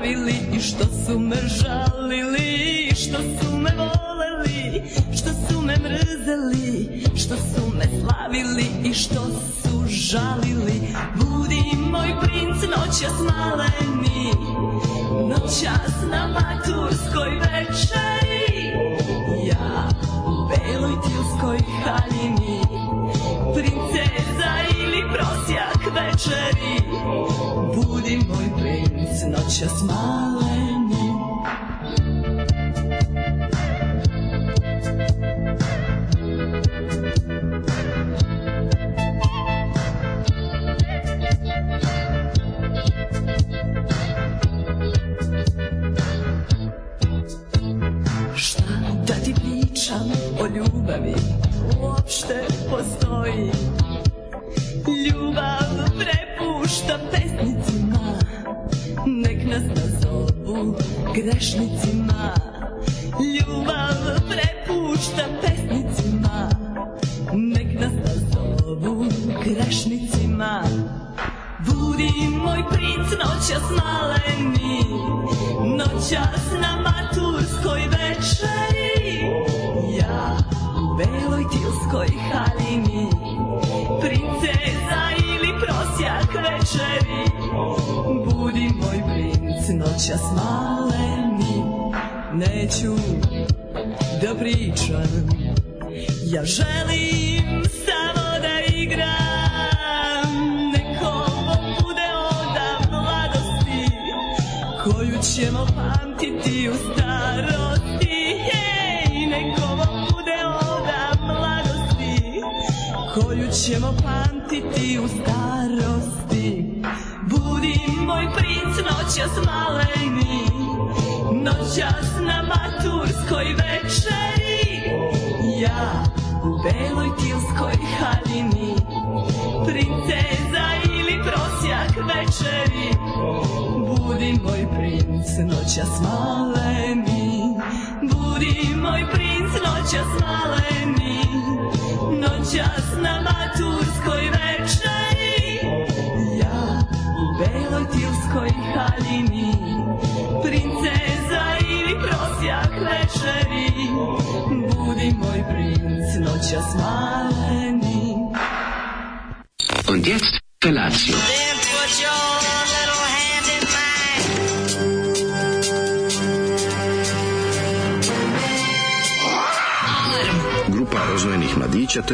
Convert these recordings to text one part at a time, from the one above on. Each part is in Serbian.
slavili i što su me žalili i što su me voleli što su me mrzeli što su me slavili i što su žalili. Budi moj princ noćas maleni noćas na maturskoj večeri. Ja u beloj tilskoj haljini princeza ili prosjak večeri. Budi moj princ noćas maleni Šta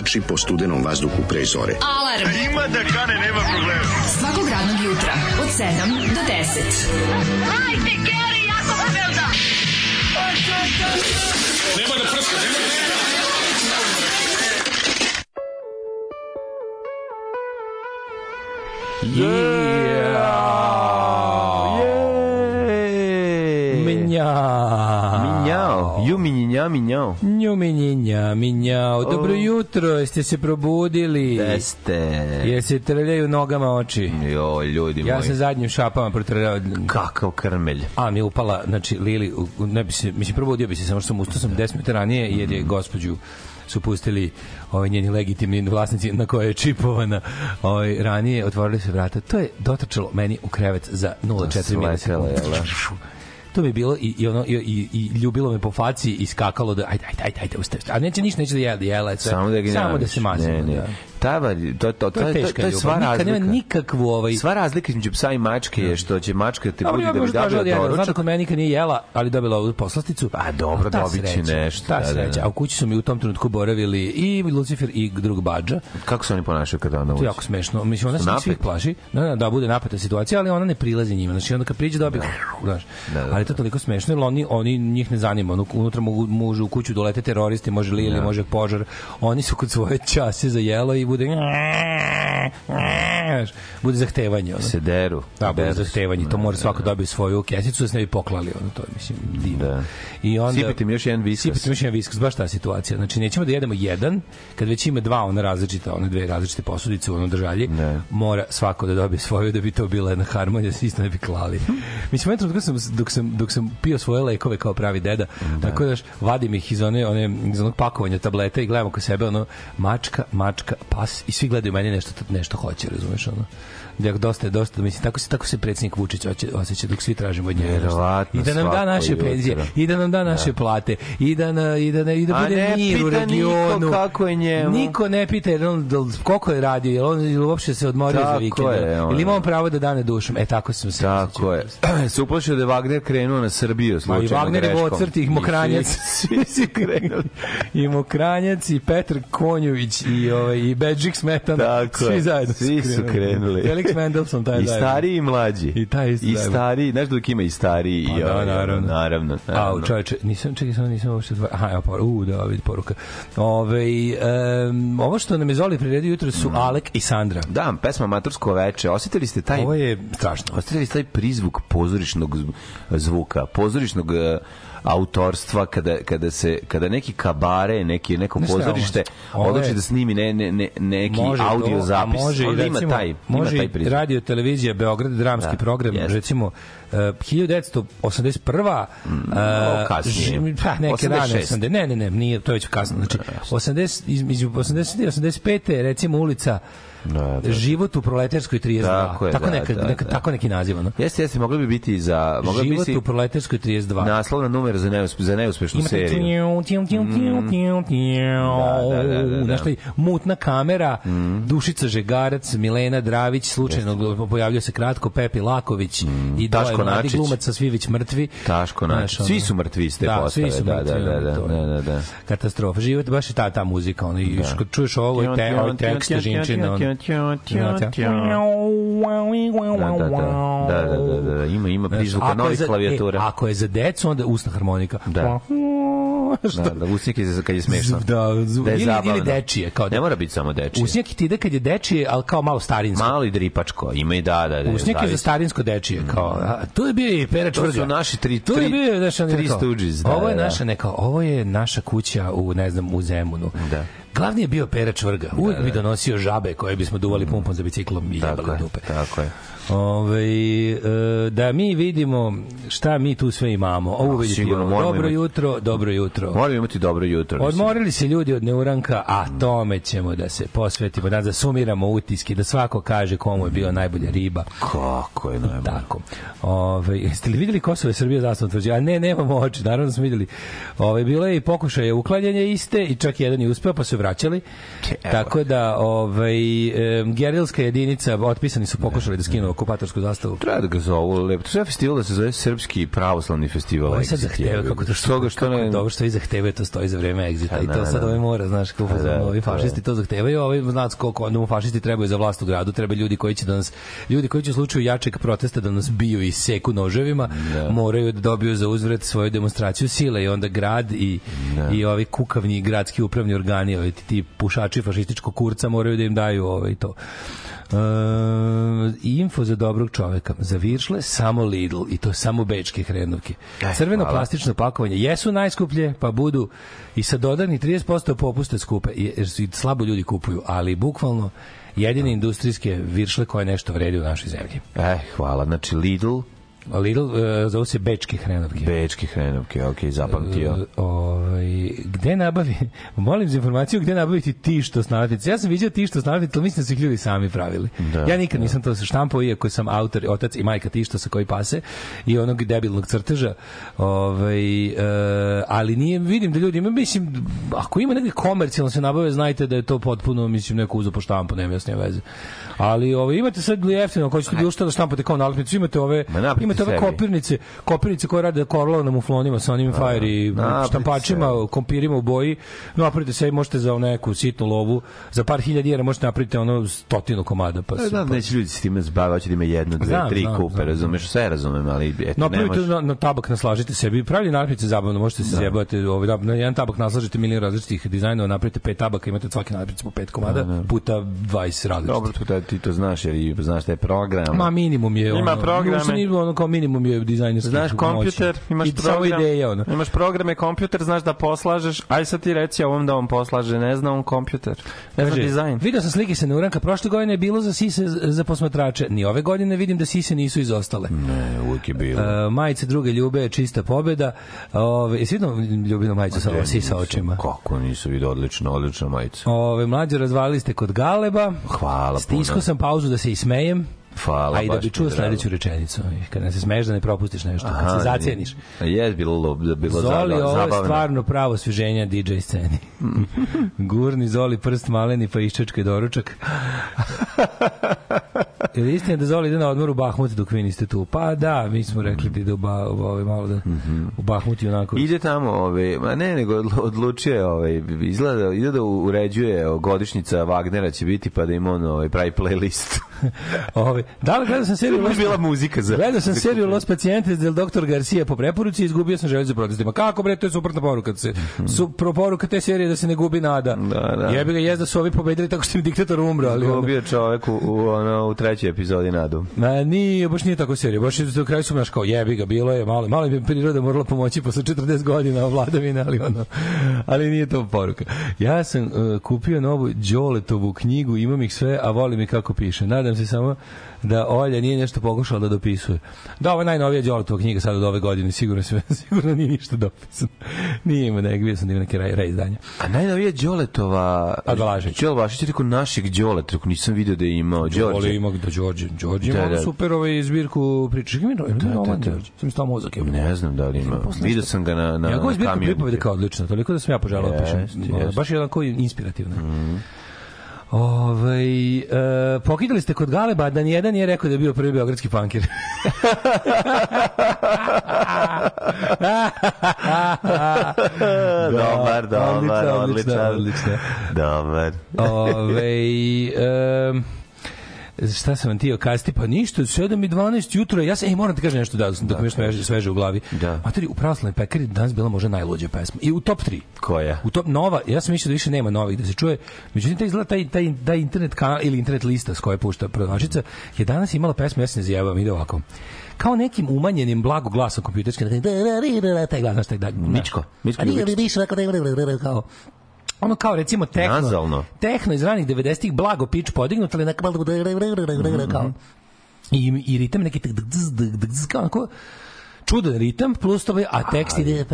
trči po studenom vazduhu pre zore. Jeste se probudili? Jeste. Jeste trljaju nogama oči? Jo, ljudi Ja moji. sam zadnjim šapama protrljao. Kakav krmelj. A mi je upala, znači Lili, ne bi se, mislim probudio bi se samo što sam ustao sam 10 minuta ranije jer je gospođu su pustili ovaj njeni legitimni vlasnici na koje je čipovana ovaj ranije otvorili se vrata to je dotrčalo meni u krevet za 0,4 Sletelo, milisekunde jel da? To mi je bilo i, i ono i, i, i ljubilo me po faci i skakalo da ajde ajde ajde ajde ustavi a neće ništa neće da jede jela sve Samo da ga samo da se mazimo Ne, ne. da. Ta, to, to, to, je to, teška to je ljubav. sva Nikad razlika. nema nikakvu ovaj Sva razlika između psa i mačke je što će mačka te budi da bi dobila da doručak. kod mene nikad nije jela, ali dobila ovu poslasticu. A, dobro, ta dobit će sreća, nešto, Ta da, da, sreća. da. A u kući su mi u tom trenutku boravili i Lucifer i drug Badža. Kako se oni ponašaju kada ona To uđe? je jako smešno. Mislim, ona se svih plaši. Da, da, da, bude napeta situacija, ali ona ne prilazi njima. Znači, onda kad priđe dobije, znaš. Ali to je toliko smešno, jer oni, oni njih ne zanima. Ono, unutra mogu, može u kuću dolete teroristi, može li ili može požar. Oni su kod svoje čase za jelo i bude bude zahtevanje. Ono. Se deru. Da, bude Deru se. zahtevanje. To mora svako dobiti svoju kesicu da se ne bi poklali. Ono, to je, mislim, divno. Da. I onda, Sipite mi još jedan viskas. Sipite mi još jedan viskas, baš ta situacija. Znači, nećemo da jedemo jedan, kad već ima dva ona različita, one dve različite posudice u onom držalji, Ne. mora svako da dobije svoju da bi to bila jedna harmonija, da se isto ne bi klali. Mislim, u jednom trenutku sam, dok sam, dok sam pio svoje lekove kao pravi deda, tako da vadim ih iz, one, one, iz onog pakovanja tableta i gledamo oko sebe, ono, mačka, mačka, pas, i svi gledaju meni nešto, nešto hoće, razumeš, ono. Da dosta, dosta, mislim, tako se, tako se predsjednik Vučić osjeća dok svi tražimo od njega. I da nam da naše penzije, i da nam da naše plate, i da, na, i da, ne, i da A bude ne mir u pita regionu. niko kako je njemu. Niko ne pita jer on, da, koliko je radio, jer on ili uopšte se odmorio za Tako vikend. je, ono. Ili ima on pravo da dane dušom. E, tako sam se Tako je. se uplašio da je Wagner krenuo na Srbiju Ma i slučajno Wagner je greškom. Vocrt, i Mokranjac. Svi, svi krenuli. I Mokranjac, i Petar Konjović, i, ovaj, i Bedžik Smetana. Tako svi je. zajedno Svi su krenuli. Felix Mendelssohn, taj I stariji i mlađi. I taj isto I stariji, znaš da uvijek ima i stariji i Pa da, ovaj, naravno. naravno. A, naravno. čoveče, nisam, čekaj, nisam uopšte dva... Aha, evo, por, u, da, vidi poruka. Ove, um, ovo što nam je Zoli priredio jutro su Alek i Sandra. Da, pesma Matursko veče. Osjetili ste taj Ovo je strašno. Ostavili ste taj prizvuk pozorišnog zv- zvuka, pozorišnog e, autorstva kada, kada se kada neki kabare, neki neko ovo? pozorište odluči da snimi ne, ne, ne, neki Može audio zapis. Može i Onda recimo, ima taj, može ima taj radio televizija Beograd dramski Da, program jeste. recimo uh, 1981. malo uh, kasnije. pa neke rane 86. 80. Ne, ne, ne, nije, to je već kasno. Znači 80 između 80 i 85 je recimo ulica Da, da. Život u proletarskoj 32. Tako je, tako, da, neka, da, neka, da. tako neki naziv, ono. Jeste, jeste, mogli bi biti za mogli bi Život biti u proletarskoj 32. naslovna numera za, neuspe, za neuspešnu Imate seriju. tiju, tiju, tiju, tiju, tiju, tiju. Da, da, da, da, da. Taj, mutna kamera, Dušica Žegarac, Milena Dravić, slučajno pojavljuje se kratko, Pepi Laković i dvoje Taško Načić. glumaca, svi već mrtvi. Taško Načić. Svi su mrtvi iz te da, postave, Svi su da, mrtvi, da, da, da, da, da, da. Katastrofa. Život baš je ta, ta muzika. Ono, i kad čuješ ovo, i te, ovaj tekst Žinčina, Da, da, da, da, da, da, da, ima, ima prizvuka je novih klavijatura. E, ako je za decu, onda usna harmonika. Da. Da, da, usnik je kad je smešno. Da, Da je ili, ili dečije. Kao Ne mora biti samo dečije. Usnjak ti ide kad je dečije, ali kao malo starinsko. Malo i dripačko, ima i da, da, da. Usnjak je za starinsko dečije, kao, a, tu je bio i Pera To Čvrga. su naši tri, Tu je tri, bio, tri kao, Stooges, da, ovo je da, da. naša neka, ovo je naša kuća u, ne znam, u Zemunu. Da. Glavni je bio Pera Čvrga. Uvijek bi donosio žabe koje bismo duvali pumpom za biciklom i Tako jebali je, dupe. tako je. Ove, e, da mi vidimo šta mi tu sve imamo. Ovo vidite, sigurno dobro imati. jutro, dobro jutro. Moramo imati dobro jutro. mislim. Odmorili se ljudi od neuranka, a tome ćemo da se posvetimo, da, da sumiramo utiske, da svako kaže komu je bila najbolja riba. Kako je najbolje. Tako. Ove, jeste li vidjeli Kosovo je Srbija zastavno tvrđe? A ne, nemamo oči, naravno da smo vidjeli. Ove, bilo je i pokušaje uklanjanja iste i čak jedan je uspeo, pa su vraćali. Evo. Tako da, ovaj, e, gerilska jedinica, otpisani su pokušali da skinu okupatorsku zastavu. Treba da ga zovu lepo. To je festival da se zove Srpski pravoslavni festival. Ovo sad Exit, zahteva kako to što, Što ga što ne... je dobro što i zahtevaju to stoji za vreme egzita i da, to da, sad da. ovaj mora znaš kako da, ovi je. fašisti to zahtevaju ovi znaš koliko onda mu fašisti trebaju za vlast u gradu treba ljudi koji će da nas ljudi koji će u slučaju jačeg protesta da nas biju i seku noževima moraju da dobiju za uzvrat svoju demonstraciju sile i onda grad i i ovi kukavni gradski upravni organi ovi ti, ti pušači fašističkog kurca moraju da im daju ovaj to E, info za dobrog čoveka. Za viršle samo Lidl i to samo bečke hrenovke. E, Crveno hvala. plastično pakovanje jesu najskuplje, pa budu i sa dodatni 30% popuste skupe, jer su i slabo ljudi kupuju, ali bukvalno jedine industrijske viršle koje nešto vredi u našoj zemlji. Eh, hvala. Znači Lidl, Lidl, e, zove se bečke hrenovke. Bečke hrenovke, ok, zapamtio. E, ovaj, gde nabavi, molim za informaciju gde nabaviti tišto s nalepnice. Ja sam vidio tišto s nalepnice, ali mislim da su ih ljudi sami pravili. Da, ja nikad nisam to štampao, iako sam autor, otac i majka tišto sa koji pase i onog debilnog crteža. Ovaj, e, ali nije, vidim da ljudi, mislim, ako ima negde komercijalno se nabave, znajte da je to potpuno, mislim, neko uzo po štampu, nema jasnije veze. Ali ovaj, imate sad jeftino, ako ćete bilo šta da štampate kao nalepnicu, imate ove, Ma imate ove sebi. kopirnice, kopirnice koje rade korlo na muflonima sa onim fire i štampačima, kompirima u boji. Napravite sebi, možete za neku sitnu lovu, za par hiljada dinara možete napraviti ono stotinu komada. Pa, se- znam, neće ljudi s time zbaviti, hoće da ima jedno, dve, Znam, tri znam, kupe, znam, razumeš, sve razumem, ali eto, ne Napravite može. na, na tabak naslažite sebi. Pravi nalepnice zabavno, možete se zjebati. Ovaj, da, na jedan tabak naslažite milion različitih dizajnova, napravite pet tabaka, imate svaki nalepnice po pet komada, puta 20 različitih. Dobro, to da ti to znaš, jer i znaš da je program. Ma minimum je Ima ono, programe. uopšte nije ono kao minimum je dizajnerski. Znaš kompjuter, imaš I samo program, ideja ono. imaš programe kompjuter, znaš da poslažeš, aj sad ti reci ovom da on poslaže, ne zna on kompjuter, ne zna dizajn. Video sam slike sa neuranka, prošle godine je bilo za sise za posmatrače. Ni ove godine vidim da sise nisu izostale. Ne, uvijek je bilo. Uh, majice druge ljube je čista pobeda. Ove, jesi vidio ljubinu majicu sa sisa očima? Kako nisu vidio, odlično, odlična majica. Ove, mlađe razvalili ste kod Galeba. Hvala Stisko puno. sam pauzu da se ismejem. Hvala, A i da bi čuo sledeću rečenicu. Kad ne se smeš da ne propustiš nešto, kad se zacijeniš. Je bilo, lo- bilo Zoli, za- ovo je zabavno. stvarno pravo sviženja DJ sceni. Gurni Zoli prst maleni pa iščečke doručak. Je li istina da Zoli ide na odmor u Bahmut dok vi niste tu? Pa da, mi smo rekli da ide u, ba, u, ovaj, malo da, u Bahmut i onako. Ide tamo, ovaj, ma ne, nego odlu- odlučio je, ovaj, izgleda, ide da uređuje o, godišnjica Wagnera će biti, pa da im on ovaj, pravi playlist. Ovaj, da li gledao sam seriju Ovo je Los- bila muzika za... Gledao sam seriju Los Pacientes del Dr. Garcia po preporuci i izgubio sam želju za protestima. Kako bre, to je suprotna poruka. Da se, su, pro poruka te serije da se ne gubi nada. Da, da. Jebi ga, jest da su ovi pobedili tako što im diktator umro. Ali Gubio čovek u, u, ono, u trećoj epizodi nadu. Ma nije, baš nije tako serija. Baš do kraja su naš kao jebi ga, bilo je malo, malo bi priroda morala pomoći posle 40 godina vladavine, ali ono, ali nije to poruka. Ja sam uh, kupio novu Đoletovu knjigu, imam ih sve, a volim i kako piše. Nadam se samo da Olja nije nešto pokušala da dopisuje. Da, ovo je najnovija Đoletova knjiga sad od ove godine, sigurno sve, sigurno nije ništa dopisano. Nije ima nek, bio sam da ima neke rej, rej izdanja. A najnovija Đoletova... A Balažić. Đole Balažić je rekao našeg Đoleta, rekao nisam video da je imao Đorđe Đorđe. ima da Đorđe, Đorđe Da, ima da. super ovaj zbirku priče. Ima Da, da, da. Đorđe. Sam stao mozak. Ne znam da li ima. Video sam ga na, na, Njegova na kamionu. pripovede kao odlična, toliko da sam ja poželao da pišem. Jest, Ono, jest. Baš je onako inspirativna. Ove, e, pokidali ste kod Galeba, da nijedan nije rekao da je bio prvi beogradski pankir. Dobar, dobar, odličan. odličan. Dobar. Ove, um, šta sam vam tio kasti? Pa ništa, 7 i 12 jutro. Ja sam, ej, moram ti kažem nešto da, da, mi sveže, sveže u glavi. Da. Materi, u pravoslavnoj pekari danas bila možda najluđa pesma. I u top 3. Koja? U top nova, ja sam mislio da više nema novih da se čuje. Međutim taj izgleda taj taj taj internet kanal ili internet lista s koje pušta prodavačica je danas imala pesmu ja se ne zjebavam ide ovako. Kao nekim umanjenim blago glasom kompjuterskim taj glas taj da Mičko, Mičko da- kao ono kao recimo tehno Nazalno. tehno iz ranih 90-ih blago pitch podignut ali neka kao i, i ritam neki kao onako čudan ritam plus to a tekst ide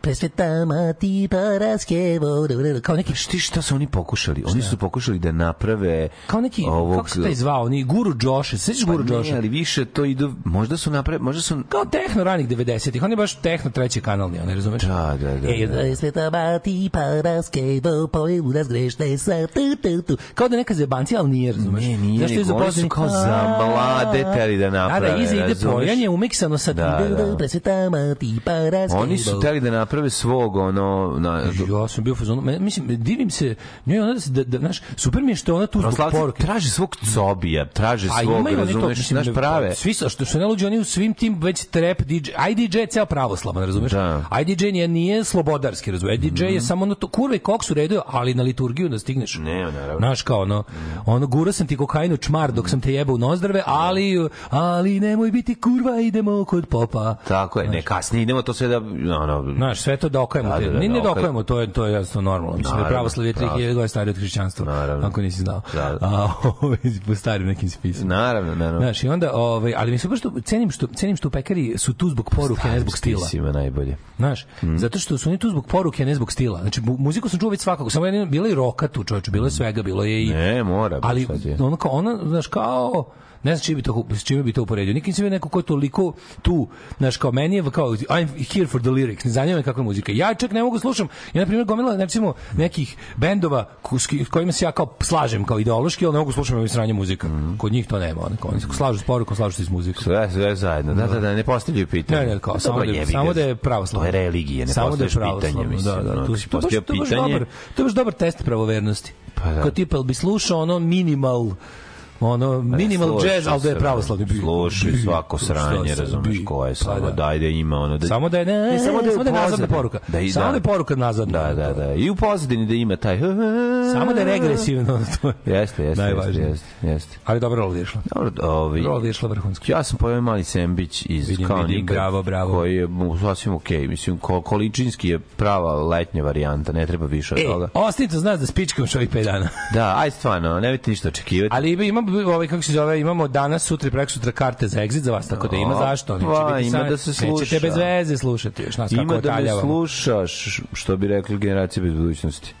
presvetama ti paraske vode, kao neki Šti šta su oni pokušali? Oni su pokušali da naprave kao neki ovog, kako se taj zvao oni guru Josh sećaš Pa guru Josh ali više to idu, možda su napravili, možda su... kao tehno ranih 90-ih on je baš tehno treći kanalni on ne razumeš Da, da, da. Ej, da. presvetama ti paraske vode, nas grešne sa tu, tu, tu. kao da neka zebancija ali nije razumeš Ne, nije, Zašto je oni zaposleni- kao za mlade teli da A naprave. da, iza ide pojanje umiksano sa Da, da. Presvetama ti paraske Oni su teli da naprave svog, ono... Na, Ja sam bio fazonu, me- mislim, divim se, njoj ona da, se- da, da, znaš, super mi je što ona tu zbog poruke. traže svog cobija, traže A svog, razumeš, mislim, znaš, ne- prave. Svi su, što su ne luđi, oni u svim tim već trap DJ, IDJ je ceo pravoslavan, razumeš? Da. IDJ nije, nije slobodarski, razumeš? IDJ je samo ono to, kurve i koks u redu, ali na liturgiju da stigneš. Ne, naravno. Znaš kao ono, ono gura sam ti kokainu čmar dok sam te jebao u nozdrave, ali, ali nemoj biti kurva, idemo kod popa. Tako je, ne, kasnije idemo to sve da... Ono, Znaš, sve to dokajemo. Da, Da, da, ne, ne dokaj- dokajemo, to je, to je jednostavno normalno. Mislim da je Naravno, pravoslavlje 3000 godina starije od hrišćanstva. Naravno. Ako nisi znao. Da, da. A, ovaj, po starim nekim spisima. Naravno, naravno. Znaš, i onda, ovaj, ali mi se baš što, cenim što, cenim što u pekari su tu zbog poruke, ne zbog stila. Spisima najbolje. Znaš, zato što su oni tu zbog poruke, ne zbog stila. Znači, mu- muziku sam čuo već svakako. Samo je bila i roka tu, čovječe, bilo je svega, bilo je i... Ne, mora. ali ono kao, ona, znaš, kao ne znam čime bi to, s čime bi to uporedio. Nikim se neko ko je toliko tu, znaš, kao meni je kao, I'm here for the lyrics, ne zanima me kakva je muzika. Ja čak ne mogu slušam, ja na primjer gomila, recimo, nekih bendova s kojima se ja kao slažem kao ideološki, ali ne mogu slušam ovim sranje muzika. Kod njih to nema, oni, oni se slažu s porukom, slažu se s muzikom. Sve, sve zajedno. Da, da, da, ne postavljaju pitanje. Ne, ne, kao, samo, da, samo da je pravoslavno. To je religija, ne samo da je pitanje, pravoslavno, mislim. Da, da, tu si postavio to je baš pitanje- to je baš dobar test pravovernosti. Pa da. Kao tipa, bi slušao ono minimal ono minimal Slušaj jazz, ali da je pravoslavni bi. Slušaj svako sranje, razumeš ko je pa samo da. daj da ima ono da Samo da je ne, Ne, samo da je, samo da je nazadna poruka. Da i- samo da. da je poruka nazadna. Da, da, da. I u pozadini da ima taj Samo da je regresivno. to je Jeste, jeste, Najvažnije. jeste, jeste. Ali dobro je išla. Dobro, ovaj Rola je išla vrhunski. Ja sam pojeo mali sembić iz Vidim, kao vidim, nikad, bravo, bravo. koji je sasvim okej. Mislim, ko, količinski je prava letnja varijanta, ne treba više od E, toga. ostanite znaš da spičkam što ovih 5 dana. Da, aj stvarno, nemojte ništa očekivati. Ali ima, ima ovaj, kako se zove, imamo danas, sutra i prekosutra karte za exit za vas, tako da ima zašto. Neće biti ima sam- da se Nećete sluša. bez veze slušati još nas kako Ima da me slušaš, što bi rekli generacije bez budućnosti.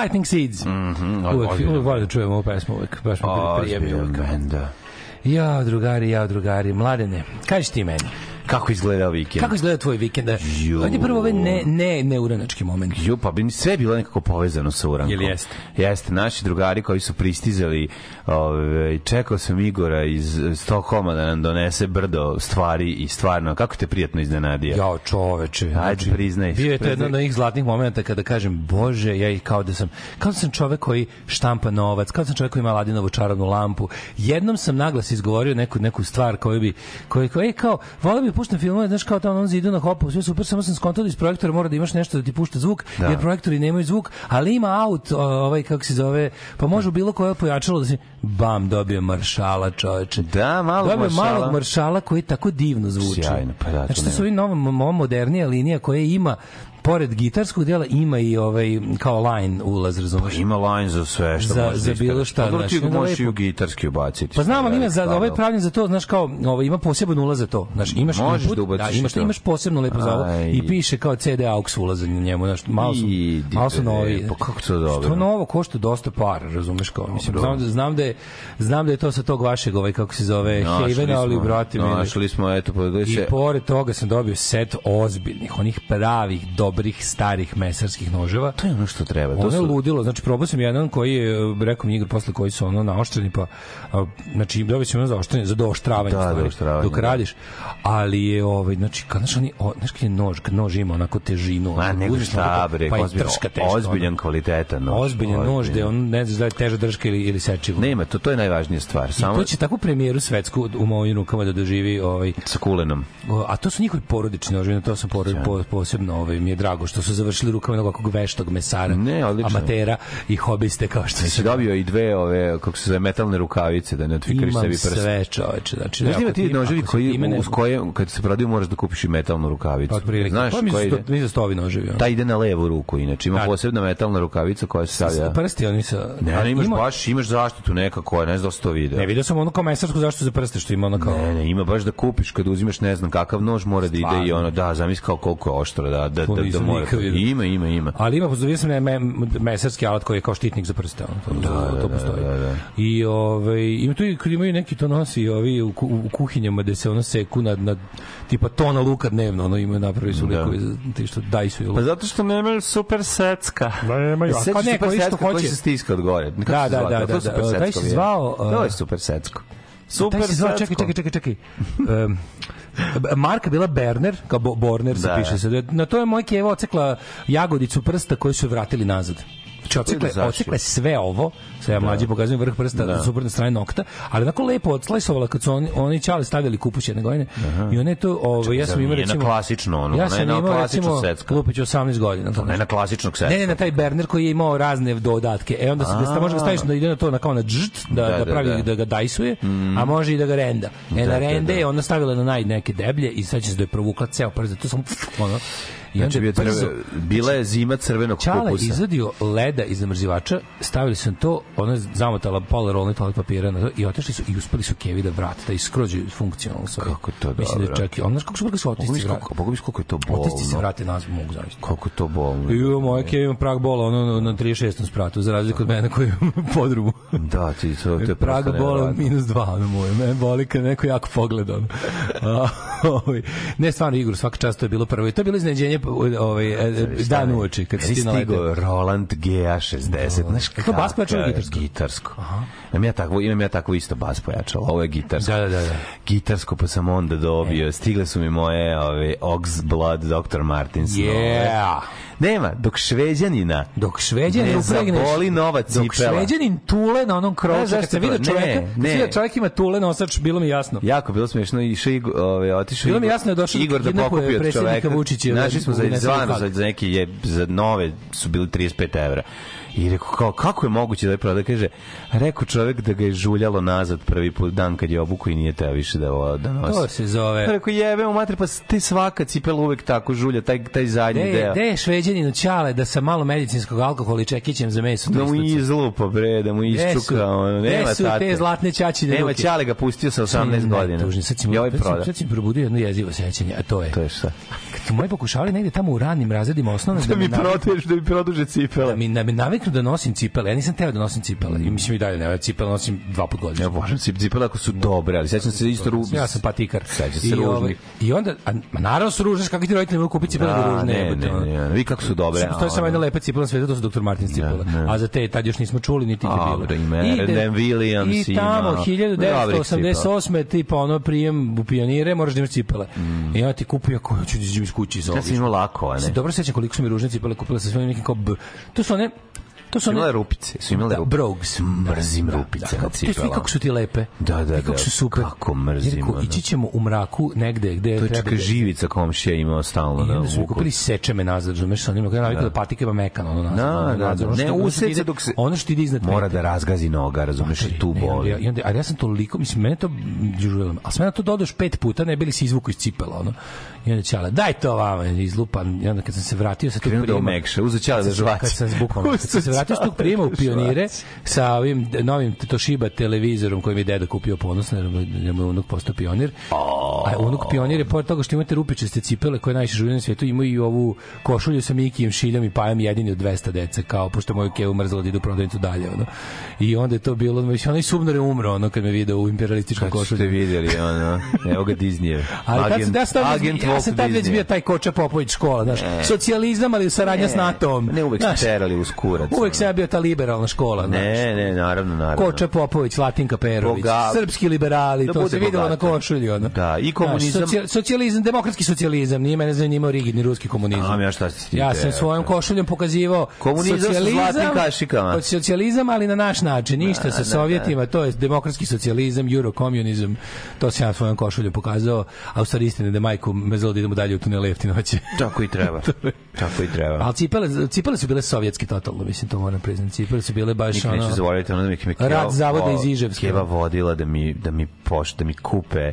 Lightning Seeds. Mm -hmm, uvek, uvek volim da čujemo ovu pesmu, uvek, baš mi. Ozbiljan, da. Ja, drugari, ja, drugari, mladene, kaži ti meni, Kako izgledao vikend? kako izgleda tvoj vikend? Ajde prvo ove ne, ne, neuranački moment. Ju, pa bi sve bilo nekako povezano sa Urankom. Jel jeste? Jeste, naši drugari koji su pristizali, ove, čekao sam Igora iz Stokholma da nam donese brdo stvari i stvarno, kako te prijatno iznenadio? Jao, čoveče. Ajde, priznaj. Bio je to jedan od onih zlatnih momenta kada kažem, bože, ja i kao da sam, kao da sam čovek koji štampa novac, kao da sam čovek koji ima Aladinovu čarobnu lampu. Jednom sam naglas izgovorio neku, neku stvar koju bi, koju, koju, kao, volio bi puštam filmove, znaš, kao tamo onom zidu na hopu, sve super, samo sam skontao da iz projektora mora da imaš nešto da ti pušta zvuk, Da. jer projektori nemaju zvuk, ali ima aut, o, ovaj, kako se zove, pa može bilo koje pojačalo da se, bam, dobio maršala, čoveče. Da, malog Dobio maršala. malog maršala koji tako divno zvuči. Sjajno, pa da, Znači, to su ovi nova, nova modernija linija koja ima pored gitarskog dela ima i ovaj kao line ulaz, razumeš? Pa Ima line za sve što Za- možeš za da bilo šta, Pa ti ga onda možeš i u gitarski ubaciti. Pa znam, ali ima za ovaj pravljen za to, znaš kao, ovaj ima poseban ulaz za to. Znaš, imaš Možeš input, da ubaciš imaš to. imaš posebno lepo za ovo i piše kao CD aux ulaz na njemu, znaš, malo su Idi, malo su novi. pa kako to dobro? Što novo košta dosta para, razumeš kao, mislim, znam da znam da je znam da je to sa tog vašeg ovaj kako se zove Havena, ali brate. Našli smo, eto, pogledaj I pored toga sam dobio set ozbiljnih, onih pravih, dobrih, starih mesarskih noževa. To je ono što treba. To Ono je ludilo, znači probao sam jedan koji je, e, rekao mi Igor posle koji su ono naoštreni, pa, a, znači dobio sam ono za oštrenje, za dooštravanje, Da, stvari, dooštravanje, dok da. radiš, ali je, ovaj, znači, kad, znaš, oni, o, znaš kad je nož, kad nož ima onako težinu, Ma, nego šta, bre, pa i ozbiljan, kvalitetan nož. Ozbiljan nož, gde on ne zna da je teža drška ili, ili sečivo. Nema, to, to je najvažnija stvar. I Samo to će takvu premijeru svetsku u mojim rukama da doživi ovaj, sa kulenom. A to su njihovi porodični noževi, to sam po, posebno ovaj, mi je drago što su završili rukama jednog ovakvog veštog mesara, Ne, odlično. amatera i hobiste kao što se dobio i dve ove, kako se zove, metalne rukavice, da ne otvikariš Imam sebi prst. sve čoveče. Znači, Znaš da ima ti noževi koji, ne- uz koje, kad se prodaju, moraš da kupiš i metalnu rukavicu. Otprilike. Znaš, pa mi koji za ide? mi za stovi noževi. Ta ide na levu ruku, inače. Ima Da. posebna metalna rukavica koja se stavlja... Prsti oni sa... Ne, ne, imaš ima- baš, imaš zaštitu nekako, ne znam da li si to video. Ne, vidio sam ono kao mesarsku zaštitu za prste što ima ono kao... Ne, ne, ima baš da kupiš kad uzimaš ne znam kakav nož mora da ide i ono da zamisli kao koliko je oštro da da da, da mora. vidio. Ima, ima, ima. Ali ima, vidio sam ne, me, mesarski alat koji je kao štitnik za prste, ono, to, da, to postoji. da, da. I ovaj ima tu i kad imaju neki to nosi ovi u, u kuhinjama da se ono seku na, na tipa tona luka dnevno, ono imaju napravi su Da. likovi ti što daj su Pa zato što nemaju super secka. Nemaju, a kao neko isto koji hoće. se stiska od gore. Kako Da, se da, zvao? da, To da, super da, secko taj se mi je. zvao, uh, To je super secko. Super se zvao, čekaj, čekaj, čekaj, čekaj. Um, marka bila Berner, kao Bo- Borner se Da. piše se. Na to je moj Keva ocekla jagodicu prsta koju su vratili nazad. Znači, zašli. ocekla je sve ovo, sve ja mlađi pokazujem vrh prsta Da. da. suprotne strane nokta, ali onako lepo odslajsovala kad su oni, oni čali stavljali kupus jedne godine. I one to, ovo, ja sam imao na recimo... klasično ono, ja ona sam na imao klasično recimo, secka. Lupić 18 godina. to Ne na klasičnog secka. Ne, ne, na taj Berner koji je imao razne dodatke. E onda se da se može ga staviš da ide na to na kao na džt, da, Da, da, da, pravi da. da, ga dajsuje, a može i da ga renda. E Da, na da, rende da. je onda stavila na naj neke deblje i sad će se da je provukla ceo prst, to sam ono. I Znači, onda bio brzo- treba, bila je zima crvenog Čala kupusa. izadio leda iz zamrzivača, stavili su na to, ona je zamotala pola rolne toalet papira na to i otišli su i uspeli su Kevi da vrate, da iskrođu funkcionalno sve. Kako to Mislim da dobro. čak i, ono kako su bili su Mogu otisci vrate. mogu viš koliko je to bolno. Otisci se vrate nazad, mogu zavisiti. Koliko to bolno. I u moje Kevi ima prag bola ono na, na 36. spratu, za razliku od mene koji imam podrumu. Da, ti to, to je Prag bola minus dva, ono moje. Mene boli kad neko jako pogleda. Ovaj, ne, stvarno, Igor, svaka čast to je bilo prvo. I to je bilo iznenađenje ovaj, e, dan uoči, kad si naleteo. stigao Roland GA60. Znaš Je to bas pojačalo gitarsko? Gitarsko. Imam ja takvo, imam ja takvo isto bas pojačalo. Ovo je gitarsko. Da, da, da, da. Gitarsko pa sam onda dobio. Stigle su mi moje ove, Ox Blood Dr. Martins. Yeah. Nema, dok šveđanina Dok šveđanin Ne upregneš, zaboli nova dok cipela. šveđanin tule na onom krovu, zašto kad sam to- vidio ne, čoveka, ne. vidio čovek ima tule nosač, bilo mi jasno. Jako bilo smiješno i Igor, ove, otišao Bilo mi jasno da je došao Igor da pokupi od čoveka. Vučića Našli u- smo za hal. za, za neki je za nove su bili 35 evra. I rekao, kao, kako je moguće da je proda? Kaže, rekao čovek da ga je žuljalo nazad prvi put dan kad je obuku i nije teo više da, ovo- da nosi. To se zove... Pa rekao, jebe u mater, pa ti svaka cipela uvek tako žulja, taj, taj zadnji De, deo. de je Mlađaninu ćale da sa malo medicinskog alkohola i čekićem za meso. Da mu izlupa, bre, da mu Gde ono, gde nema su tate. te zlatne ćaćine Nema ruke? ćale ga pustio sa 18 godina. Tužni, sad si, ovaj sad sad si mi probudio jedno jezivo sećanje, a to je, To je šta? kad su moji pokušavali negde tamo u ranim razredima osnovne Da mi me naviknu- prodaješ, da mi produže cipele. da mi, da me naviknu da nosim cipele. Ja nisam teo da nosim cipele. I mislim i dalje ne, ja cipele nosim dva put godišnje. Ja volim cip- cipele ako su dobre, ali sećam se isto ružni. Ja sam patikar. Sećam se ovaj, ružnih. I onda, a, ma naravno su ružne, kako ti roditelji mogu kupiti cipele da, Da, ružne. ne, ne, ono. ne, vi kako su dobre. To je samo jedna lepa cipela na svetu, to su Dr. Martins cipele. A za te tad još nismo čuli, niti ih je bilo. Dobro, ima I de- R&M Williams I tamo, ima 1988. tipa ono prijem u pionire, moraš da imaš cipele. I onda ti kupuju, ako hoću da iz kuće iz Mm. Ja sam imao lako, a ne. dobro sećam koliko su mi ružne cipele kupile sa svojim nekim kao b. To su one To su imale rupice, su imale da, rupice. brogues. Mrzim rupice da, na cipelama. kako su ti lepe. Da, da, I kako da. su super. Kako mrzim, Jer rekao, ono. Ići ćemo u mraku negde gde To je treba. čeka živica komšija imao stalno na vuku. kupili seče me nazad, razumeš, sa kada navikao da patika ima mekano, ono nazad. Da, da, da. Ne, ide- dok se- Ono što ide iznad Mora da razgazi noga, razumeš, i tu Ne, i onda, boli. ja- onda, ali ja sam toliko, mislim, mene to ali sve na to dodaš pet puta, ne bili se izvuku iz cipela, ono. I onda ćala, daj to vama, izlupan. I onda kad sam se vratio sa tog Krenuo da prijema... uzeo ćala da Kad sam- žvaće. Kad sam bukvalno, kad sam se vratio s tog prijema u pionire sa ovim novim Toshiba televizorom koji mi je deda kupio ponosno, jer mu- je unuk postao pionir. A unuk pionir je pored toga što imate rupičaste cipele koje najviše žuje na svijetu, ima i ovu košulju sa Mikijem, Šiljom i Pajom jedini od 200 dece, kao pošto moju kevu mrzela da idu u prodavnicu dalje. Ono. I onda je to bilo, mislim, onaj Subnar je umro ono, kad me video u imperialističkom Kako ste košulju. vidjeli, ono, evo ga Disney. Ali tad sam tad, agent ja sam tad već bio taj Koča Popović škola, znaš, socijalizam, ali saradnja s NATO-om. Ne, uvek Znaš, terali uz kurac. Uvek sam ja bio ta liberalna škola. znaš. Ne, ne, naravno, naravno. Koča Popović, Latinka Perović, Boga- srpski liberali, Da to se videlo na košulji. Ono. Da, i komunizam- Znaš, socijal- socijalizam, demokratski socijalizam, nije mene zanimao rigidni ruski komunizam. Znam ja šta si Ja sam svojom košuljom pokazivao Komunizam sa socijalizam, zlatnim kašikama. od socijalizam, ali na naš način, ništa sa da, Sovjetima, to je demokratski socijalizam, eurokomunizam, to sam ja svojom košuljom pokazao, a u stvari istina je da majku mezalo da idemo dalje u tunele jeftinoće. Tako i treba. Tako i treba. Ali cipele, cipele su bile sovjetski totalno, mislim, to moram priznati. Cipele su bile baš Nikad neću ono... zaboraviti ono da mi Keva, Rad zavoda vo- iz Iževska. Keva vodila da mi, da mi poš, da mi kupe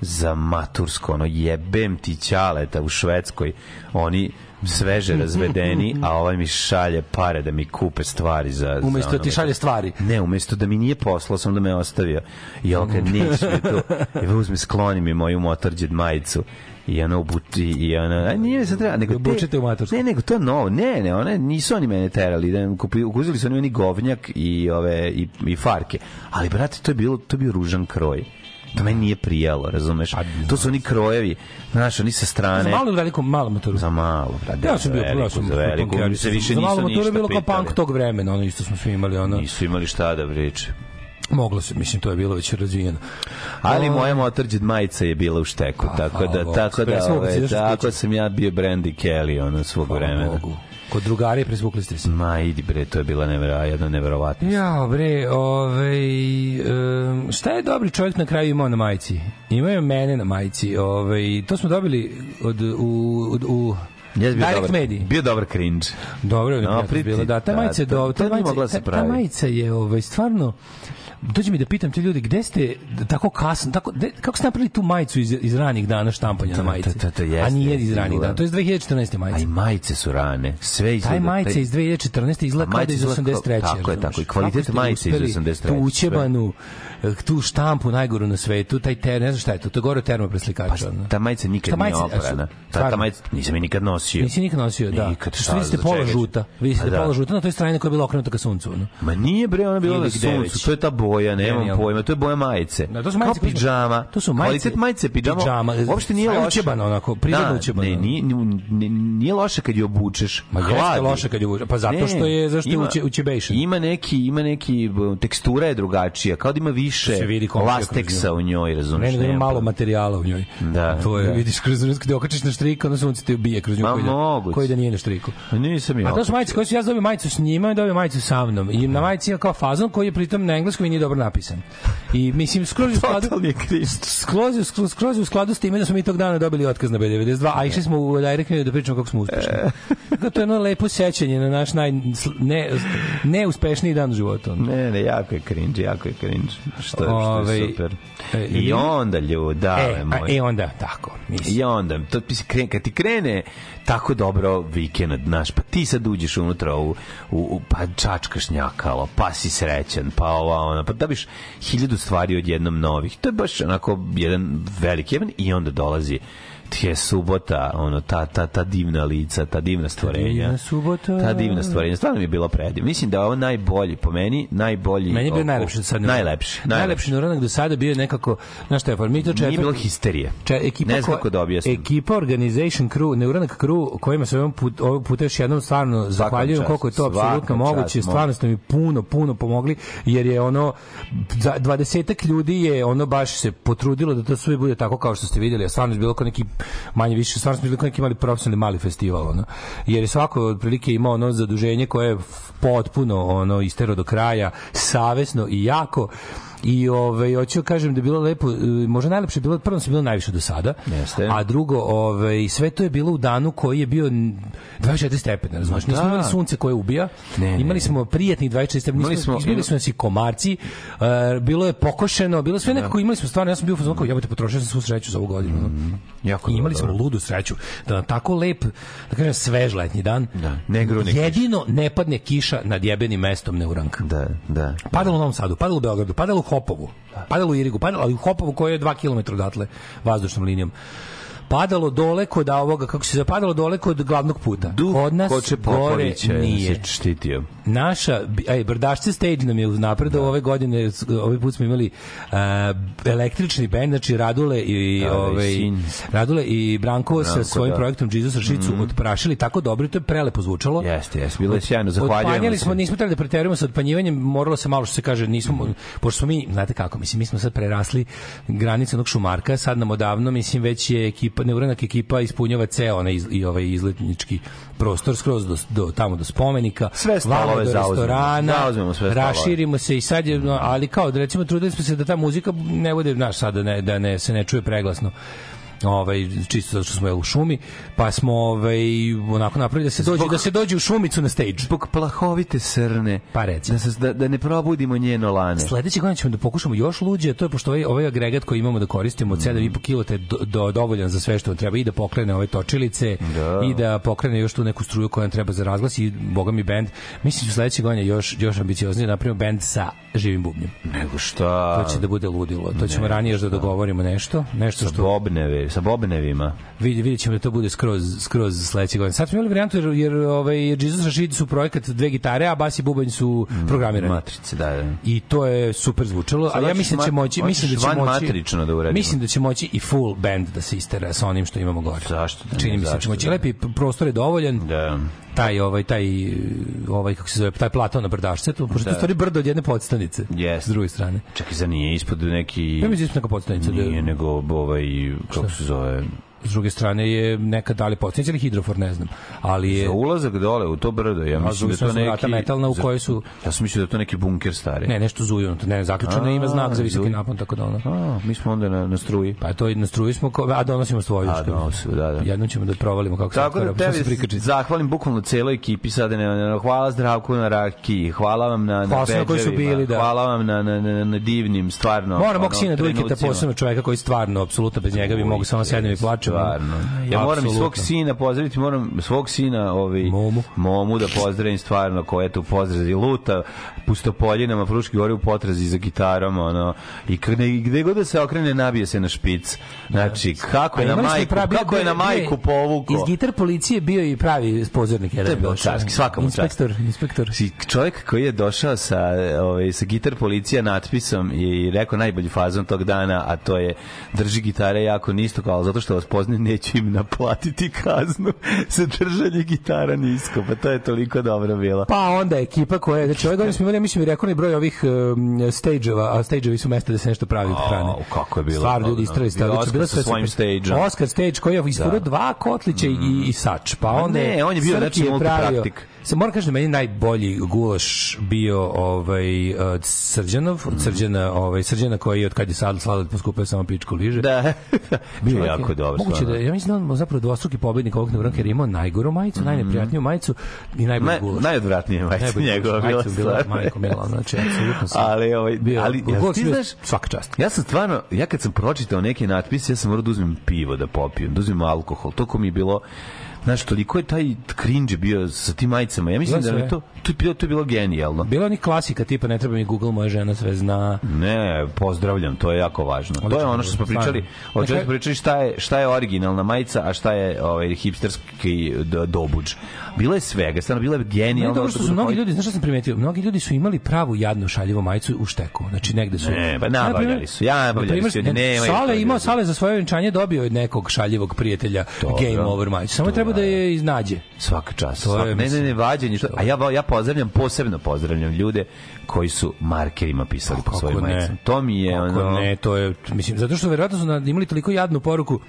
za matursko, ono jebem ti ćaleta u Švedskoj, oni sveže razvedeni, a ovaj mi šalje pare da mi kupe stvari za... Umesto za da ti šalje stvari. Ne, umesto da mi nije poslao, sam da me ostavio. I on kad neće mi to, i uzme skloni mi moju motorđed majicu i ona obuti i ona a nije sad treba nego te- Obučete u matursku. ne nego to je novo ne ne one nisu oni mene terali da kupi uzeli su oni meni govnjak i ove i, i farke ali brate to je bilo to je bio ružan kroj to meni nije prijalo, razumeš? To su oni krojevi, znaš, oni sa strane. Za malu ili veliku, malu maturu. Za malo, brate. Ja sam bio, za ja sam za veliku, oni se više Za malu nisu maturu ništa je bilo kao punk tog vremena, ono isto smo svi imali, ono. Nisu imali šta da priče. Moglo se, mislim, to je bilo već razvijeno. Ali O, moja motorđed majica je bila u šteku, tako da, Bogu. tako da, ove, nešto tako sam ja bio Brandy Kelly, ono, svog vremena. Bogu. Kod drugari presvukli ste se. Ma, idi bre, to je bila nevera, jedna neverovatnost. Ja, bre, ovaj, um, šta je dobri čovjek na kraju imao na majici? Imao mene na majici. Ovaj, to smo dobili od, u, od, u Jesi bio Direct dobar, Mediji. bio dobar cringe. Dobro No, priti, bilo, da, ta da, majica je ta mogla da se ta, ta pravi. majica je ovaj, stvarno, dođe mi da pitam te ljudi, gde ste tako kasno, tako, de, kako ste napravili tu majicu iz, iz ranih dana štampanja na majici? to- to- to jeste, A nije iz ranih dana, to je iz 2014. A i majice. majice su rane. Sve izgleda. Taj majica iz 2014. izgleda kao da majice iz izgleda kao- 83. tako je, tako, i kvalitet majice iz uspeli 83., Tu učebanu, tu štampu najgoru na svetu, taj ter, ne znam šta je to, to je gore termopreslikača. ono. Ta majica nikad Ta nije majica- oprana. Ta, ta majica, nisam je nikad nosio. Nisi nikad nosio, da. Nikad, šta, vi ste pola žuta. Vi ste Pa da. pola žuta na toj strani koja je bila okrenuta ka suncu. Ono. Ma nije bre, ona bila na suncu. To je ta boja, nemam pojma. To je boja majice. Da, to su majice Kao pidžama. to su majice- Kvalitet majice pidžama. pidžama, Uopšte nije loše. učebano onako, prirodno da, učebano. Ne, nije, nije, nije loše kad je obučeš. Ma jeste loše kad je uvuče. Pa zato što je- zašto je učebation. Ima neki, ima neki, tekstura je drugačija. Kao da ima više se vidi komšija kroz lasteksa u njoj, razumiješ? Ne, nego ima malo materijala u njoj. Da, To je, da. vidiš, kroz kroz kada okačiš na štrik, onda sunce te ubije kroz nju Ma, da, moguće. koji da nije na štriku. Nisam ja. A to su majice koje su ja dobio majicu s njima i dobio majicu sa mnom. I na majici je kao fazon koji je pritom na engleskom i nije dobro napisan. I mislim skroz u skladu Totalni je cringe. skroz, skroz, skroz u skladu s time da smo mi tog dana dobili otkaz na B92, a išli smo u direct mail da pričamo kako smo uspešni. Tako to je jedno lepo sećanje na naš naj, ne, neuspešniji dan u životu. Ne, ne, jako je cringe, jako je cringe. Što, što Ovaj, je super. e, I onda, ljudave E, a, moje. e onda, tako, mislim. I onda, to, krene, kad ti krene tako dobro vikend, znaš, pa ti sad uđeš unutra u, u, u pa čačkaš njakalo, pa si srećan, pa ova, ona, pa dobiš hiljadu stvari odjednom novih. To je baš onako jedan veliki jedan i onda dolazi je subota, ono, ta, ta, ta divna lica, ta divna stvorenja. divna subota. Ta divna stvorenja. Stvarno mi je bilo predivno. Mislim da je ovo najbolji, po meni, najbolji. Meni je bio najlepši do sada. Najlepši. Najlepši neuranak do sada bio je nekako, znaš šta je, mi to četvr... Nije bilo histerije. Če, ekipa ne znam ko- kako da objasnim. Ekipa Organization Crew, Neuranak Crew, kojima se ovog, put, ovog puta još jednom stvarno zahvaljujem čast, koliko je to apsolutno moguće. Stvarno ste mi puno, puno pomogli, jer je ono, 20 ljudi je ono baš se potrudilo da to sve bude tako kao što ste vidjeli, a stvarno je bilo kao neki manje više, stvarno smo bili kao neki mali profesionalni mali festival, ono. Jer je svako otprilike imao ono zaduženje koje je potpuno ono istero do kraja, savesno i jako I ovaj hoću da kažem da je bilo lepo, e, možda najlepše je bilo, prvo se bilo najviše do sada. Jeste. A drugo, ovaj sve to je bilo u danu koji je bio n- 24 stepena, razumeš? Nismo da. imali sunce koje ubija. Ne, ne, imali smo prijatnih 24 stepena, Imali nismo, smo- izbili nas i komarci. e, bilo je pokošeno, bilo sve nekako imali smo stvarno, ja sam bio u fazonu kao jebote potrošio sam svu sreću za ovu godinu. ono. Jako I imali dobro. smo ludu sreću da na tako lep, da kažem svež letnji dan. Da, ne grune. Jedino ne padne kiša nad jebenim mestom Neuranka. Da, da. Padalo u Novom Sadu, padalo u Beogradu, padalo u Hopovu, padalo u Irigu, padalo, ali u Hopovu koji je 2 km odatle vazdušnom linijom. Padalo dole kod ovoga, kako se zove, padalo dole kod glavnog puta. Duh kod nas Koče gore nije. štitio. Naša, ej, Brdašce stage nam je uznapredao ove godine, ovaj put smo imali uh, električni bend, znači Radule i, Da, da, i ovaj, sin. Radule i Branko, sa Branko, svojim da. projektom Jesus Rašicu mm odprašili tako dobro i to je prelepo zvučalo. Jeste, jeste, bilo je sjajno, zahvaljujemo Otpanjali se. smo, nismo trebali da preterujemo sa otpanjivanjem, moralo se malo što se kaže, nismo, pošto smo mi, znate kako, mislim, mi smo sad prerasli granice onog šumarka, sad nam odavno, mislim, već je ekipa, neuranak ekipa ispunjava ceo onaj iz, i ovaj izletnički prostor skroz do, do tamo do spomenika, Sve stolove vamo do restorana, Zauzmemo sve raširimo se i sad je, no, ali kao, da recimo, trudili smo se da ta muzika ne bude, znaš, sad da, ne, da ne, se ne čuje preglasno ovaj čisto zato što smo u šumi pa smo ovaj onako napravili da se dođe Zbog- da se dođe u šumicu na stage Zbog plahovite srne. Pa reci. Da, se, da, da ne probudimo njeno lane. Sledeće godine ćemo da pokušamo još luđe, to je pošto ovaj, ovaj agregat koji imamo da koristimo od 7,5 kg te do, do, dovoljan za sve što treba i da pokrene ove točilice Da. i da pokrene još tu neku struju koja nam treba za razglas i boga mi bend. Mislim da sledeće godine još, još ambicioznije da napravimo bend sa živim bubnjem. Nego šta? To će da bude ludilo. To ćemo ranije još da dogovorimo nešto, nešto što bobneve, sa bobnevima. vidi vidjet ćemo da to bude skroz skroz sledeće godine. Sad smo imali varijantu jer, jer ovaj Jesus Rashid su projekat dve gitare, a bas i bubanj su programirani. Matrice, da, da. I to je super zvučalo, Sad ali ja mislim da će moći, mislim da će moći matrično da uradimo. Mislim da će moći i full band da se istera sa onim što imamo gore. Zašto da ne, Čini mi se da će moći da lepi prostor je dovoljan. Da. Taj ovaj taj ovaj kako se zove, taj plato na brdašce, to pošto u stvari brdo od jedne podstanice. Yes. S druge strane. Čekaj, za nije ispod neki... Ja mislim da neka podstanica. da- Nije, nego ovaj, kako se zove... S druge strane je neka da li podstanica ili hidrofor, ne znam. Ali je Za ulazak dole u to brdo, ja mislim da to neki... metalna u za- kojoj su- Ja sam mislio da to neki bunker stari. ne, nešto zuju, ne, zaključano ima znak za visoki napon, tako da ono. A, mi smo onda na, na struji. Pa to i na struji smo, ko- a donosimo svoju. A, što- donosimo, da, da. Jednom ćemo da provalimo kako se Tako da tebi prikači. zahvalim bukvalno celoj ekipi sada ne, ne, hvala Zdravku na Raki, hvala vam na na koji su bili, da. Hvala vam na na na, na divnim stvarno. Moram ono, mog sina Dujketa, trenucima. posebno čoveka koji stvarno, apsolutno bez njega bi mogu samo sednem i plačem. Stvarno. Ja moram i svog sina pozdraviti, moram svog sina ovaj Momu. Momu da pozdravim stvarno ko je tu pozdrazi luta pustopoljinama Fruški gori u potrazi za gitarom ono i gde, gde god da se okrene nabije se na špic. Znači kako je na majku, kako je na majku povukao. Iz gitar policije bio i pravi pozornik. jedan To je bilo došao. carski, svaka mu čast. Inspektor, inspektor. Si čovjek koji je došao sa, ovaj, sa gitar policija natpisom i rekao najbolji fazon tog dana, a to je drži gitare jako nisko, kao zato što vas poznajem neću im naplatiti kaznu za držanje gitara nisko. Pa to je toliko dobro bilo. Pa onda ekipa koja, znači ove godine smo imali, ja mislim, rekordni broj ovih um, stage-ova, a stage-ovi su mesta da se nešto pravi od hrane. Au, kako je bilo Stvarno, ljudi istrali stavili. Oskar Bilo sa svojim stage-om. Oscar stage koji je isfurio dva kotlića i, i sač. Pa onda ne, on je bio, znači, je pravio- multipraktik. Se moram kažem da meni najbolji gulaš bio ovaj od Srđanov, od Srđana, ovaj Srđana koji od kad je sad sladoled poskupio samo pičku liže. Da, bio je jako dobro. Moguće da ja mislim da on zapravo dvostruki pobednik ovog Neuronka jer je imao najgoru majicu, najneprijatniju majicu i najbolji Naj, gulaš. najodvratnije majice njegova bila bila majko mila, znači apsolutno. Ali, ovaj, bio, ali, ti znaš, svaka čast. Ja sam stvarno, ja kad sam pročitao neke natpise, ja sam morao da uzmem pivo da popijem, da uzmem alkohol. Toliko mi je bilo Znaš, toliko je taj cringe bio sa tim majicama. Ja mislim Bilo da sve. je to, to, je bilo, to je bilo genijalno. Bila je ni klasika tipa ne treba mi Google, moja žena sve zna. Ne, pozdravljam, to je jako važno. to je Odlično, ono što smo pričali, o čemu smo pričali šta je, šta je originalna majica, a šta je ovaj, hipsterski dobuđ. Bilo je svega, stvarno, bilo je Ne, genijalno. dobro što su mnogi ljudi, znaš šta sam primetio? Mnogi ljudi su imali pravu jadnu šaljivu majicu u šteku. Znači negde su. Ne, pa Na nabavljali su, ja nabavljali na su, ih Sale to je imao ljudi. Sale za svoje venčanje dobio od nekog šaljivog prijatelja. Game Over majicu. Samo treba da je iznađe. Svaka čast. To je, Svaka, ne, ne, mislim, ne, vađenje. To, a ja, ja pozdravljam, posebno pozdravljam ljude koji su markerima pisali po svojim ne? majicama. To mi je Kako ono... ne, to je mislim zato što verovatno su imali toliko jadnu poruku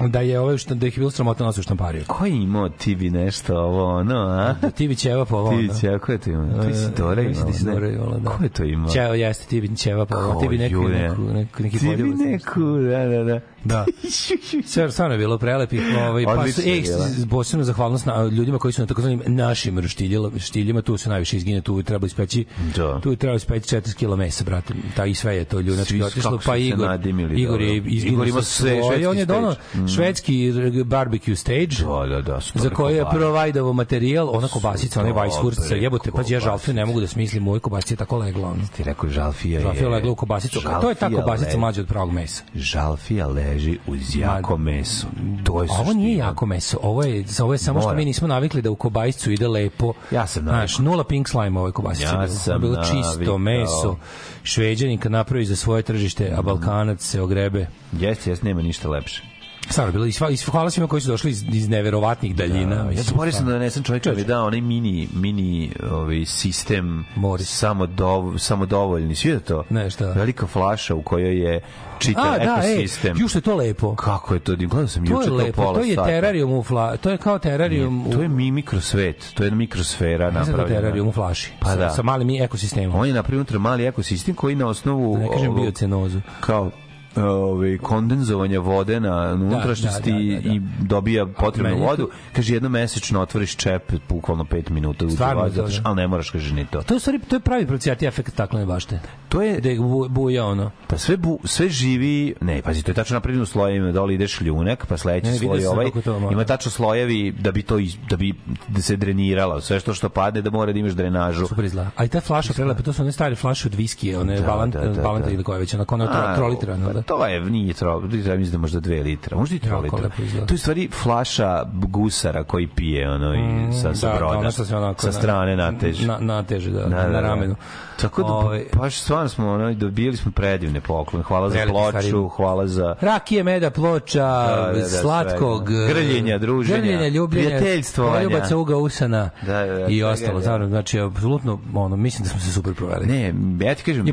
da je ovaj što da ih je bilo sramota nosu štampariju. Ko je imao ti bi nešto ovo, ono, a? Da ti bi ćeva po ovom. Ti bi ćeva, ko je to imao? Ti si Dora mislim da si imao, Dora ne? imala, da. Ko je to imao? Ćeva jeste, ti bi ćeva po ovom. Ti bi neku, neku, neku, neki Ti bi neku, da, da, da. Da. Sve stvarno je bilo prelepih, ovaj pa ej, bilo. posebno zahvalnost na ljudima koji su na takozvanim našim roštiljima, štiljima, tu se najviše izgine, tu treba ispeći. Da. Tu treba ispeći 4 kg mesa, brate. Ta i sve je to ljunački otišlo, pa Igor. nadimili, Igor je izginuo Igor ima sve- švedski on je dono. Mm. švedski barbecue stage. Da, da, da. za koje je kobasice. provajdovo materijal, ona kobasica, onaj Weisswurst, jebote, pa ja kobasice. ne mogu da smislim, ove kobasice je tako legla. Ti rekao žalfija je... Žalfija legla u kobasicu. To je ta kobasica mlađa od pravog mesa. Žalfija leži uz jako meso. To je Ovo nije jako meso, ovo je, ovo je samo što Mora. mi nismo navikli da u kobasicu ide lepo. Ja sam Znaš, nula pink slime u ovoj kobasici. Ja sam bilo čisto navikao. meso. Šveđanin kad napravi za svoje tržište, a Balkanac se ogrebe. Jeste, jeste, nema ništa lepše. Stvarno, bilo i sva, i hvala svima koji su došli iz, iz neverovatnih daljina. Ja mislim, zaboravio sam da donesem čovjek koji mi dao onaj mini, mini ovaj, sistem Moris. samo, dov, samo dovoljni. Svi je to? Ne, šta? Velika flaša u kojoj je čitav A, da, ej, ekosistem. ju što je to lepo. Kako je to? Gledao sam To juče to lepo, pola to je sata. terarium u fla, to je kao terarium u... To je mi mikrosvet, to je jedna mikrosfera Ne da je napravljena. terarium u flaši. Pa sa, da. Sa malim ekosistemom. On je napravio mali ekosistem koji na osnovu Da ne kažem biocenozu. kao ovaj kondenzovanja vode na unutrašnjosti da, da, da, da. i dobija potrebnu vodu. Kaže jedno mesečno otvoriš čep bukvalno 5 minuta Stvarno što- da. ali ne moraš kaže ni to. To je, u stvari, to je pravi procijati efekt staklene bašte. To je Da je bu- buja ono. Pa sve, bu, sve živi, ne, pazi, to je tačno napravljeno u slojevima, dole ide šljunak, pa sledeći Ne, sloj ovaj, ima tačno slojevi da bi to, da bi da se dreniralo, sve što što padne da mora da imaš drenažu. Super izgleda. A i ta flaša prelepa, to su one stare flaše od viskije, one Da, Valant, da, da, Valanta da. ili koja već, ona tro, A, troliterana, pa da? To je, nije tro, treba mislim da možda 2 litra, možda i 3 Jako litra. To je stvari flaša gusara koji pije ono i sa, sa da, broda, se onako sa na- strane nateže. Na, nateže, da, Da, da, na da. ramenu. Tako da, Ovaj, baš stvarno smo, ono, dobili smo predivne poklone. Hvala za ploču, Harim. hvala za... Rakije, meda, ploča, Da, da, da, slatkog, sve, da. Grljenja, druženja, grljenja, ljubljenja, prijateljstvovanja. poljubaca, uga usana Da, da, da, i ostalo. da. Znači, znači, apsolutno, ono, mislim da smo se super proveli. Ne, ja ti kažem, I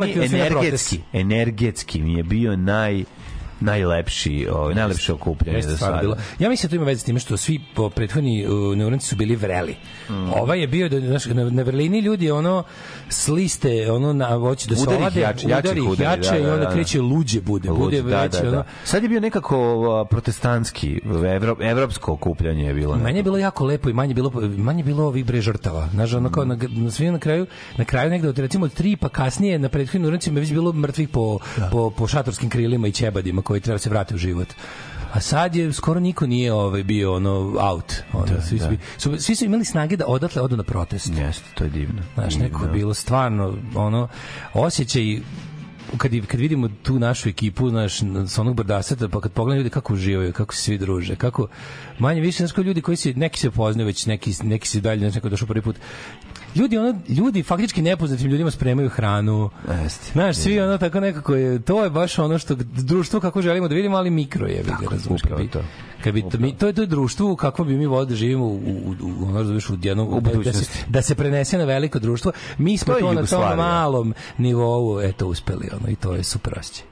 meni energetski, energetski mi je bio naj najlepši, ovaj najlepše okupljanje Jeste stvarno sada. bilo. Ja mislim da to ima veze s time što svi po prethodni uh, neuranci su bili vreli. Mm. Ovaj je bio da znaš, na, na vrlini ljudi ono s liste ono na hoće da se Udari olade, jače, jače udari ih udari, jače da, i da, onda da. kreće luđe bude. bude Luđ, da, veće, da, ono, da. Sad je bio nekako uh, protestantski, evro, evropsko okupljanje je bilo. Manje je bilo jako lepo i manje bilo manje je bilo ovih bre žrtava. Znaš, ono kao na, na svim na kraju, na kraju negde od recimo od tri pa kasnije na prethodnim urancima je već bilo mrtvih po, po, po šatorskim krilima i ćebadima koji treba se vratiti u život. A sad je skoro niko nije ovaj bio ono out. Ono, svi, da. svi, su, svi su imali snage da odatle odu na protest. Jeste, to je divno. Znaš, neko je Divno. bilo stvarno ono osjećaj kad, kad vidimo tu našu ekipu naš, sa onog brdaseta, pa kad pogledam ljudi kako uživaju, kako se svi druže, kako manje više, kao ljudi koji se, neki se poznaju već, neki, neki se dalje, znaš, neko došao prvi put, ljudi ono ljudi faktički nepoznatim ljudima spremaju hranu. Jeste. Znaš, svi ono tako nekako je to je baš ono što društvo kako želimo da vidimo, ali mikro je, ga razumeš, bi, to. kad bi to, mi, to je to društvo u kakvom bi mi volili da živimo u, u, u, ono, razumeš, u jednom, U da, se, da se prenese na veliko društvo. Mi smo To to, na tom malom nivou eto uspeli ono i to je super osjećaj.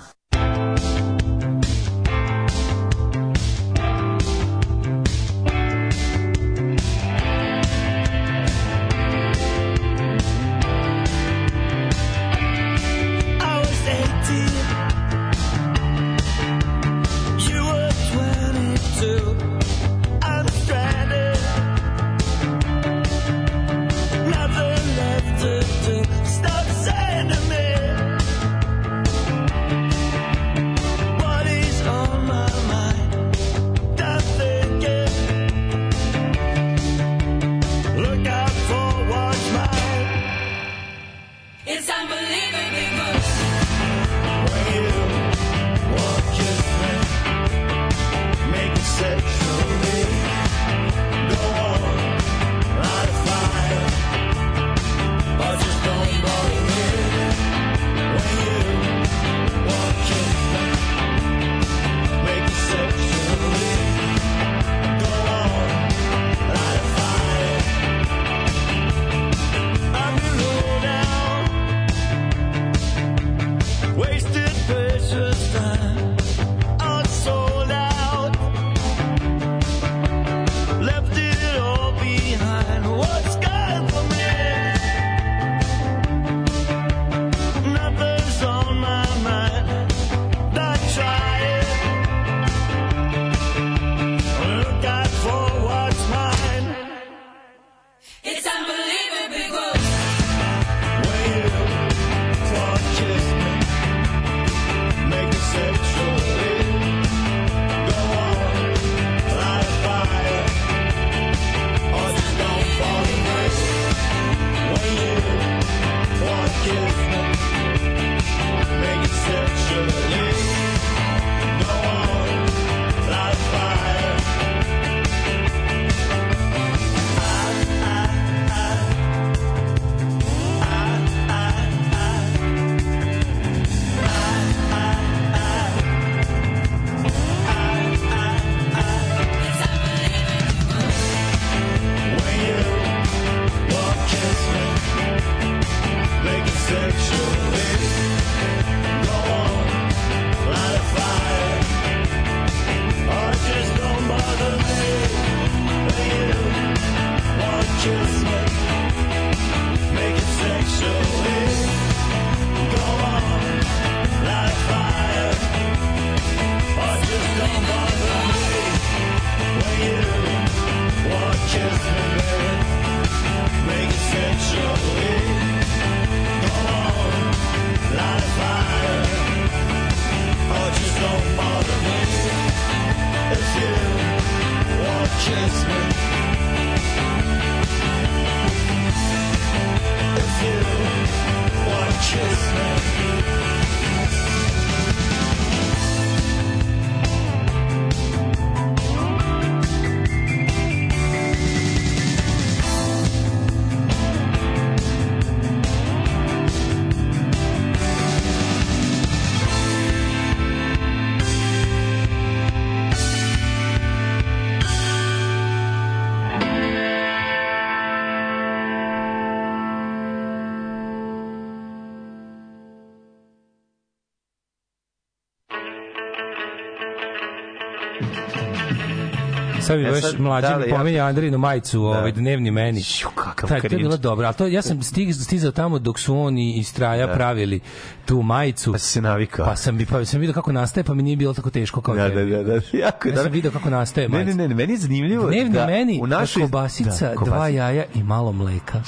Sad, mlađe da li mi ja- pominja Andrinu majicu, ovaj dnevni meni. kakav Taj, to je bilo dobro, ali to ja sam stig, stizao tamo dok su on i i Straja pravili tu majicu. Pa se navikao. Pa sam, bi- pa sam vidio kako nastaje, pa mi nije bilo tako teško kao Da, tebi. da, da, da. Jako Ja sam vidio kako nastaje Ne, ne, majica. ne, ne, meni je zanimljivo Dnevni da meni, u našoj kobasica, da, dva kobasica. jaja i malo mleka.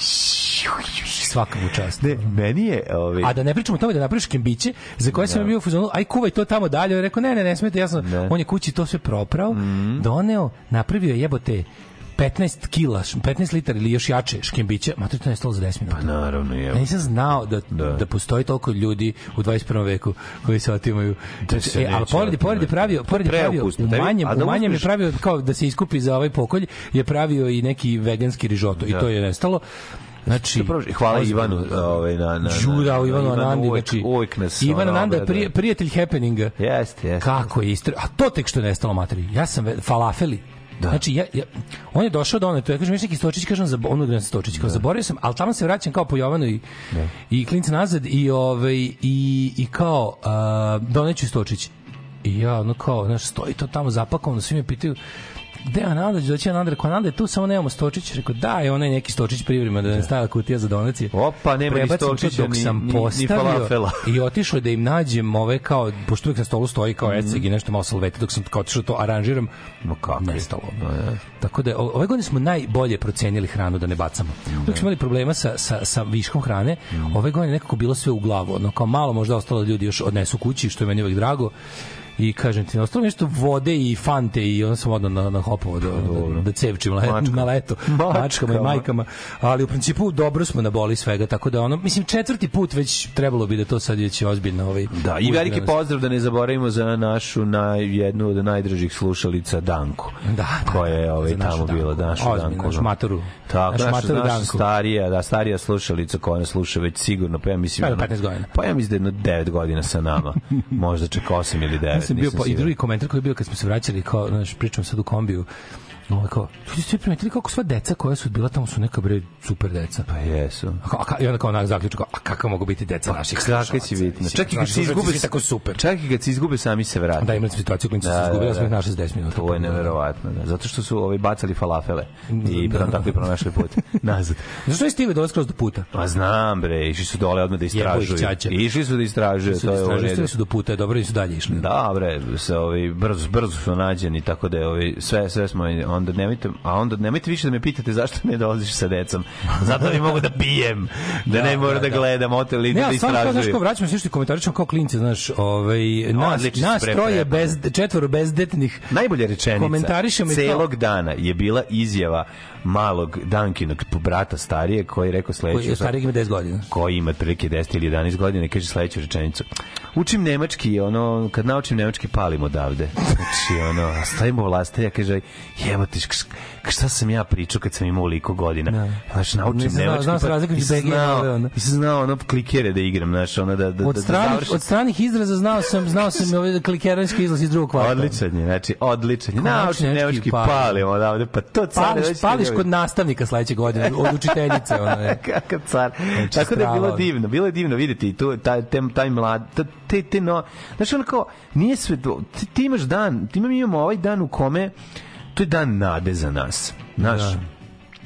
Svaka mu čast. Ne, meni je ovaj A da ne pričamo o tome da napraviš kembiće za koje sam bio u fazonu, aj kuvaj to tamo dalje. On rekao, ne, ne, ne smete, ja sam, on je kući to sve proprao, Mhm. doneo, napravio je jebote 15 kila, š- 15 litara ili još jače škembiće, ma to je nestalo za 10 minuta. Pa naravno je. Ja nisam znao da, da. postoji toliko ljudi u 21. veku koji se otimaju. Da se e, ali pored, pored je pravio, pored je pravio u manjem, da u manjem je pravio kao da se iskupi za ovaj pokolj, je pravio i neki veganski rižoto i Da. to je nestalo. Znači, prođe? Hvala. Ivanu ovaj, na, na, Žurao Ivanu Ivan Anandi, znači uvek nas Ivan ono, Ananda je obrada. prije, prijatelj happeninga. Jeste, jeste. Kako je istro... A to tek što je nestalo materi. Ja sam falafeli. Da. Znači, ja, ja, on je došao do one, to ja kažem, neki stočić, kažem, za onu gde stočić, kao zaboravio sam, ali tamo se vraćam kao po Jovanu i, i klinca nazad i, ovaj, i, i kao uh, doneću stočić. I ja, ono kao, znaš, stoji to tamo zapakovano, svi me pitaju, gde je Ananda, doći Ananda, rekao, Ananda je tu, samo nemamo stočić, rekao, da, je onaj neki stočić privrema, da ne stavlja kutija za donacije. Opa, nema ni stočića, dok ni- sam ni- ni postavio falafela. i otišao da im nađem ove kao, pošto uvijek na stolu stoji kao eceg i nešto malo salvete, dok sam kao otišao to aranžiram, Ma kako je? nestalo. Tako da, ove godine smo najbolje procenili hranu da ne bacamo. Uvijek smo imali problema sa, sa, sa viškom hrane, ove godine nekako bilo sve u glavu, ono kao malo možda ostalo da ljudi još odnesu kući, što je meni uvijek drago, i kažem ti, ostalo nešto vode i fante i onda sam odno na, na hopovo da, da, da cevčim le, Mačka. na leto Mačkama. mačkama i majkama, ali u principu dobro smo na boli svega, tako da ono, mislim četvrti put već trebalo bi da to sad već ozbiljno ovaj, Da, i veliki pozdrav da ne zaboravimo za našu naj, jednu od najdražih slušalica Danku. Da, da, koja je ovaj, za našu tamo bila, Danku. da, našu Ozbiljno, Danku. našu da. matoru. Tako, Našu naša, matoru naša Danku. starija, da, starija slušalica koja nas sluša već sigurno, pa ja mislim... Pa, jedno- 15 godina. Pa ja mislim da je jedno 9 godina sa nama. Možda čak 8 ili 9. Sam bio po, i drugi komentar koji je bio kad smo se vraćali kao znaš pričam sad u kombiju Ovo kao, ljudi ste primetili kako sva deca koja su bila tamo su neka bre super deca. Pa jesu. A, ka- a, I onda kao onak zaključak, a kako mogu biti deca naših Kakve si bitno. Čak i kad se izgube, tako super. čak i kad se izgube, sami se vrate. Da, imali smo situaciju klinci su se izgubili, ja sam ih našao za 10 minuta. To je neverovatno, da. Zato što su ovaj bacali falafele i Da. potom tako i pronašli put nazad. Zašto je stigli dole skroz do puta? Pa znam bre, išli su dole odmah da istražuju. Išli su da istražuju, to je u redu. su do puta, dobro i su dalje išli. Da, bre, se ovaj brzo brzo su nađeni, tako da je ovaj sve sve smo onda nemojte, a onda nemojte više da me pitate zašto ne dolaziš sa decom. Zato ne mogu da pijem, da, ne moram da, gledam hotel i Ne, da ali stvarno kao, znaš, kao istražujem. vraćamo se što komentarišemo kao klinci, znaš, ovaj, nas, Odlični nas troje bez, četvoro bezdetnih Najbolja rečenica celog dana je bila izjava malog Dankinog brata starije koji je rekao sledeću koji je starijeg ima 10 godina. koji ima otprilike 10 ili 11 godina i kaže sledeću rečenicu. Učim nemački, ono, kad naučim nemački palim odavde. Znači, ono, stavimo vlaste, ja kaže, š- šta sam ja pričao kad sam imao oliko godina? Da. Znaš, naučim Nisam znao- nemački, znao nisam BG i ove, znao, ono. znao ono klikere da igram, znaš, ono da, da, Od da, da stranih, završim. od stranih izraza znao sam, znao sam i ovaj klikeranski izlaz iz drugog kvarta. Odličan je, znači, odličan je. Naučim nemački nemački palim. palim odavde, pa to car. Pališ, kod nastavnika sledeće godine, od učiteljice. Je. Kakav car. Tako da je bilo divno, bilo je divno videti tu taj taj, taj mlad te te no, znači ono kao nije sve ti, ti imaš dan, ti imamo- imamo ovaj dan u kome to je dan nade za nas. Znaš,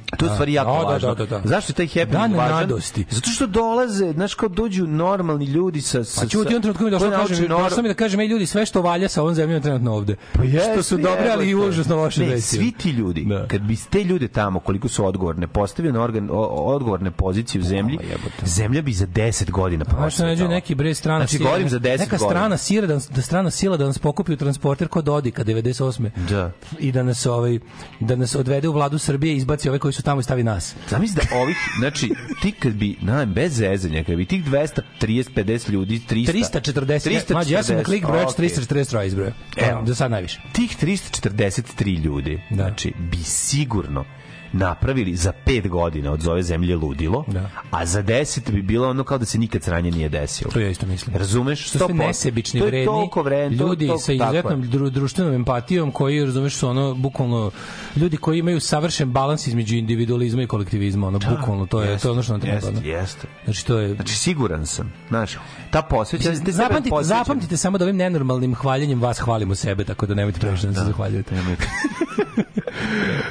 To je stvari jako Da, da, važno. da, da, da. Zašto je taj happening Dan važan? radosti. Zato što dolaze, znaš, kao dođu normalni ljudi sa... sa Pa ću ti on trenutku mi došlo, koji kažem, nor- došlo mi da kažem, ej ljudi, sve što valja sa ovom zemljom trenutno ovde. Pa jeste, što su dobre, ali i užasno loše ne. Svi ti ljudi, Da. kad bi te ljude tamo, koliko su odgovorne, postavio na organ, o, odgovorne pozicije u zemlji, zemlja bi za 10 godina što procvetala. nađe neki bre strana Znači, sila- govorim za 10 neka godina. strana sila da, da strana sila da nas pokupi u transporter kod Dodika 98. Da. I da nas ovaj da nas odvede u vladu Srbije i izbaci ove koji su tamo i stavi nas. Zamisli da ovih, znači, ti kad bi, na, bez zezanja, kad bi tih 230, 50 ljudi, 300... 340. 340. Mađe, ja sam na klik brojač okej. 343 izbrojao. Evo. Evo, do sad najviše. Tih 343 ljudi, znači, bi sigurno napravili za pet godina od zove zemlje ludilo, Da. a za deset bi bilo ono kao da se nikad sranje nije desilo. To ja isto mislim. Razumeš? To su sve 100%. nesebični, To vredni toliko vredni, to- ljudi to- sa izuzetnom dru, društvenom empatijom koji, razumeš, su ono, bukvalno, ljudi koji imaju savršen balans između individualizma i kolektivizma, ono, bukvalno, to je, to je ono što nam treba. Jeste, ono. jeste. Znači, to je... Znači, siguran sam. Znaš, ta posvećenost... te sebe Zapamtite, posvećen- zapamtite samo da ovim nenormalnim hvaljenjem vas hvalimo sebe, tako da nemojte previše da, se zahvaljujete.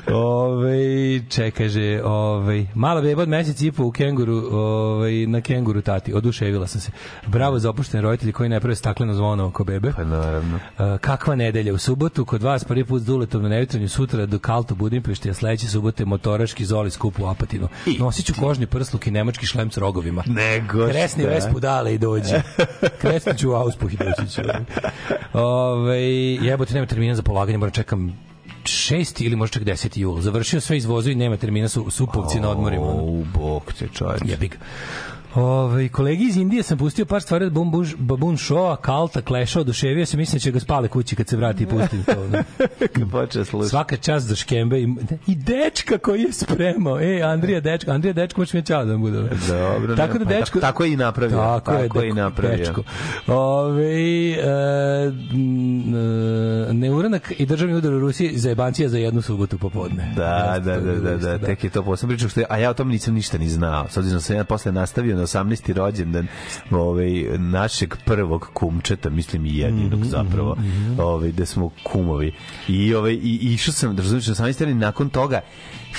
Ove, čekaj, kaže, ove, mala beba od mesec i po u kenguru, ove, na kenguru tati, oduševila sam se. Bravo za opuštene roditelji koji ne prave stakleno zvono oko bebe. Pa naravno. Uh, kakva nedelja u subotu kod vas prvi put s duletom na nevitranju sutra do Kalto Budimpešti a sledeće subote motoraški zoli skup u Apatinu nosit ću kožni prsluk i nemački šlem s rogovima Nego kresni šta. vespu dale i dođi kresni ću u auspuh i doći ću Ove, jebote nema termina za polaganje moram čekam 6. ili možda čak 10. jul. Završio sve izvozu i nema termina su supovci na odmorima. U, bog te čovječ. Jebi ga. Ove, kolegi iz Indije sam pustio par stvari od Baboon Show-a, Kalta, Clash-a, oduševio se, mislim da će ga spale kući kad se vrati i pusti to. Kad počne slušati. Svaka čast za škembe i, i dečka koji je spremao. E, Andrija dečko, Andrija dečko, možeš mi ćao da vam bude. Dobro, tako da pa dečko... tako- tako je i napravio, Tako, je, tako je i napravio. Dečko. Ove, e, e, neuranak i državni udar u Rusiji za jebancija za jednu subotu popodne. Da, da, da, da, isto, da, tek je to posebno priča, što je, a ja o tom nisam ništa ni znao. S obzirom da sam ja posle nastavio na 18. rođendan ovaj, našeg prvog kumčeta, mislim i jedinog Mhm, zapravo, ovaj, da smo kumovi. I, ovaj, i, išao sam, da razumiješ, na 18. rođendan, nakon toga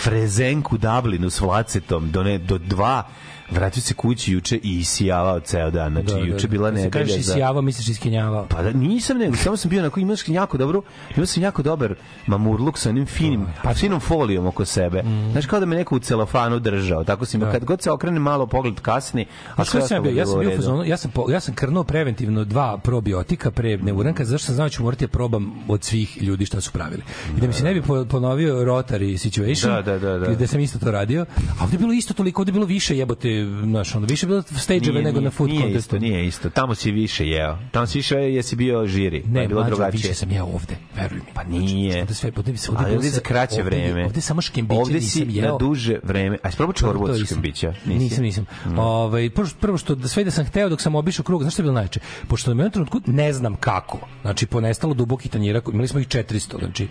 frezenku Dublinu s vlacetom do, ne, do dva vratio se kući juče i isijavao ceo dan. Znači, Da, da, juče da. bila nedelja kažeš za... isijavao, misliš iskenjavao. Pa da, nisam nego, samo sam bio onako, imao sam jako dobro, imao sam jako dobar mamurluk sa onim finim, pa finom folijom oko sebe. Znaš, kao da me neko u celofanu držao, tako sam, Da. kad god se okrene malo pogled kasni, a sve sam bio? Ja sam bio fazonu, ja sam, po, ja sam krnuo preventivno dva probiotika pre neuranka, zašto sam znao da ću morati da probam od svih ljudi šta su pravili. I da mi se ne bi po- ponovio Rotary situation, Da, da, da, da. gde sam isto to radio, a ovde je bilo isto toliko, ovde je bilo više jebote, znaš, onda više bilo stage Nije, nego nije, na food nije contestu. isto, nije isto. Tamo si više jeo. Tamo si više jesi bio žiri. pa Ne, je bilo mlađo, drugačije. više sam jeo ovde, veruj mi. Pa nije. Ovde sve, ovde, ovde, bilo ovdje za kraće ovde- vreme. Ovde samo škembiće Ovde si nisam jeo. na duže vreme. A isprobao čorbu od škembića? Nisam, nisam. Mm. Ovaj prvo, prvo što da sve da sam hteo dok sam obišao krug, znaš šta je bilo najče? Pošto na jednom trenutku ne znam kako. Znači ponestalo dubokih tanjira, imali smo ih 400, znači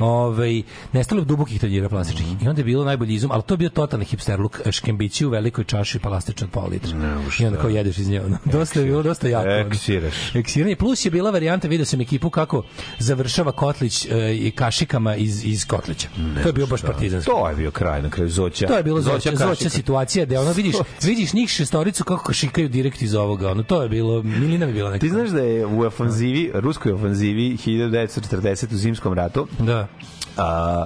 ovaj nestalo dubokih tanjira plastičnih. Mm. I onda je bilo najbolji izum, ali to je bio totalni hipster luk, škembići u velikoj čaši plastična od pola litra. I onda kao jedeš iz nje. Ono. Dosta je bilo, dosta jako. Eksiraš. Eksiranje. Plus je bila varijanta, video sam ekipu kako završava Kotlić e, i kašikama iz, iz Kotlića. to je bio baš partizanski. To je bio kraj na kraju Zoća. To je bilo zoća, zoća, kašika. situacija da ono vidiš vidiš njih šestoricu kako kašikaju direkt iz ovoga. Ono to je bilo Milina bi bila neka. Ti znaš da je u ofanzivi, ruskoj ofanzivi 1940 u zimskom ratu, Da. a,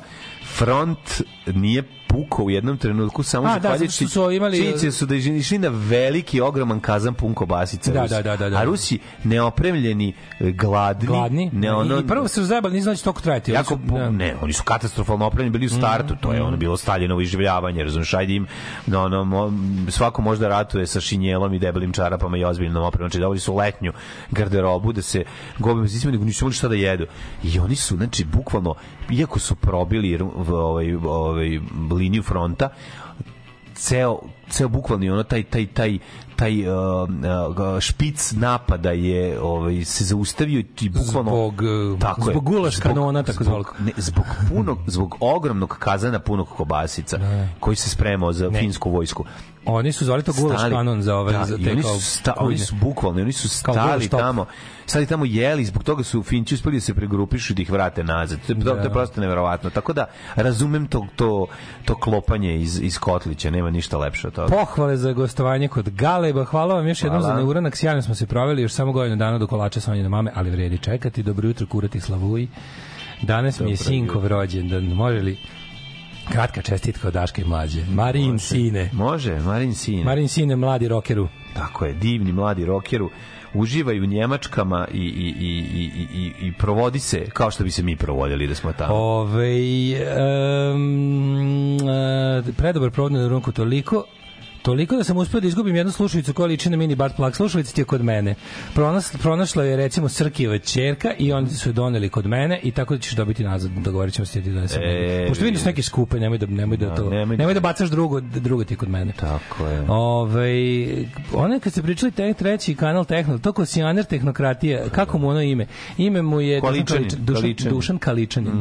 front nije pukao u jednom trenutku samo A, da, što su imali- činjenici su da je išli na veliki ogroman kazan pun kobasica Da, da, da, da, da. a Rusi neopremljeni e, gladni, Gladni. ne ono I prvo su zajebali, nisam da će toliko trajati. Jako su- da. ne, oni su katastrofalno opremljeni bili u startu, to je ono bilo Staljinovo iživljavanje, razumiješ, ajde im, no, ono, mo- svako možda ratuje sa šinjelom i debelim čarapama i ozbiljnom opremom, znači dobili su letnju garderobu da se gobe bez nego nisu imali šta da jedu. I oni su, znači, bukvalno, iako su probili ovaj, ovaj, liniju fronta, ceo ceo bukvalni ono taj taj taj taj uh, uh, špic napada je ovaj se zaustavio i bukvalno Zbog, uh, tako je, zbog gulaš zbog- kanona, tako zbog, zvanog. ne, zbog punog zbog ogromnog kazana punog kobasica koji se spremao za finsku vojsku Oni su zvali to gulaš kanon za ove da, za te oni kao su, sta, oni su bukvalno oni su stali tamo stali tamo jeli zbog toga su Finci uspeli da se pregrupišu i da ih vrate nazad to je, to, je prosto neverovatno tako da razumem to, to, to klopanje iz, iz Kotlića nema ništa lepše od toga Pohvale za gostovanje kod Galeba. Hvala vam još jednom Hvala. za neuranak. Sjajno smo se proveli još samo godinu dana do kolača Sonjine mame, ali vredi čekati. Dobro jutro, kurati slavuj. Danas mi je sinkov rođendan. Može li kratka čestitka od Daška i mlađe? Marin sine. može Marin Sin Marin sine, mladi rokeru. tako je divni mladi rokeru uživaju u Njemačkama i, i, i, i, i, i provodi se kao što bi se mi provodili da smo tamo Ove, um, predobar provod na runku toliko Toliko da sam uspeo da izgubim jednu slušalicu koja liči na mini Bart Plak. Slušalica ti je kod mene. Pronas, pronašla je recimo Srkijeva ćerka i oni su je doneli kod mene i tako da ćeš dobiti nazad. Dogovorit ćemo se ti da donesem. E, Pošto vidim da su neke skupe, nemoj da, nemoj da, to, nemoj nemoj, da- da bacaš drugo, drugo ti kod mene. Tako je. Ove, one kad se pričali te, treći kanal Tehno, to kosijaner tehnokratije, kako mu ono ime? Ime mu je Kaličanin, Dušan, Kaličanin. Dušan Kaličanin.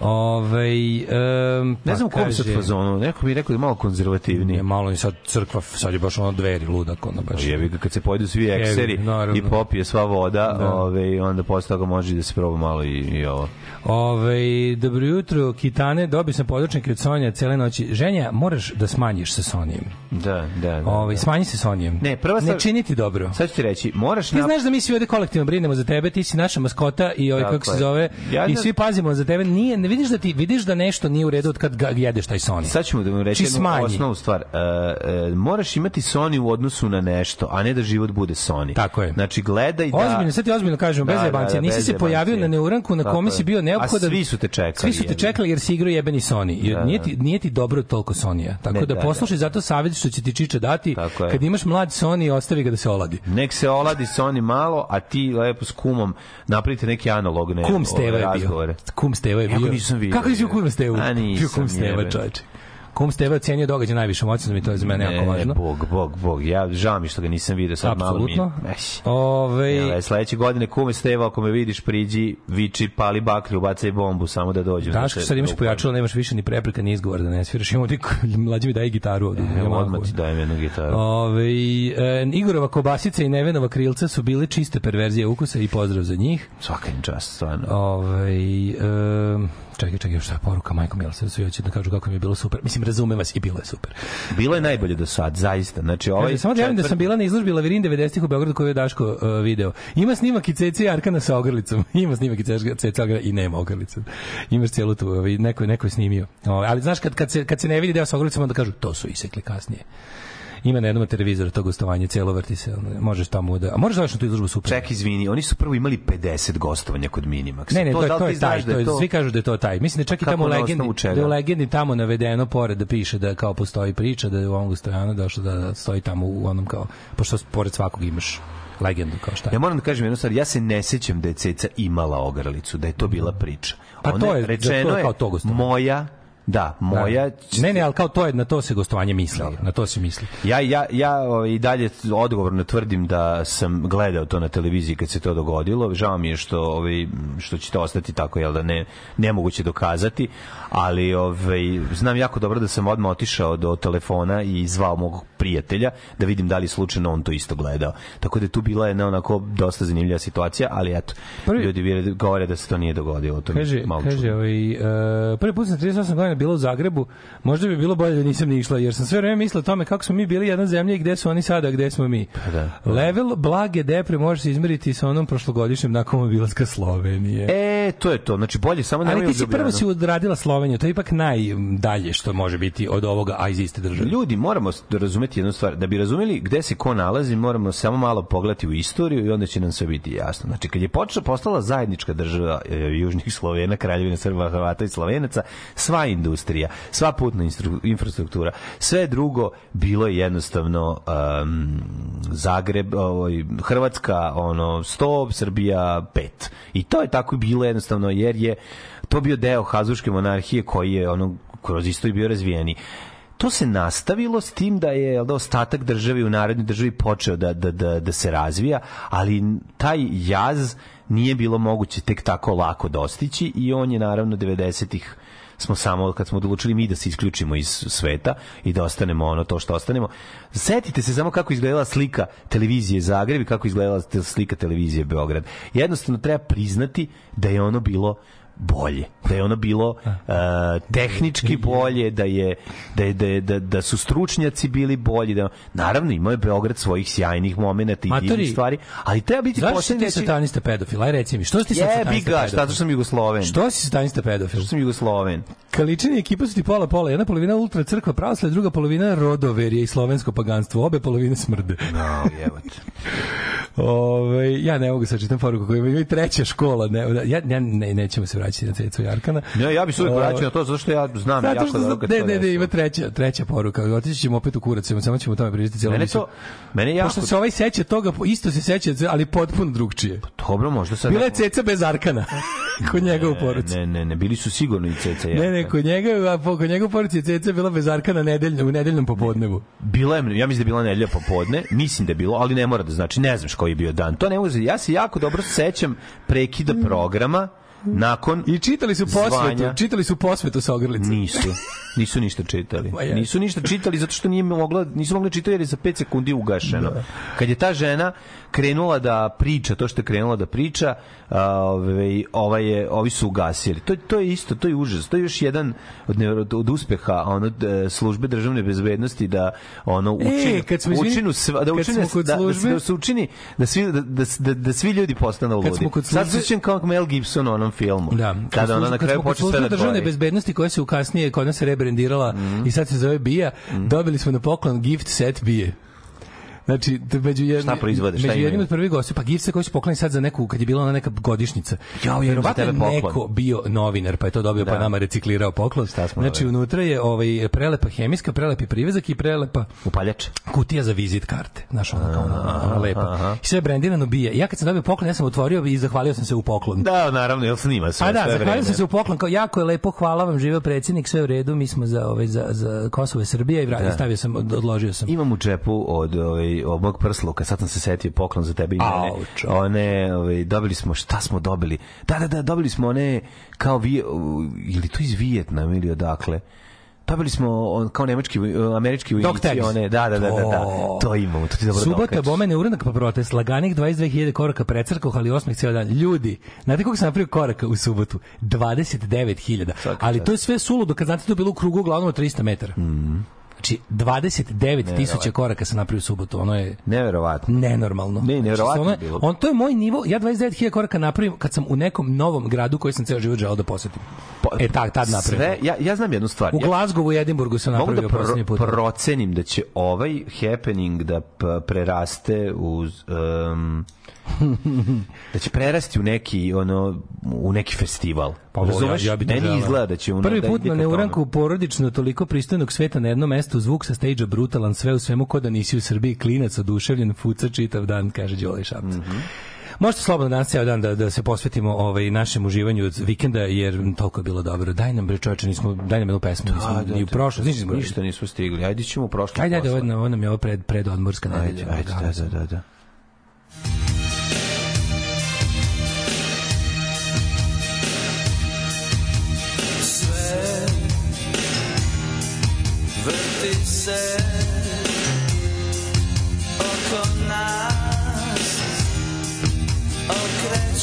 Ove, um, Ne znam u kom sad fazonu, neko mi je rekao da je malo konzervativniji. Je malo i sad crkva, sad je baš ono dveri ludak, ono baš. Jebi ga kad se pojedu svi ekseri naravno. i popije sva voda, Da. ove, onda posle toga može da se proba malo i, i ovo. Ove, dobro jutro, Kitane, dobio sam područnike od Sonja cele noći. Ženja, moraš da smanjiš sa Sonijem. Da, da, da. Ove, smanji se Sonijem. Ne, prva stvar- Ne čini ti dobro. Sad ću ti reći, moraš... Ti nap- znaš da mi svi ovde kolektivno brinemo za tebe, ti si naša maskota i ovaj kako se zove Ja i da- svi pazimo za tebe. Nije, ne vidiš da ti vidiš da nešto nije u redu od kad ga jedeš taj Sony. Sad ćemo da vam reći jednu osnovnu stvar. E, e, moraš imati Sony u odnosu na nešto, a ne da život bude Sony. Tako je. Znači, gledaj da... Ozbiljno, sad ti ozbiljno kažemo, bez Da, jebancije. da, da, Nisi bez se pojavio na neuranku na kome si bio neophodan. A svi su te čekali, Svi su te čekali jer si igrao jebeni Sony. Jer Da, nije, da. ti, nije ti dobro toliko Sonija. Tako Ne, da, da, poslušaj zato savjet što će ti Čiča dati. Tako je. Kad imaš mlad Sony, ostavi ga da se oladi. Nek se oladi Sony malo, a ti lepo s kumom napravite neki analogne Kum Steva je bio. Kum Steva je Kako bio. nisam vidio? Kako nisi bio Kum Stevu? A nisam, Bio Kum Steva, čoveče. Kum Steva je ocenio događaj najvišom ocenom i to je za mene jako važno. bog, bog, bog. Ja žao mi što ga nisam video sad malo mi. Ove, Jel, sledeće godine kume Steva, ako me vidiš, priđi, viči, pali baklju, bacaj bombu, samo da dođem. Daško, sad imaš pojačalo, nemaš više ni prepreka, ni izgovor da ne sviraš. Imamo ti, mlađi mi daje gitaru ovde. Evo, Yamahu. odmah ti dajem jednu gitaru. Ove, e, Igorova kobasica i Nevenova krilca su bile čiste perverzije ukusa i pozdrav za njih. Svaka im čast, stvarno. Ove, e, čekaj, čekaj, šta je poruka, majko sad svi hoće da kažu kako mi je bilo super. Mislim, razumem vas i bilo je super. Bilo je najbolje do sad, zaista. Znači, ovaj Kaže, samo da javim da sam bila na izložbi Lavirin 90-ih u Beogradu koju je Daško uh, video. Ima snimak i Cece i Arkana sa ogrlicom. Ima snimak i Cece Cece Arkana i nema ogrlicom. Imaš celu tu, ovaj, neko, neko je snimio. Ovaj, ali znaš, kad, kad, se, kad se ne vidi deo sa ogrlicom, onda kažu, to su isekli kasnije. Ima na jednom televizoru to gostovanje, celo vrti se. Možeš tamo da... A možeš da odeš na tu izložbu super. Ček, izvini, oni su prvo imali 50 gostovanja kod Minimaxa. Ne, ne, to, da je, li to je taj, da to je, svi kažu da je to taj. Mislim da čak i tamo u legendi, da je u legendi tamo navedeno pored da piše da kao postoji priča da je u ovom Stojana došlo da stoji tamo u onom kao, pošto pored svakog imaš legendu kao šta. je. Ja moram da kažem jednu stvar, ja se ne sećam da je Ceca imala ogrlicu, da je to bila priča. Pa Ona to je- rečeno to je kao to gostovanje. moja, da, moja... Ne, ne, ali kao to je, na to se gostovanje misli. Na to se misli. Ja, ja, ja ovaj, i dalje odgovorno tvrdim da sam gledao to na televiziji kad se to dogodilo. Žao mi je što, ovaj, što će to ostati tako, jel da ne, nemoguće dokazati, ali ovaj, znam jako dobro da sam odmah otišao do telefona i zvao mog prijatelja da vidim da li slučajno on to isto gledao. Tako da je tu bila jedna onako dosta zanimljiva situacija, ali eto, Prvi- ljudi govore da se to nije dogodilo. To Kaže, malo kaže ovaj, uh, prvi put sam 38 godina bila u Zagrebu, možda bi bilo bolje da nisam ni išla, jer sam sve vreme mislila o tome kako smo mi bili jedna zemlja i gde su oni sada, gde smo mi. da. Level blage depre može se izmeriti sa onom prošlogodišnjim nakon obilaska Slovenije. E, to je to. Znači, bolje samo Ali nemoj ti u si prvo si odradila Sloveniju, to je ipak najdalje što može biti od ovoga, a iz iste države. Ljudi, moramo razumeti jednu stvar. Da bi razumeli gde se ko nalazi, moramo samo malo pogledati u istoriju i onda će nam sve biti jasno. Znači, kad je počela, postala zajednička država e, južnih Slovena, kraljevina Srba, Hrvata i Slovenaca, sva industrija, sva putna infrastruktura, sve drugo bilo je jednostavno um, Zagreb, ovaj, Hrvatska, ono, 100, Srbija 5. I to je tako bilo jednostavno, jer je to bio deo Hazuške monarhije koji je ono kroz istoriju bio razvijeni to se nastavilo s tim da je da ostatak države u narodnoj državi počeo da, da, da, da se razvija, ali taj jaz nije bilo moguće tek tako lako dostići i on je naravno 90-ih smo samo kad smo odlučili mi da se isključimo iz sveta i da ostanemo ono to što ostanemo. Setite se samo kako izgledala slika televizije Zagreb i kako izgledala slika televizije Beograd. Jednostavno treba priznati da je ono bilo bolje, da je ono bilo uh, tehnički bolje, da je da je da, je, da, da su stručnjaci bili bolji, da naravno ima je Beograd svojih sjajnih momenata i Matori, divnih stvari, ali treba biti Zašto si ti reći- satanista pedofil? Aj reci mi, što si ti Jebi satanista ga, pedofil? šta to sam Jugosloven. Što si satanista pedofil? Što sam Jugosloven. Kaličani i ekipa su ti pola pola. Jedna polovina ultra crkva pravoslavlja, druga polovina rodoverje i slovensko paganstvo. Obe polovine smrde. No, jebote. Ove, ja ne mogu sad čitam poruku koju ima i treća škola. Ne, ja, ja ne, nećemo se vraćati na Cecu Jarkana. Ne, ja bi se Ove, vraćao na to, zato što ja znam Zato jako što, kad ne, ne, ne, ima treća, treća poruka. Otići ćemo opet u kurac, samo ćemo tome pričati cijelo Mene to, mene jako... Pošto se ovaj seća toga, isto se seća, ali potpuno drugčije. Dobro, možda sad... Bila je ceca bez arkana. kod njega u poruci. Ne, ne, ne, bili su sigurno i ceca. Ne, ne, kod njega, kod njega u poruci je ceca bila bez arkana nedeljno, u nedeljnom popodnevu. Bila je, ja mislim da je bila nedelja popodne, mislim da je bilo, ali ne mora da znači, ne znaš koji je bio dan. To ne može, ja se jako dobro sećam prekida programa nakon I čitali su posvetu, zvanja. čitali su posvetu sa ogrlice. Nisu. Nisu ništa čitali. Pa. Nisu ništa čitali zato što nije mogla, nisu mogli čitati jer je za 5 sekundi ugašeno. Kad je ta žena krenula da priča to što je krenula da priča, ovaj, ovaj je, ovi su ugasili. To, to je isto, to je užas. To je još jedan od, od, od uspeha ono, službe državne bezbednosti da ono učini, E, kad smo, izvini, učinu sva, da smo kod da, da, službe- da se učini da svi da, da, da, da svi ljudi postanu ludi. Sad službe- kao Mel Gibson u onom filmu. Da, kada ona na kraju počne sve da državne bezbednosti koja se u kasnije kod nas rebrendirala Mhm. i sad se zove Bija, dobili smo na poklon gift set Bije. Znači, među jednim, Šta proizvode, šta među jednim od prvih gostiju, pa gift set koji su pokloni sad za neku, kad je bila ona neka godišnjica. Ja za Verovatno je tebe poklon. neko bio novinar, pa je to dobio, pa Da. nama reciklirao poklon. Šta smo znači, dobili? unutra je ovaj, prelepa hemijska, prelepi privezak i prelepa Upaljač. kutija za vizit karte. Znaš, ona kao ona, ona lepa. I sve brendirano bije. Ja kad sam dobio poklon, ja sam otvorio i zahvalio sam se u poklon. Da, naravno, jel snima sve. A da, sve zahvalio vreme. sam se u poklon, kao jako je lepo, hvala vam, živeo predsjednik, sve u redu, mi smo za ovaj za za Kosovo i Srbija i vratio, stavio sam, od- odložio sam. Imam u džepu od ovaj od mog prsluka, sad sam se setio poklon za tebe i mene. Auč. One, ovaj dobili smo, šta smo dobili? Da, da, da, dobili smo one kao vi ili to iz Vijetnama ili odakle. Dobili smo on, kao nemački, američki vojnici, one, da, da, da, da, da, To. imamo, to ti dobro Subota, dokačeš. bomene uranak pa protest, laganih 22.000 koraka precrkao, ali osmeh ceo dan. Ljudi, znate koliko sam napravio koraka u subotu? 29.000. Ali to je sve suludo, kad znate to je bilo u krugu uglavnom od 300 metara. Mhm. Znači, 29.000 koraka sam napravio u subotu, ono je Neverovatno. nenormalno. Ne, neverovatno Znači, ono je. On, to je moj nivo, ja 29.000 koraka napravim kad sam u nekom novom gradu koji sam ceo život želeo da posetim. e, tak, tad napravim. Sve, ja, ja znam jednu stvar. U Glazgovu i Edinburgu sam napravio da poslednji pro, put. procenim da će ovaj happening da preraste uz um, da će prerasti u neki ono u neki festival. Pa, Razumeš? ja, ja bi to Meni izgleda da će ono Prvi da put ide na neuranku porodično toliko pristojnog sveta na jednom mestu, zvuk sa stage brutalan, sve u svemu ko da nisi u Srbiji, klinac oduševljen, fuca čitav dan, kaže Đole Šapca. Mhm. Možete slobodno danas ceo dan da, da se posvetimo ovaj našem uživanju od vikenda jer toliko je bilo dobro. Daj nam bre čoveče, nismo daj nam jednu pesmu, nismo Da, da, ni u da. prošlo, ništa nismo Ništa nismo stigli. Ajde ćemo u prošlo. Ajde, ajde, ovo, nam- je ovo pred, predodmorska Ajde, nedelja. ajde, da, da, da, da.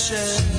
Okreće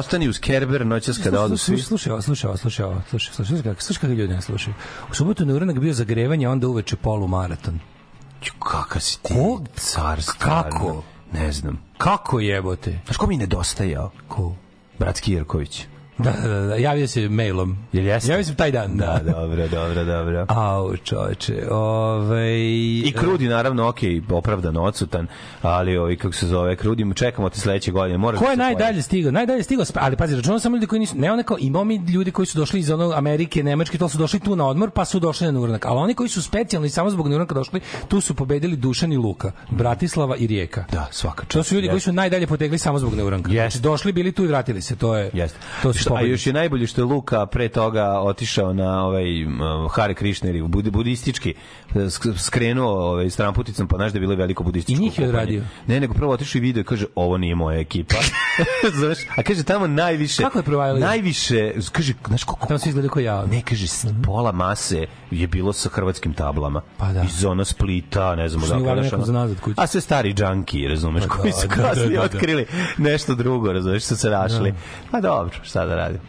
Ostani uz Kerber noćas kada odu svi. Slušaj, slušaj, ovo, slušaj, ovo, slušaj, ovo, slušaj, slušaj, slušaj, slušaj kako ljudi ne slušaju. U subotu na uranak bio zagrevanje, onda uveče polumaraton. Ću, Kakav si ti? Ko? Car, stvarno. Kako? Ne znam. Kako jebote? Znaš ko mi nedostajao? Ko? Bratski Jerković. Da, da, da, javio se mailom. Jel jeste? Javio se taj dan, da. Da, dobro, dobro, dobro. Au, čoveče, ovaj... I Krudi, naravno, ok, opravdano odsutan, ali ovi, kako se zove, Krudi, čekamo te sledeće godine. Moraš Ko da je najdalje stigao? Najdalje stigao, ali pazi, računamo samo ljudi koji nisu, ne one kao, imamo mi ljudi koji su došli iz ono Amerike, Nemačke, to su došli tu na odmor, pa su došli na uranak. Ali oni koji su specijalni samo zbog uranka došli, tu su pobedili Dušan i Luka, Bratislava i Rijeka. Da, svaka čast. To su ljudi koji Jeste. su najdalje potegli samo zbog neuranka. Jeste. Znači, došli, bili tu i vratili se. To je, Jeste. to su a još je najbolje što je Luka pre toga otišao na ovaj Hare Krishna ili bud, budistički sk- skrenuo ovaj stramputicom pa znaš da je bilo veliko budističko I njih je odradio. Ne, nego prvo otišao i video i kaže ovo nije moja ekipa. Znaš, a kaže tamo najviše Kako je provalio? Najviše, kaže, znaš koliko Tamo se izgleda kao ja. Ne, kaže, s- pola mase je bilo sa hrvatskim tablama. Pa da. Iz ono Splita, ne znam odakle. znaš, nekom ono. za nazad kući. A sve stari džanki, razumeš, Pa koji da, su da, da, kasnije da, da. otkrili nešto drugo, razumeš, su se našli. Pa dobro, šta da radim?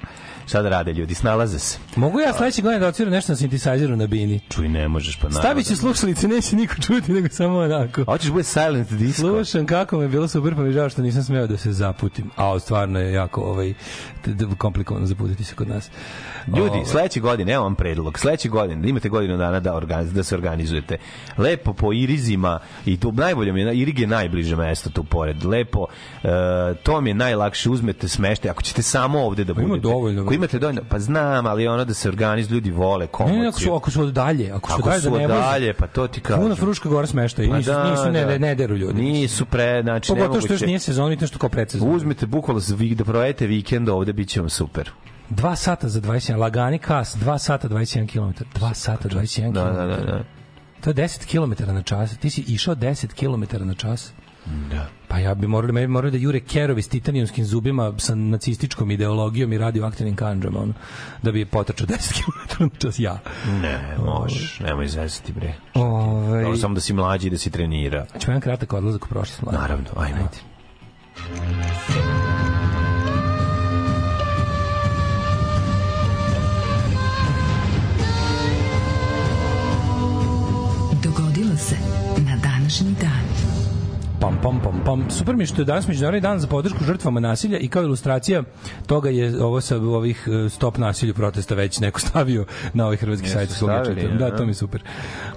Da rade ljudi? Snalaze se. Mogu ja sledeće godine da odsviram nešto na sintesajzeru na bini? Čuj, ne možeš pa naravno. Stavit ću slušalice, neće niko čuti, nego samo onako. A Hoćeš bude silent disco? Slušam kako mi je bilo super, pa mi žao što nisam smeo da se zaputim. A stvarno je jako ovaj, komplikovano zaputiti se kod nas. Ljudi, Ovaj, sledeće godine, evo vam predlog, sledeće godine, da imate godinu dana da, organiz, da se organizujete. Lepo po Irizima, i tu najbolje mi je, Irig je najbliže mesto tu pored, lepo, e, to mi je najlakše, uzmete smešte, ako ćete samo ovde da Pa ima budete. dovoljno. Ako imate dovoljno, pa znam, ali ono da se organizuju, ljudi vole komociju. Ne, ne, ako su, ako su od dalje, ako su Ako dalje, su da ne dalje, pa to ti kažem. Puno Fruška gora smešta i Pa nisu, da, nisu ne, da. ne deru ljudi. Nisu pre, znači, Pogotovo što još nije sezon, vidite što kao predsezon. Uzmite bukvalno da provedete vikend ovde, bit će vam super. 2 sata za 21, lagani kas, 2 sata 21 km. 2 sata 21 km. Da, da, da, da. To je 10 km na čas. Ti si išao 10 km na čas. Da. Pa ja bi morali, meni morali da jure kerovi s titanijumskim zubima sa nacističkom ideologijom i radioaktivnim kanđama, ono, da bi potrčao 10 km na čas ja. Ne, možeš, nemoj izvezati, bre. Ovaj Dobro, samo da si mlađi i da si trenira. ćemo jedan kratak odlazak u prošlost. Naravno, ajme. Dogodilo Pam, pam, pam. Super mi što je danas Međunarodni dan za podršku žrtvama nasilja i kao ilustracija toga je ovo sa ovih e, stop nasilju protesta već neko stavio na ovaj hrvatski sajt. ja stavili, čitam. Da, aha. to mi je super.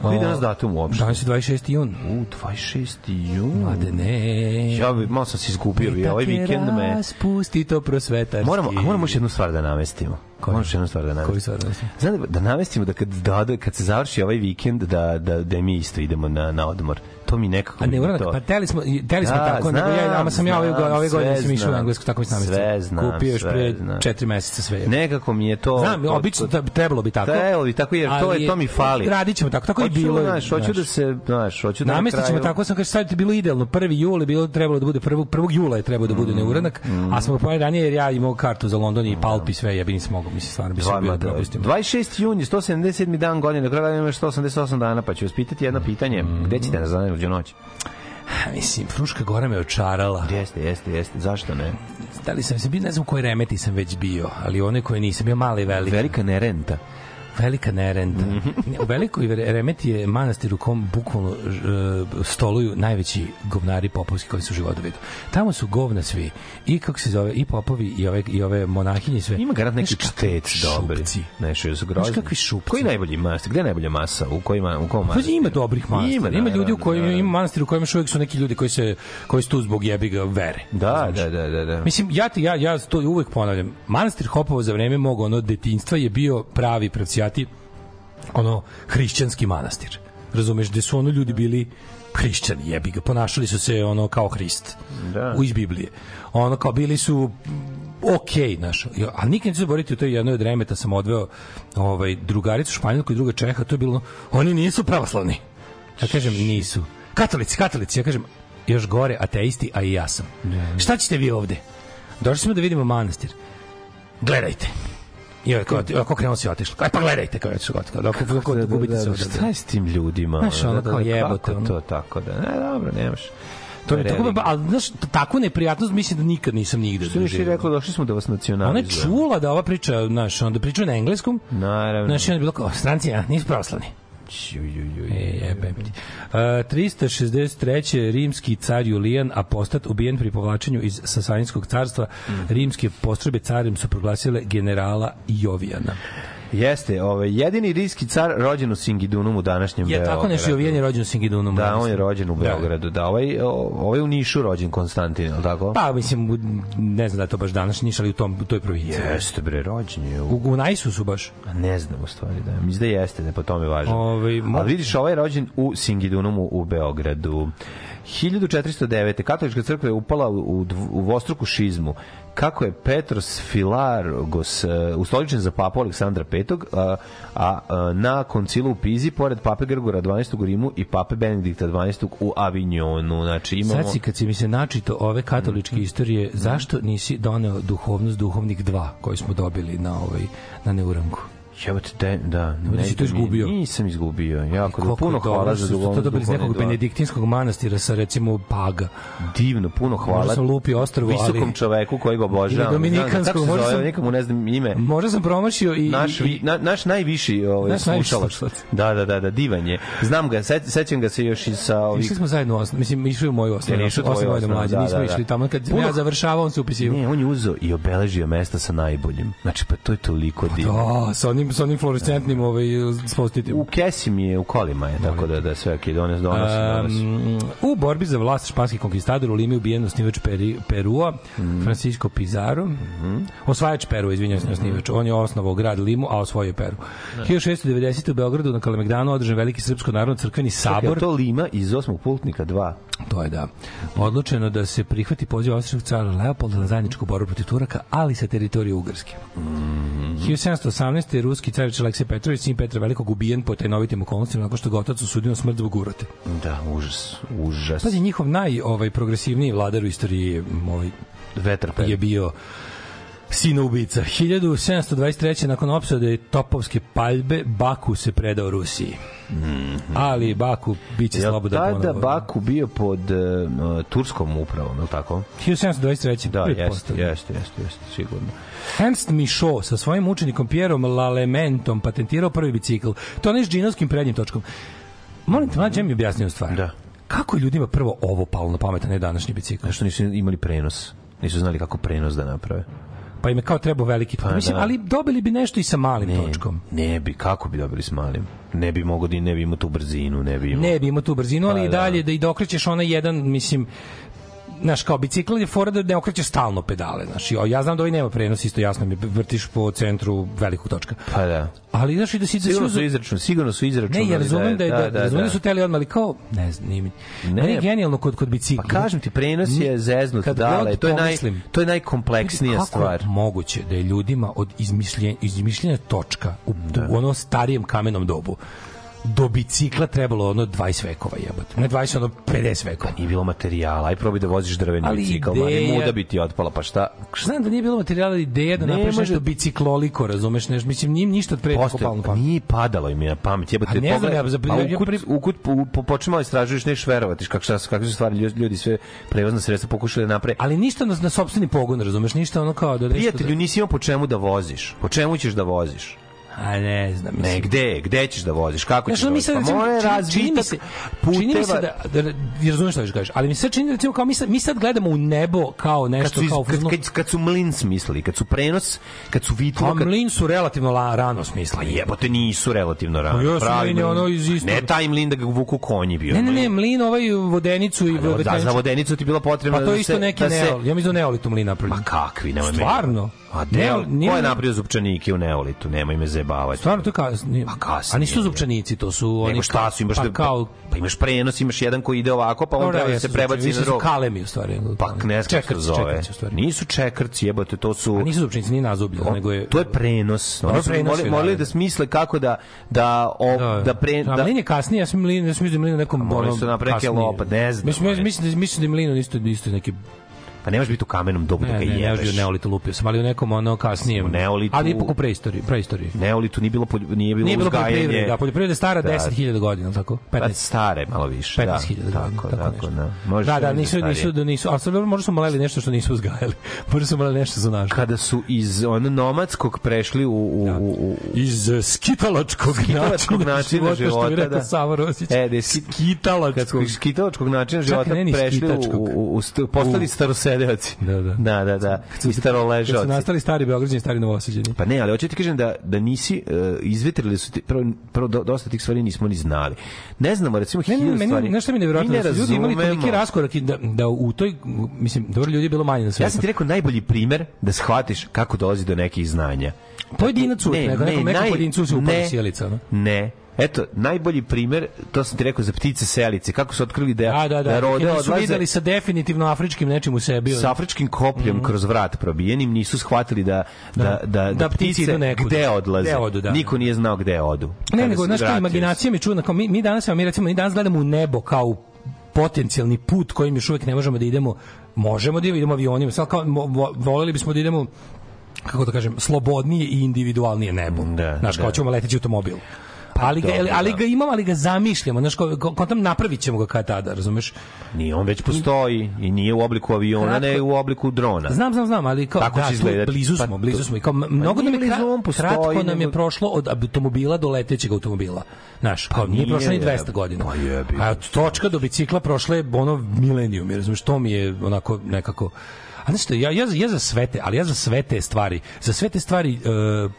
Koji danas datum uopšte? Danas je 26. jun. U, 26. jun. Mlade ne. Ja bi, malo sam se izgubio, bi, ovaj vikend me... Spusti to prosvetarski. Moramo, a moramo još jednu stvar da namestimo. Moramo još jednu stvar da namestimo. Koju stvar da namestimo? Znam da, da namestimo da kad, da, da, kad se završi ovaj vikend da, da, da mi isto idemo na, na odmor. To mi nekako... A ne, uranak, to- pa teli smo, teli smo Da, tako, nego ja, znam, ama sam ja ove, znam, ove godine sam išao u znam. Englesku, tako mi sam Sve znam, Kupio još pre znam. četiri meseca sve. Nekako mi je to... Znam, to- obično da- trebalo bi tako. Trebalo bi tako, jer to, je, to mi fali. Radit ćemo tako, tako i Hoću, bilo. je, Znaš, hoću da se, znaš, hoću da na Namestit ćemo kraju- tako, sam kaže sad je bilo idealno. 1. jul je bilo trebalo da bude 1. 1. jula je trebalo da bude Mm, neuranak, a smo pojeli ranije jer ja imao kartu za London i Palp i sve, ja bi nisam mogao, mislim stvarno bi se bio Dva, da propustim. 26. jun je 177. dan godine, do kraja ima još 188 dana, pa ću vas pitati jedno pitanje. Mm. Gde ćete na zaneljuđu noć? Mislim, Fruška Gora me očarala. Jeste, jeste, jeste. Zašto ne? Da li sam se bio, ne znam u kojoj remeti sam već bio, ali one koje nisam bio mali i veliki. Velika nerenta. Velika nerenta. Mhm. Ne, U velikoj remeti je manastir u kom bukvalno e, stoluju najveći govnari popovski koji su u životu vidu. Tamo su govna svi. I kako se zove, i popovi, i ove, i ove monahinje sve. Ima garant neki čtec dobri. šupci. Nešto su grozni. Znaš kakvi šupci. Koji najbolji masa? Gde je najbolja masa? U kojima u kom Pa manastiru? ima dobrih manastira. Ima, naravno, ljudi u kojima da. ima manastir u kojima uvijek su neki ljudi koji se koji su tu zbog jebiga vere. Da, da, da, da, da. Mislim, ja, ti, ja, ja to uvek ponavljam. Manastir Hopovo za vreme mog ono detinjstva je bio pravi pravcijati ono hrišćanski manastir. Razumeš, gde su ono ljudi bili hrišćani, jebi ga, ponašali su se ono kao Hrist. Da. U iz Biblije. Ono kao bili su ok, znaš, Ja- a nikad neću zaboraviti u toj jednoj od remeta sam odveo ovaj, drugaricu Španjolku i druga Čeha, to je bilo, oni nisu pravoslavni. Ja kažem, nisu. Katolici, katolici, ja kažem, još gore, ateisti, a i ja sam. Šta ćete vi ovde? Došli smo da vidimo manastir. Gledajte. I ovaj, kao, ako krenuo si otišlo. Aj, pa gledajte kao je otišlo. Kao, dok, dok, dok, gubite se ovde. Šta je s tim ljudima? Znaš, ono kao jebote, Kako to tako da? Ne, dobro, nemaš. To je tako, ali znaš, takvu neprijatnost mislim da nikad nisam nigde Što nisi doživio. rekla, došli smo da vas Ona je nacionalizujemo. čula da ova priča, znaš, onda priča na engleskom, Naravno. znaš, i onda je bilo kao, stranci, a, nisu pravoslavni. Jebem ti. Uh, 363. rimski car Julijan apostat ubijen pri povlačenju iz Sasanijskog carstva. Mhm. Rimske postrojbe carem su proglasile generala Jovijana. Jeste, ovaj, jedini rijski car rođen u Singidunumu današnjem Je tako Beogradu. nešto Jovijan je rođen u Singidunumu. Da, on je rođen u Da. Beogradu. Da, ovaj, ovaj u Nišu rođen Konstantin, je li tako? Pa, mislim, ne znam da je to baš danas Niš, ali u, tom, u toj provinciji. Jeste, bre, rođen je u... U, u Najsu su baš. A ne znam u stvari, da. Mislim da jeste, da je po tome važno. Ovaj, mo- Ali vidiš, ovaj je rođen u Singidunumu u Beogradu. 1409. Katolička crkva je upala u, u, vostruku šizmu. Kako je Petros Filargos uh, ustoličen za papu Aleksandra V, a, a, a na koncilu u Pizi, pored pape Grgora 12. u Rimu i pape Benedikta 12. u Avignonu. Znači, imamo... Sad si, kad si mi se načito ove katoličke istorije, zašto nisi doneo duhovnost duhovnik 2 koji smo dobili na ovaj na Neuranku? Jebote, de, da. Da si to ne- izgubio. Nisam izgubio. Jako Koliko puno hvala za duhovnost. to dobili iz nekog dva. benediktinskog manastira sa recimo Paga. divno, puno hvala. Možda sam lupio ostrvo, Visokom ali- čoveku koji ga obožavam. Ili dominikanskog, Kako se možda sam- nikomu ne znam ime. Možda sam promašio i... Naš, vi, na, naš najviši ovaj, Naš slušalac. Da, da, da, da, divan je. Znam ga, se, sećam ga se još i sa ovih... Išli smo zajedno u osnovu, mislim, išli u moju osnovu, Jel išli u tvoju osnovu, da, nismo da, da. išli tamo, kad Puno- ja završavao, on se upisivao. Ne, on je uzeo i obeležio mesta sa najboljim. Znači, pa to je toliko divno. Da, sa onim, sa onim fluorescentnim ovaj, spostitim. U kesi mi je, u kolima je, tako da, da sve, ok, dones, donosi, donosi. Um, u borbi za vlast španski konkistador u Limi ubijen osnivač Peri, Perua, Mhm. Francisco Pizarro. Osvajač Peru, izvinjam se, osnivač. On je osnovao grad Limu, a osvojio Peru. 1690. u Beogradu na Kalemegdanu održan veliki srpsko narodno crkveni Čekaj, sabor. to Lima iz osmog pultnika 2. To je da. Odlučeno da se prihvati poziv austrijskog cara Leopolda na zajedničku borbu protiv Turaka, ali sa teritorije Ugarske. Mhm. 1718. je ruski carić Aleksej Petrović, sin Petra Velikog, ubijen po tajnovitim okolnostima nakon što ga otac osudio na smrt zbog urote. Da, užas, užas. Pazi, njihov naj ovaj, progresivniji vladar u istoriji je, ovaj, Vetar je bio sina ubica. 1723. nakon opsade Topovske paljbe, Baku se predao Rusiji. Ali Baku biće Je slobodan tada ponovo. Baku bio pod uh, turskom upravom, je li tako? 1723. Da, jeste, jeste, jeste, jeste, sigurno. Ernst Michaud sa svojim učenikom Pierom Lalementom patentirao prvi bicikl. To ne s džinovskim prednjim točkom. Molim te, mlađe mi objasnio stvar. Da. Kako je ljudima prvo ovo palo na pamet, a ne današnji bicikl? Zašto nisu imali prenos? Nisu znali kako prenos da naprave. Pa im je kao trebao veliki. Pa Mislim, da. ali dobili bi nešto i sa malim točkom. Ne bi, kako bi dobili s malim? Ne bi mogo da ne bi imao tu brzinu, ne bi imao... Ne bi imao tu brzinu, ali Pa i da. dalje da i dokrećeš onaj jedan, mislim, znaš, kao bicikl je fora da ne okrećeš stalno pedale, znaš, ja znam da ovaj nema prenos, isto jasno mi vrtiš po centru velikog točka. Pa da. Ali, znaš, i da si... da si Sigurno su izračunali, sigurno su izračunali. Ne, ja razumem da, je, da, da, razumem da su da. teli odmah, ali kao, ne znam, nije mi. Ne. Meni je genijalno kod, kod bicikla. Pa kažem ti, prenos je zeznut dale, to je, naj, to je najkompleksnija Kako stvar. je moguće da je ljudima od izmišljenja, izmišljenja točka u, u ono starijem kamenom dobu do bicikla trebalo ono 20 vekova jebote. Ne 20, ono 50 vekova. Nije bilo materijala, aj probaj da voziš drveni Ali bicikl, ideja- ne muda bi ti otpala, pa šta? Znam da nije bilo materijala ideja da Ne napraviš nešto bicikloliko, razumeš, nešto. Mislim, njim ništa od pre kopalno pa nije padalo im je na pamet, jebote. A ne znam, ja za- a ja ukut, ukut, po, po, počinjamo istražuješ, neš verovati kako, šta, kakve su stvari ljudi, sve prevozna sredstva pokušali da naprave. Ali ništa na, na sopstveni pogon, razumeš, ništa ono kao da... Prijatelju, nisi imao po čemu da voziš. Po čemu ćeš da voziš? Da, a ne znam, mislim. Ne, gde? Gde ćeš da voziš? Kako ćeš da voziš? Pa mora razvitak se, čini mi se puteva. da, da, da razumeš šta ćeš kažeš, ali mi se čini, recimo, kao mi sad, mi sad gledamo u nebo kao kad nešto, su, iz, kao... kad, kad, kad su mlin smislili, kad su prenos, kad su vitlo, Pa kad, mlin su relativno la, rano Pa smislili. jebote nisu relativno rano. Pa Pravi mlin je ono iz isto- Ne taj mlin da ga vuku konji bio. Ne, ne, ne, mlin. ovaj vodenicu i Da, za vodenicu ti bilo potrebno Pa to da je isto neki da se, neol. Ja mislim da neolitu mlin napravljen. Ma kakvi, nemoj. Stvarno? A Neol- nije ko je napravio zupčanike u Neolitu? Nemoj me zajebavati. Stvarno to kasnije. Pa kasnije, A nisu zupčanici, to su oni Nego šta su, imaš, pa da- kao pa imaš prenos, imaš jedan koji ide ovako, pa on treba da se prebaci na su drugog. kalemi u stvari. Pa ne znam Čekrci, zove. čekrci u stvari. Nisu čekrci, jebote, to su... A nisu zupčanici, ni nazubljeno, nego je... To je prenos. Oni su morali, morali da. da smisle kako da da o, da, pre, da, da, mlin je kasnije, ja sam mlin, ja sam mislim da mlin u nekom A morali su napraviti kasnije. lopat, ne znam, Mislim, mislim da mislim da je mlin isto isto neki Pa ne može biti u kamenom dobu da Ne, ga ne, ne, jebeš. ne, u neolitu lupio sam, ali u nekom ono kasnijem. U neolitu- Ali ipak u preistoriji. preistoriji. Neolitu nije bilo, nije bilo Nije bilo poljoprivrede, da, poljoprivreda je stara Da. 10.000 godina, tako? Pa 15. stare malo više. 15.000 da, godina, tako, tako tako, da. Može Da, da, biti nisu, nisu, da nisu, a sad možda su moleli nešto što nisu uzgajali. Možda su moleli nešto za naš. Kada su iz ono nomadskog prešli u, u, u, u Iz uh, skitalačkog, skitalačkog načina života, što bi rekao da. Sava Rosić. E, da skitalačkog. skitalačkog načina života ne prešli u, u, u, st- postali U- starosedeoci. Da, da. Da, da, da. I Kad su nastali stari Beograđani, stari Novosađani. Pa ne, ali hoću ti kažem da, da nisi uh, izvetrili su ti, prvo, prvo do- dosta tih stvari nismo ni znali. Ne znamo, recimo, Ne, ne, hiljadu meni, stvari. znaš šta mi je nevjerojatno, ne da su ljudi imali toliki raskorak i da, da u toj, mislim, dobro ljudi je bilo manje na svetu. Ja sam ti rekao najbolji primer da shvatiš kako dolazi do nekih znanja. Pojedinac uvek, neko- nekom- nekom naj- pojedincu se ne, sjelica, no? Ne. Eto, najbolji primer, to sam ti rekao za ptice selice, kako su otkrili da, Da, da, da. rode su odlaze videli sa definitivno afričkim nečim u sebi. sa afričkim kopljem kroz vrat probijenim, nisu shvatili da, da, da, da, Da ptice idu nekud. gde odlaze. Gde odu, da. Niko nije znao gde odu. Ne, nego, znaš, kao imaginacija mi čudna, kao mi, mi danas, mi recimo, mi danas gledamo u nebo kao u potencijalni put kojim još uvek ne možemo da idemo, možemo da idemo avionima, samo kao, mo- vo- voleli bismo da idemo kako da kažem, slobodnije i individualnije nebo. Da, znaš, kao da. ćemo leteći automobil. Ali ga, dobro, ali da. ga imamo, ali ga zamišljamo, znaš, kao, kao, kao tam napravit ćemo ga kad tada, razumeš? Nije, on već postoji i nije u obliku aviona, Kratko- ne u obliku drona. Znam, znam, znam, ali kao Tako da, će tu izgledati. blizu Pa smo, blizu smo. I kao m- mnogo nam je blizu, on kra- postoji, kratko nam je prošlo od automobila do letećeg automobila. Znaš, kao nije, nije, prošlo ni je. 200 godina. Pa. A od točka do bicikla prošle je ono milenijum, razumeš, to mi je onako nekako A znaš što, ja, ja, za- ja za sve te, ali ja za sve te stvari, za sve te stvari e,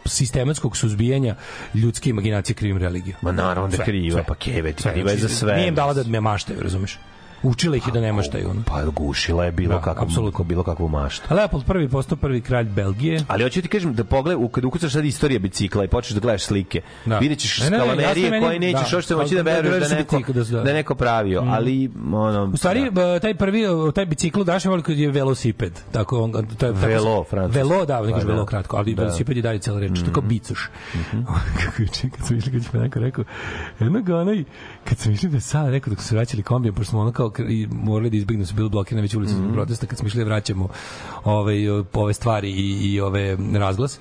sistematskog suzbijanja ljudske imaginacije krivim religiju. Ma naravno da kriva, sve. pa keve kriva je za znači, sve. Nije im dala da me maštaju, razumeš? Učila ih i da ne maštaju. Ono. Pa gušila je bilo Da, apsolutno. bilo kakvu maštu. Leopold prvi postao prvi kralj Belgije. Ali hoću ti kažem da pogled u kad ukucaš sad istorija bicikla i počneš da gledaš slike. Da. Videćeš Ne, ne, ne, skalamerije jasno meni- koje nećeš da. uopšte moći da Da, da, veruješ da da, neko da, da. da je neko pravio, ali ono U stvari, b- taj prvi, taj bicikl Dašan voli kad je velosiped. Tako, on, to je, tako Velo, francuski. Velo, da, ne Pa da. velo kratko, ali Da. Mhm. velosiped je dalje cijela reč. To je kao bicuš. Kako je čin, kad sam išli, kad je neko rekao, jednog onaj, kad sam išli da sad rekao dok su vraćali kombijem, pošto smo ono kao i morali da izbignu, su bili blokirane već ulici Mhm. zbog protesta, kad smo išli da vraćamo ove, ove stvari i, i ove razglas,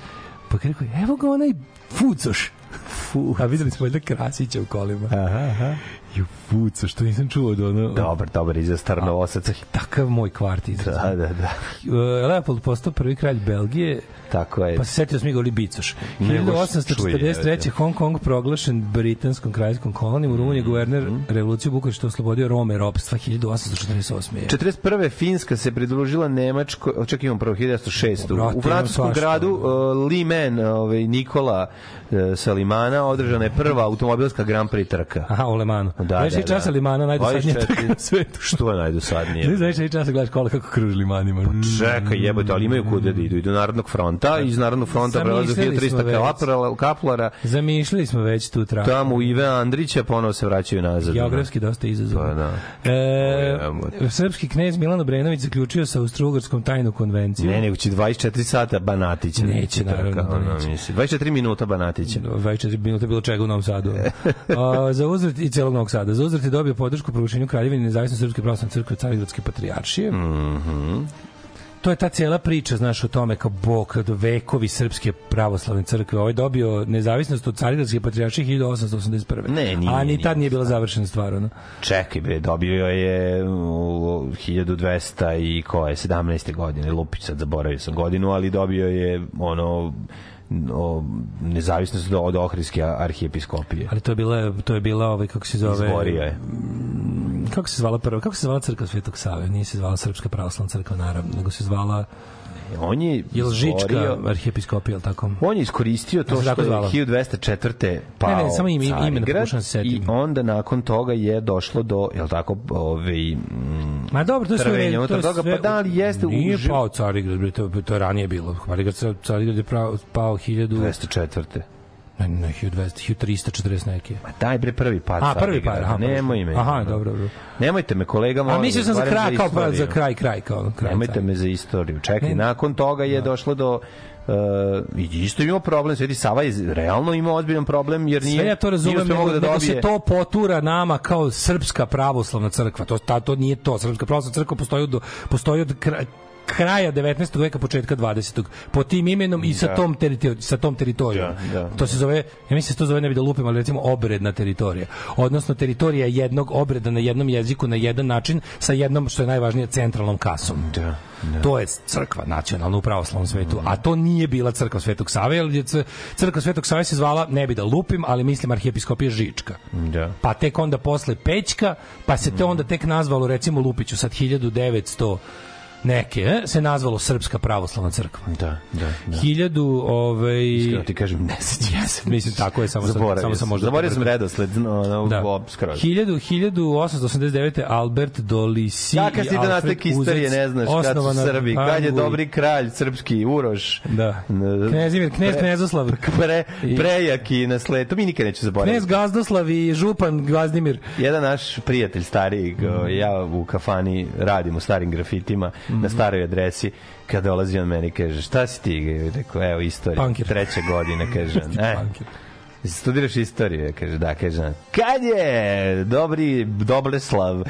pa rekao, evo ga onaj fucoš. Fu. A videli smo valjda Krasića u kolima. Aha, aha. Ju fucoš, što nisam čuo od ono... Dobar, dobar iza starnovosaca. Takav moj kvart izraz. Da, da, da. Uh, Leopold postao prvi kralj Belgije, Tako je. pa se setio smo mi govori Bicoš. Nego čuje, 1843. evo te. Hong Kong proglašen britanskom kraljskom kolonijom. U Rumuniji guverner revoluciju Bukurešta oslobodio Rome ropstva 1848. je. 41. Finska se pridružila Nemačkoj, o, čak imam prvo 1906. Brate, u francuskom gradu uh, Limen, ovaj Nikola uh, Salimana održana je prva automobilska Grand Prix trka. Aha, u Lemanu. Da, da, i časa da. Limana najdosadnija 24. trka na svetu. Što je najdosadnije? Ne znaš i časa gledaš kola kako kruži Limanima. Čekaj, jebote, ali imaju kuda da idu. Idu Narodnog fronta, iz Narodnog fronta prelaze smo 1300 već. kaplara, Zamišljali smo već tu traku. tamo u Ive Andrića, ponovo se vraćaju nazad. Geografski dosta izazovno. Pa da. E, Jebote. srpski knez Milan Obrenović zaključio sa Austrougarskom tajnu konvenciju. Ne, nego će 24 sata Banatića. Neće, Trka, naravno da ono, neće. mislim. 24 minuta Banatića. 24 minuta bilo čega u Novom Sadu. A, za uzvrat i celog Novog Sada. Za uzvrat je dobio podršku proglašenju Kraljevine nezavisne srpske pravoslavne crkve Carigradske patrijaršije. Mhm. To je ta cela priča, znaš, o tome kao bog, do vekovi srpske pravoslavne crkve. Ovaj dobio nezavisnost od Carigradske patrijaršije 1881. Ne, nije, A ni tad nije bila završena stvar, ono. Čekaj bre, dobio je u 1200 i ko je 17. godine, Lupić sad zaboravio sam godinu, ali dobio je ono o, nezavisnost od, Ohridske arhijepiskopije. Ali to je bila, to je bila ovaj, kako se zove... Izgorio je. Kako se zvala prva? Kako se zvala crkva Svetog Save? Nije se zvala Srpska pravoslavna crkva, naravno, nego se zvala On je Jel Žička arhijepiskopija, tako? On je iskoristio to što je zvala? 1204. pao Ne, ne, samo ime- ime da pokušam se setim. I onda nakon toga je došlo do, jel tako, ovaj, mm, Ma dobro, to je sve... To je toga, sve- pa da li jeste u Nije živ- pao Carigrad, to, to je ranije bilo. Carigrad, Carigrad je pao 1000... 204. Ne, ne, 1200, 1340 neke. Ma daj bre prvi pad. A, prvi Carigrada, pad, aha. Nemoj me. Aha, dobro, dobro. Nemojte me, kolega, A molim mislio vas, sam za kraj, kao pa, za kraj, kraj, kao kraj. Nemojte kraj. me za istoriju. Čekaj, Ne. nakon toga je došlo do Uh, isto imao problem, Sveti Sava je realno imao ozbiljan problem jer nije Sve ja to razumem, nije nego, da nego dobije se to potura nama kao srpska pravoslavna crkva. To, ta, to nije to. Srpska pravoslavna crkva postoji od, postoji od kraja 19. veka, početka 20. po tim imenom i sa Da. tom teritori sa tom teritorijom. Da, da. To se zove, ja mislim da se to zove ne bi da lupim, ali recimo obredna teritorija. Odnosno teritorija jednog obreda na jednom jeziku na jedan način sa jednom što je najvažnije centralnom kasom. Da. To je crkva nacionalna u pravoslavnom svetu, a to nije bila crkva Svetog Save, jer je crkva Svetog Save se zvala, ne bi da lupim, ali mislim arhijepiskopija Žička. Da. Pa tek onda posle Pećka, pa se te onda tek nazvalo recimo Lupiću sad 1900 neke, e, se nazvalo Srpska pravoslavna crkva. Da, da, da. 1000 ovaj Iskreno ti kažem, ne sećam se. mislim tako je samo sam, Zaboravio samo sam sam. možda Zaboravio sam redosled, no, no, Da. skroz. 1000 1889. Albert Dolisi Ja kad i ti da nastavak istorije ne znaš kad su Srbi, kad je dobri kralj srpski Uroš. Da. Knezimir, knez Knezoslav. Pre, prejak i na sled, to mi nikad neću zaboraviti. Knez Gazdoslav i župan Gazdimir. Jedan naš prijatelj stariji, go, ja u kafani radim u starim grafitima Mhm. na staroj adresi, kada dolazi on meni kaže, šta si ti? Rekao, evo, istorija. Punkir. Treće godine, kaže. E, Punkir. Studiraš istoriju, kaže, da, kaže, kad je dobri Dobleslav e,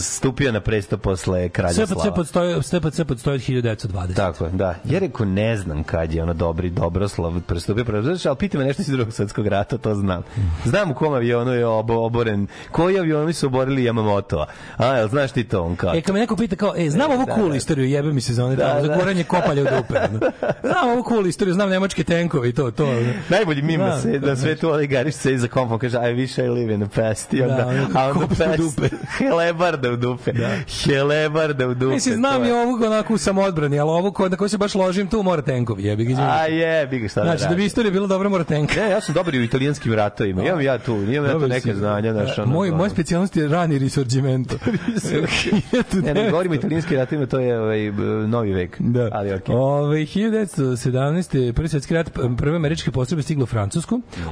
stupio na presto posle kralja SPC Slava? podstoji, SPC podstoji od 1920. Tako, da. Ja rekao, ne znam kad je ono dobri Dobroslav prestupio, prestupio, ali pita me nešto iz drugog svetskog rata, to znam. Znam u kom avionu je obo, oboren, koji avioni su oborili Yamamoto-a. A, jel znaš ti to on kao? E, kad me neko pita kao, e, znam ovu da, cool da. istoriju, jebe mi se za one Da, tamo, za da. goranje kopalja u dupe. Znam ovu cool istoriju, znam nemačke tenkove i to, to. Najbolji mim na, Da, sve, da, na svetu onaj gariš se iza kompom kaže I wish I live in the past i onda, Da, a onda past dupe. helebarda u dupe da. helebarda u dupe Mislim, znam i ovog onako u samoodbrani, ali ovo ko, na koji se baš ložim, tu mora tenkovi, jebi ga, a je bi ga šta Znači, da da bi istorija bila dobra, mora tenka. ne, ja sam dobar u italijanskim ratovima imam ja tu, imam ja tu neke znanja znaš, ono, Moj, moj specijalnost je rani risorgimento. ne, ne govorimo o italijanskim ratovima to je ovaj, novi vek Da. ali okej Ove, 1917. prvi svetski rat, prve američke postrojbe stiglo u Francusku.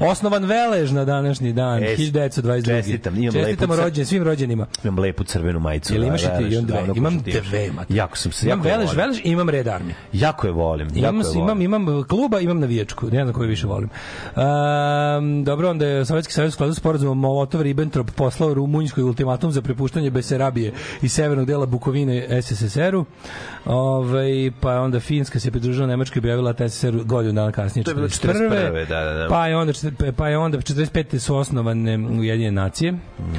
Osnovan Velež na današnji dan, Es, 1922. čestitam, imam Čestitamo lepu rođen, svim rođenima. imam lepu crvenu majicu Jel da, imaš i ti? Imam dve. davno Imam dve, mate. jako sam se Imam jako Velež. Velež i imam Red Army. jako je volim Imam, jako je volim. imam, imam kluba, imam navijačku. Ne znam koju više volim. Um, dobro, onda je Sovjetski savez u skladu s sporazumom Molotov-Ribbentrop poslao Rumunjskoj ultimatum za prepuštanje Beserabije i severnog dela Bukovine SSSR-u. Ove, pa onda Finska se pridružila Nemačkoj i objavila SSSR godinu dana kasnije. To je bilo 41.. 41., da, da, da. Pa je onda, pa je onda 45. su osnovane Ujedinjene nacije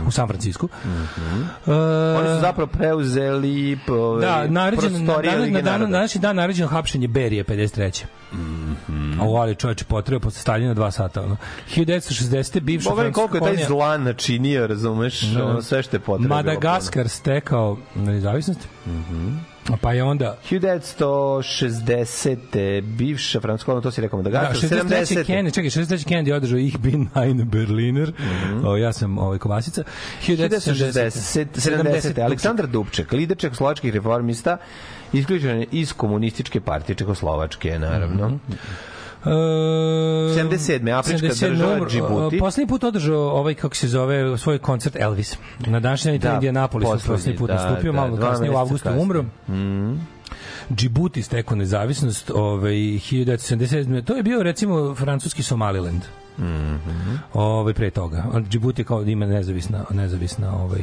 u San Francisku. Uh, Oni su zapravo preuzeli ove, da, naređen, na, na, na, na, na, današnji dan naređeno hapšenje Berije 53. A u ali čoveče potreba posle Staljina dva sata. Ono. 1960. bivša Boga koliko je taj zlan načinio, razumeš, Da. ono sve što je potrebno. Madagaskar stekao nezavisnost. Pa je onda 1960. bivša francuska, to si rekao Da, 63. 70. Kennedy, čekaj, 63. Kennedy održao Ich bin ein Berliner. o, ja sam ovaj Kovasica. 1960. 70. Aleksandar Dubček, lider čekoslovačkih reformista, isključen iz komunističke partije Čekoslovačke, naravno. Mhm. E, 77. Afrička 77. država, umro. Džibuti. E, Poslednji put održao ovaj, kako se zove, svoj koncert Elvis. Na današnji dan Da, Indianapolis poslednji, poslednji put da, nastupio, da, malo kasnije u avgustu kasnije. umro. Džibuti stekao nezavisnost ovaj 1977. To je bio recimo francuski Somaliland. Mhm. Ovaj pre toga. Džibuti je kao da ima nezavisna nezavisna ovaj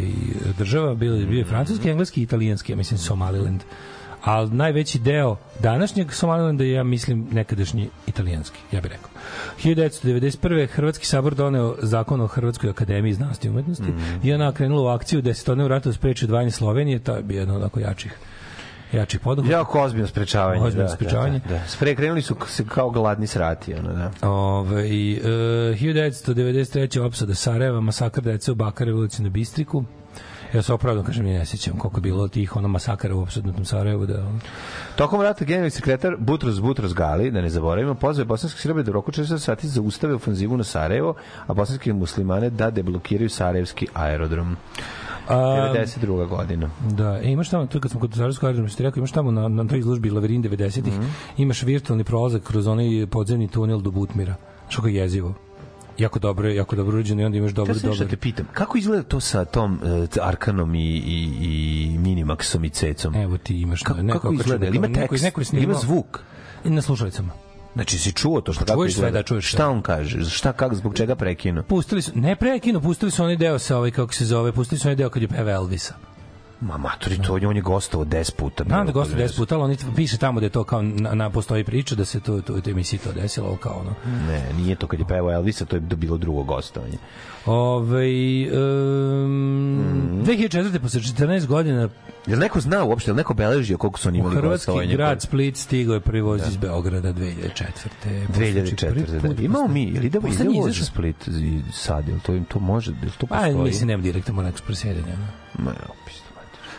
država, bio je bio je francuski, engleski i italijanski, ja mislim Somaliland. Ali najveći deo današnjeg Somalilanda je, ja mislim, nekadašnji italijanski, ja bih rekao. 1991. Hrvatski sabor doneo zakon o Hrvatskoj akademiji znanosti i umetnosti i ona krenula u akciju da se tone u ratu spreči odvajanje Slovenije, to je bio jedno onako jačih jačih poduhvata. Jako ozbiljno sprečavanje. Ozbiljno da, sprečavanje. Da, da, da. Spre, krenuli su se kao gladni srati, ono, da. Ove, e, 1993. opsada Sarajeva, masakr dece u Bakar revoluciju na Bistriku. Ja se opravdam, kažem, ja ne sjećam koliko je bilo tih ono masakara u opsadnutom Sarajevu. Da. Tokom rata generalni sekretar Butros Butros Gali, da ne zaboravimo, pozvao je bosanske Srbe da u roku 40 sati zaustave ofanzivu na Sarajevo, a bosanske muslimane da deblokiraju Sarajevski aerodrom. A, 92. godina. Da, e, imaš tamo, to kad smo kod Sarajevskog aerodroma, što ti rekao, imaš tamo na, na toj izložbi Laverin 90-ih, imaš virtualni prolazak kroz onaj podzemni tunel do Butmira. Što ga je jezivo. Jako dobro, jako dobro urađeno i onda imaš dobro, dobro. što te pitam, kako izgleda to sa tom uh, Arkanom i, i, i Minimaxom i Cecom? Evo ti imaš Kako, neko kako izgleda? Jel Ima neko, tekst, neko Jel ima zvuk? I na slušalicama. Znači, si čuo to što Pa kako čuješ sve, da, čuješ. Šta on kaže? Šta, kako, zbog čega prekinu? Pustili su, ne prekinu, pustili su onaj deo sa ovaj, kako se zove, pustili su onaj deo kad je peva Elvisa. Ma maturi, to on je gostovao 10 puta. Znam da kod 10 puta, ali oni piše tamo da je to kao na, na postoji priča da se to to u toj emisiji to desilo, kao ono. Ne, nije to kad je pevao Elvisa, to je bilo drugo gostovanje. Ove, um, 2004. posle 14 godina Jel neko zna uopšte, jel neko beležio koliko su oni imali hrvatski gostovanja? grad Split stigao je prvi voz iz Beograda 2004. 2004. Da. Imamo mi, ili Poslednji idemo za izašao. Split sad, jel to, to može, jel to Pa, postoji? mislim, nema direktno presjedanje. ono. Ma, pisto,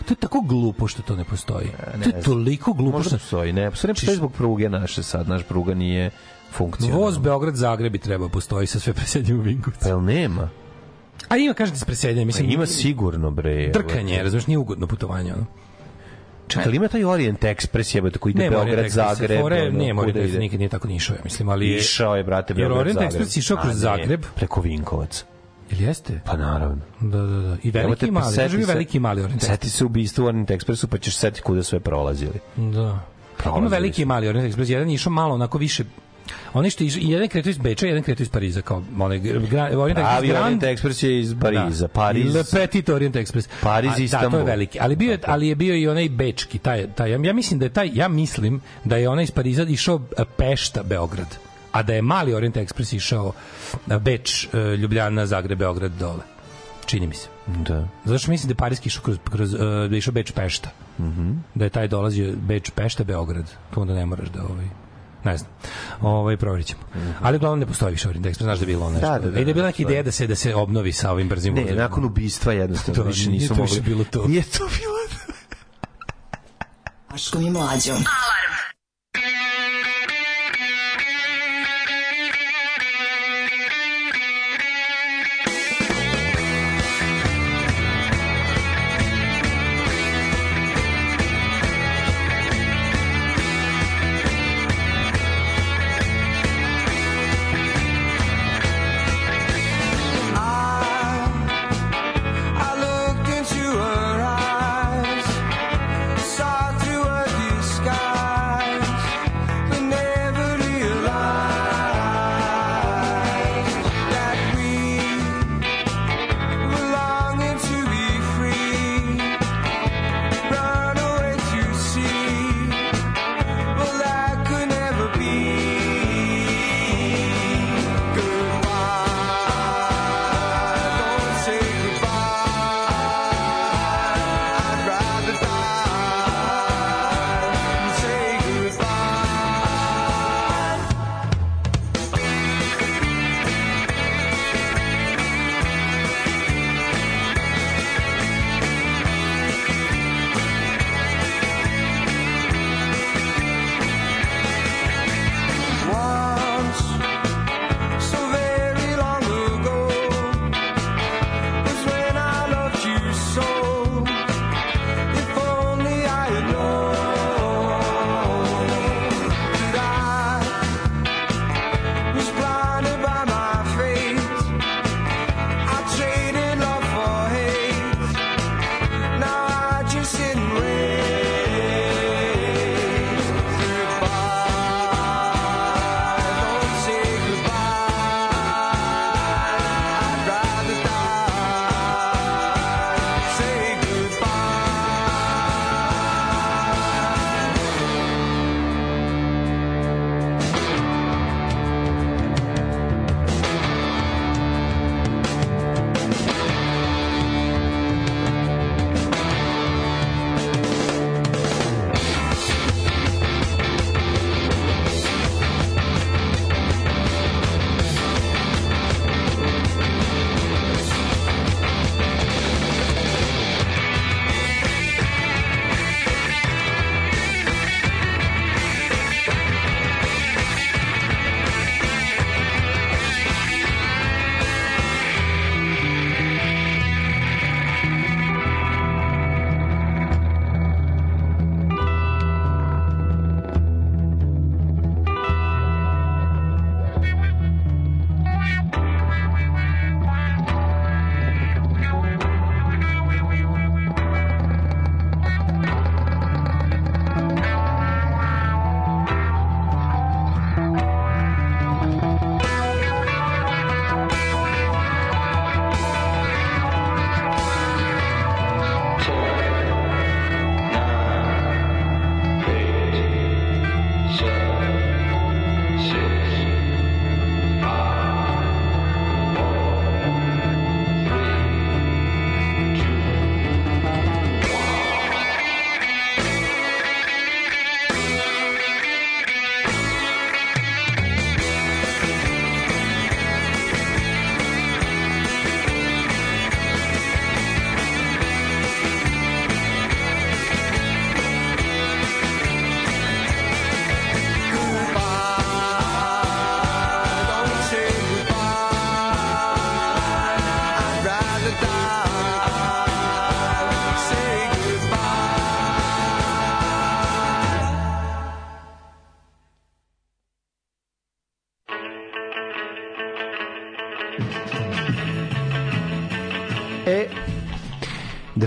To je tako glupo što to ne postoji. ne to je toliko glupo Možda što... postoji, ne, postoji, ne postoji zbog pruge naše sad, naš pruga nije funkcionalna. Voz Beograd-Zagreb bi trebao postoji sa sve presednjem u Vinkovcu. Pa nema? A ima, kažete, s presednjem. Mislim, Pa ima sigurno, bre. Drkanje, razumiješ, nije ugodno putovanje. Ono. Čekaj, ali ima taj Orient Express, jebote, koji ide Nema Beograd, Orient Express, Zagreb. fore, nema Orient Express, nikad nije tako ni išao, mislim, ali je... Išao je, brate, Jer Beograd, Orient Zagreb. Express išao kroz ne, Zagreb. Preko Vinkovac. Ili jeste? Pa naravno. Da, da, da. I veliki i mali. seti Kaže mi se- veliki i mali Orient. Seti se ubistva u Orient Expressu, pa ćeš setiti kuda sve prolazili. Da. Prolazili Ima veliki i mali Orient Express. Jedan je išao malo onako više Oni što jedan kretu iz Beča, jedan kretu iz Pariza, kao onaj Orient Express Pravi Orient Express je iz Pariza. Pariz, Le Petit Orient Express. Pariz, A, Da, to Istanbul. je veliki. Ali bio je, ali je bio i onaj bečki, taj taj ja mislim da je taj ja mislim da je onaj iz Pariza išao e, Pešta Beograd. A da je mali Orient Express išao e, Beč, e, Ljubljana, Zagreb, Beograd dole. Čini mi se. Da. Zato što mislim da je Parijski išao kroz, kroz uh, da je išao Beč Pešta. Mhm. Da je taj dolazio Beč Pešta Beograd. To onda ne moraš da ovaj ne znam. Ovaj provjerit ćemo. Ali uglavnom ne postoji više Orient Express, znaš da je bilo nešto. Mhm. Da, da, da, I da je bila neka postoji. ideja da se da se obnovi sa ovim brzim Ne, vozovima. nakon ubistva jednostavno To više nije nisu to mogli. više bilo to. Nije to bilo Daškom i mlađom. I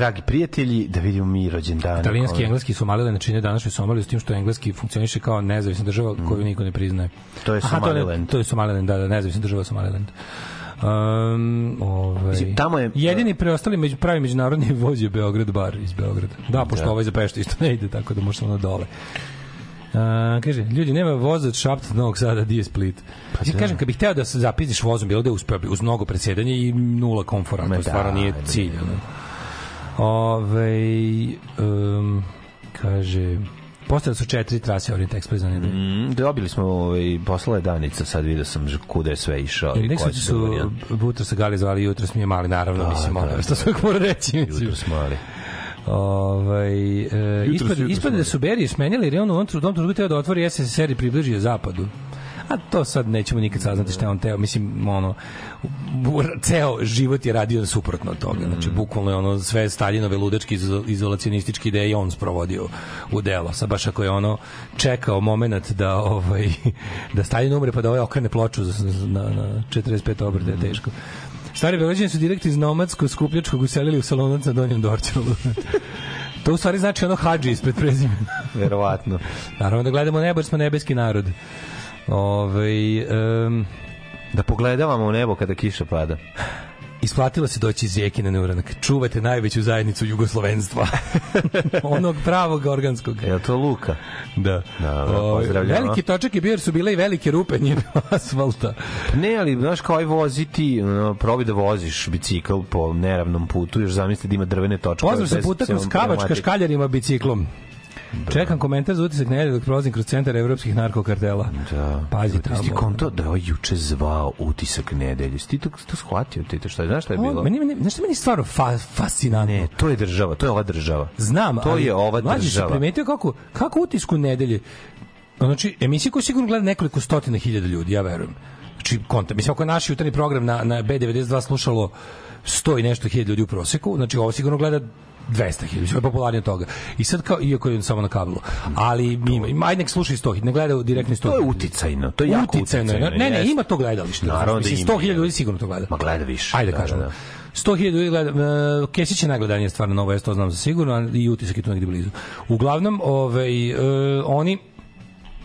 dragi prijatelji, da vidimo mi rođendane. Italijanski i engleski Somaliland čine današnju Somaliju s tim što engleski funkcioniše kao nezavisna država koju niko ne priznaje. Mm. To je Aha, Somaliland. To je Somaliland, da, da, nezavisna država Somaliland. Um, ovaj, tamo je- jedini preostali među, pravi međunarodni voz je Beograd bar iz Beograda. Da, pošto Da. ovaj za Peštu isto ne ide, tako da može samo na dole. A, kaže, ljudi, nema voza od Šapta do Novog Sada, di je Split. Pa da. kažem, kad bih hteo da se zapizdiš vozom, bilo da je uspeo bi uz mnogo predsjedanja i nula komfora, to stvarno nije da, cilj. Ove, um, kaže, postale su četiri trase Orient Express za nedelju. Mm, dobili smo ovaj, poslala je Danica, sad vidio sam kuda je sve išao. i Indeksu koji su jutro se gali zvali, jutro smo je mali, naravno, Da, mislim, da, ono, da. što se uvijek mora reći. Jutro smo mali. Ovaj e, Jutros- ispade, jutros ispade da su Berije smenjali jer je on u tom trenutku teo da otvori SSSR i približi je zapadu. A to sad nećemo nikad saznati šta je on teo. Mislim, ono, ceo život je radio suprotno od toga. Znači, Mm. bukvalno je ono sve Staljinove ludačke izo- izolacionističke ideje i on sprovodio u delo. Sad baš ako je ono čekao moment da ovaj da Stalin umre pa da ovaj okrene ploču na, na 45 obrta je teško. Stari Beograđani su direkt iz nomadskog skupljačkog uselili u salonac na Donjem Dorčalu. to u stvari znači ono hađi ispred prezimena. Verovatno. Naravno da gledamo nebo smo nebeski narod. Ove, um, Da pogledavamo u nebo kada kiša pada. isplatilo se doći iz Rijeke na neuranak. Čuvate najveću zajednicu jugoslovenstva. Onog pravog organskog. Je to Luka? Da. Dobro, Ovaj, pozdravljamo. veliki točak je bio jer su bile i velike rupe, nije bilo asfalta. Pa Ne, ali znaš kao aj voziti, ono, probi da voziš bicikl po neravnom putu, još zamisli da ima drvene točke. Pozdrav sa puta kroz Kavač ka škaljarima biciklom. Čekam komentar za utisak nedelje dok prolazim kroz centar evropskih narkokartela. Da. Pazi Jesi ti tamo. konto da je ovaj juče zvao utisak nedelje? Ti to, to shvatio? Ti to šta je? Znaš šta je bilo? Meni, meni, znaš je meni stvarno fa, fascinantno? Ne, to je država, to je ova država. Znam, To ali je ova mlađi država. se primetio kako, kako utisku nedelje, znači, emisiju koju sigurno gleda nekoliko stotina hiljada ljudi, ja verujem. Znači, konta, mislim, ako je naš jutarnji program na, na B92 slušalo 100 i nešto hiljada ljudi u proseku, znači ovo sigurno gleda 200 hiljada, sve je popularnije od toga. I sad kao, iako je samo na kablu, ali ima, ima, ajde nek sluša i 100 ne gleda direktni 100 To je uticajno, to je jako uticajno. uticajno, Ne, ne, ima to gledalište. Naravno da ima, 100.000 ljudi sigurno to gleda. Ma gleda više. Ajde Da, kažemo. da, da. 100.000 ljudi gleda, uh, Kesić je najgledanija stvar na Novo S, to znam za sigurno, i utisak je tu negde blizu. Uglavnom, ovaj, uh, oni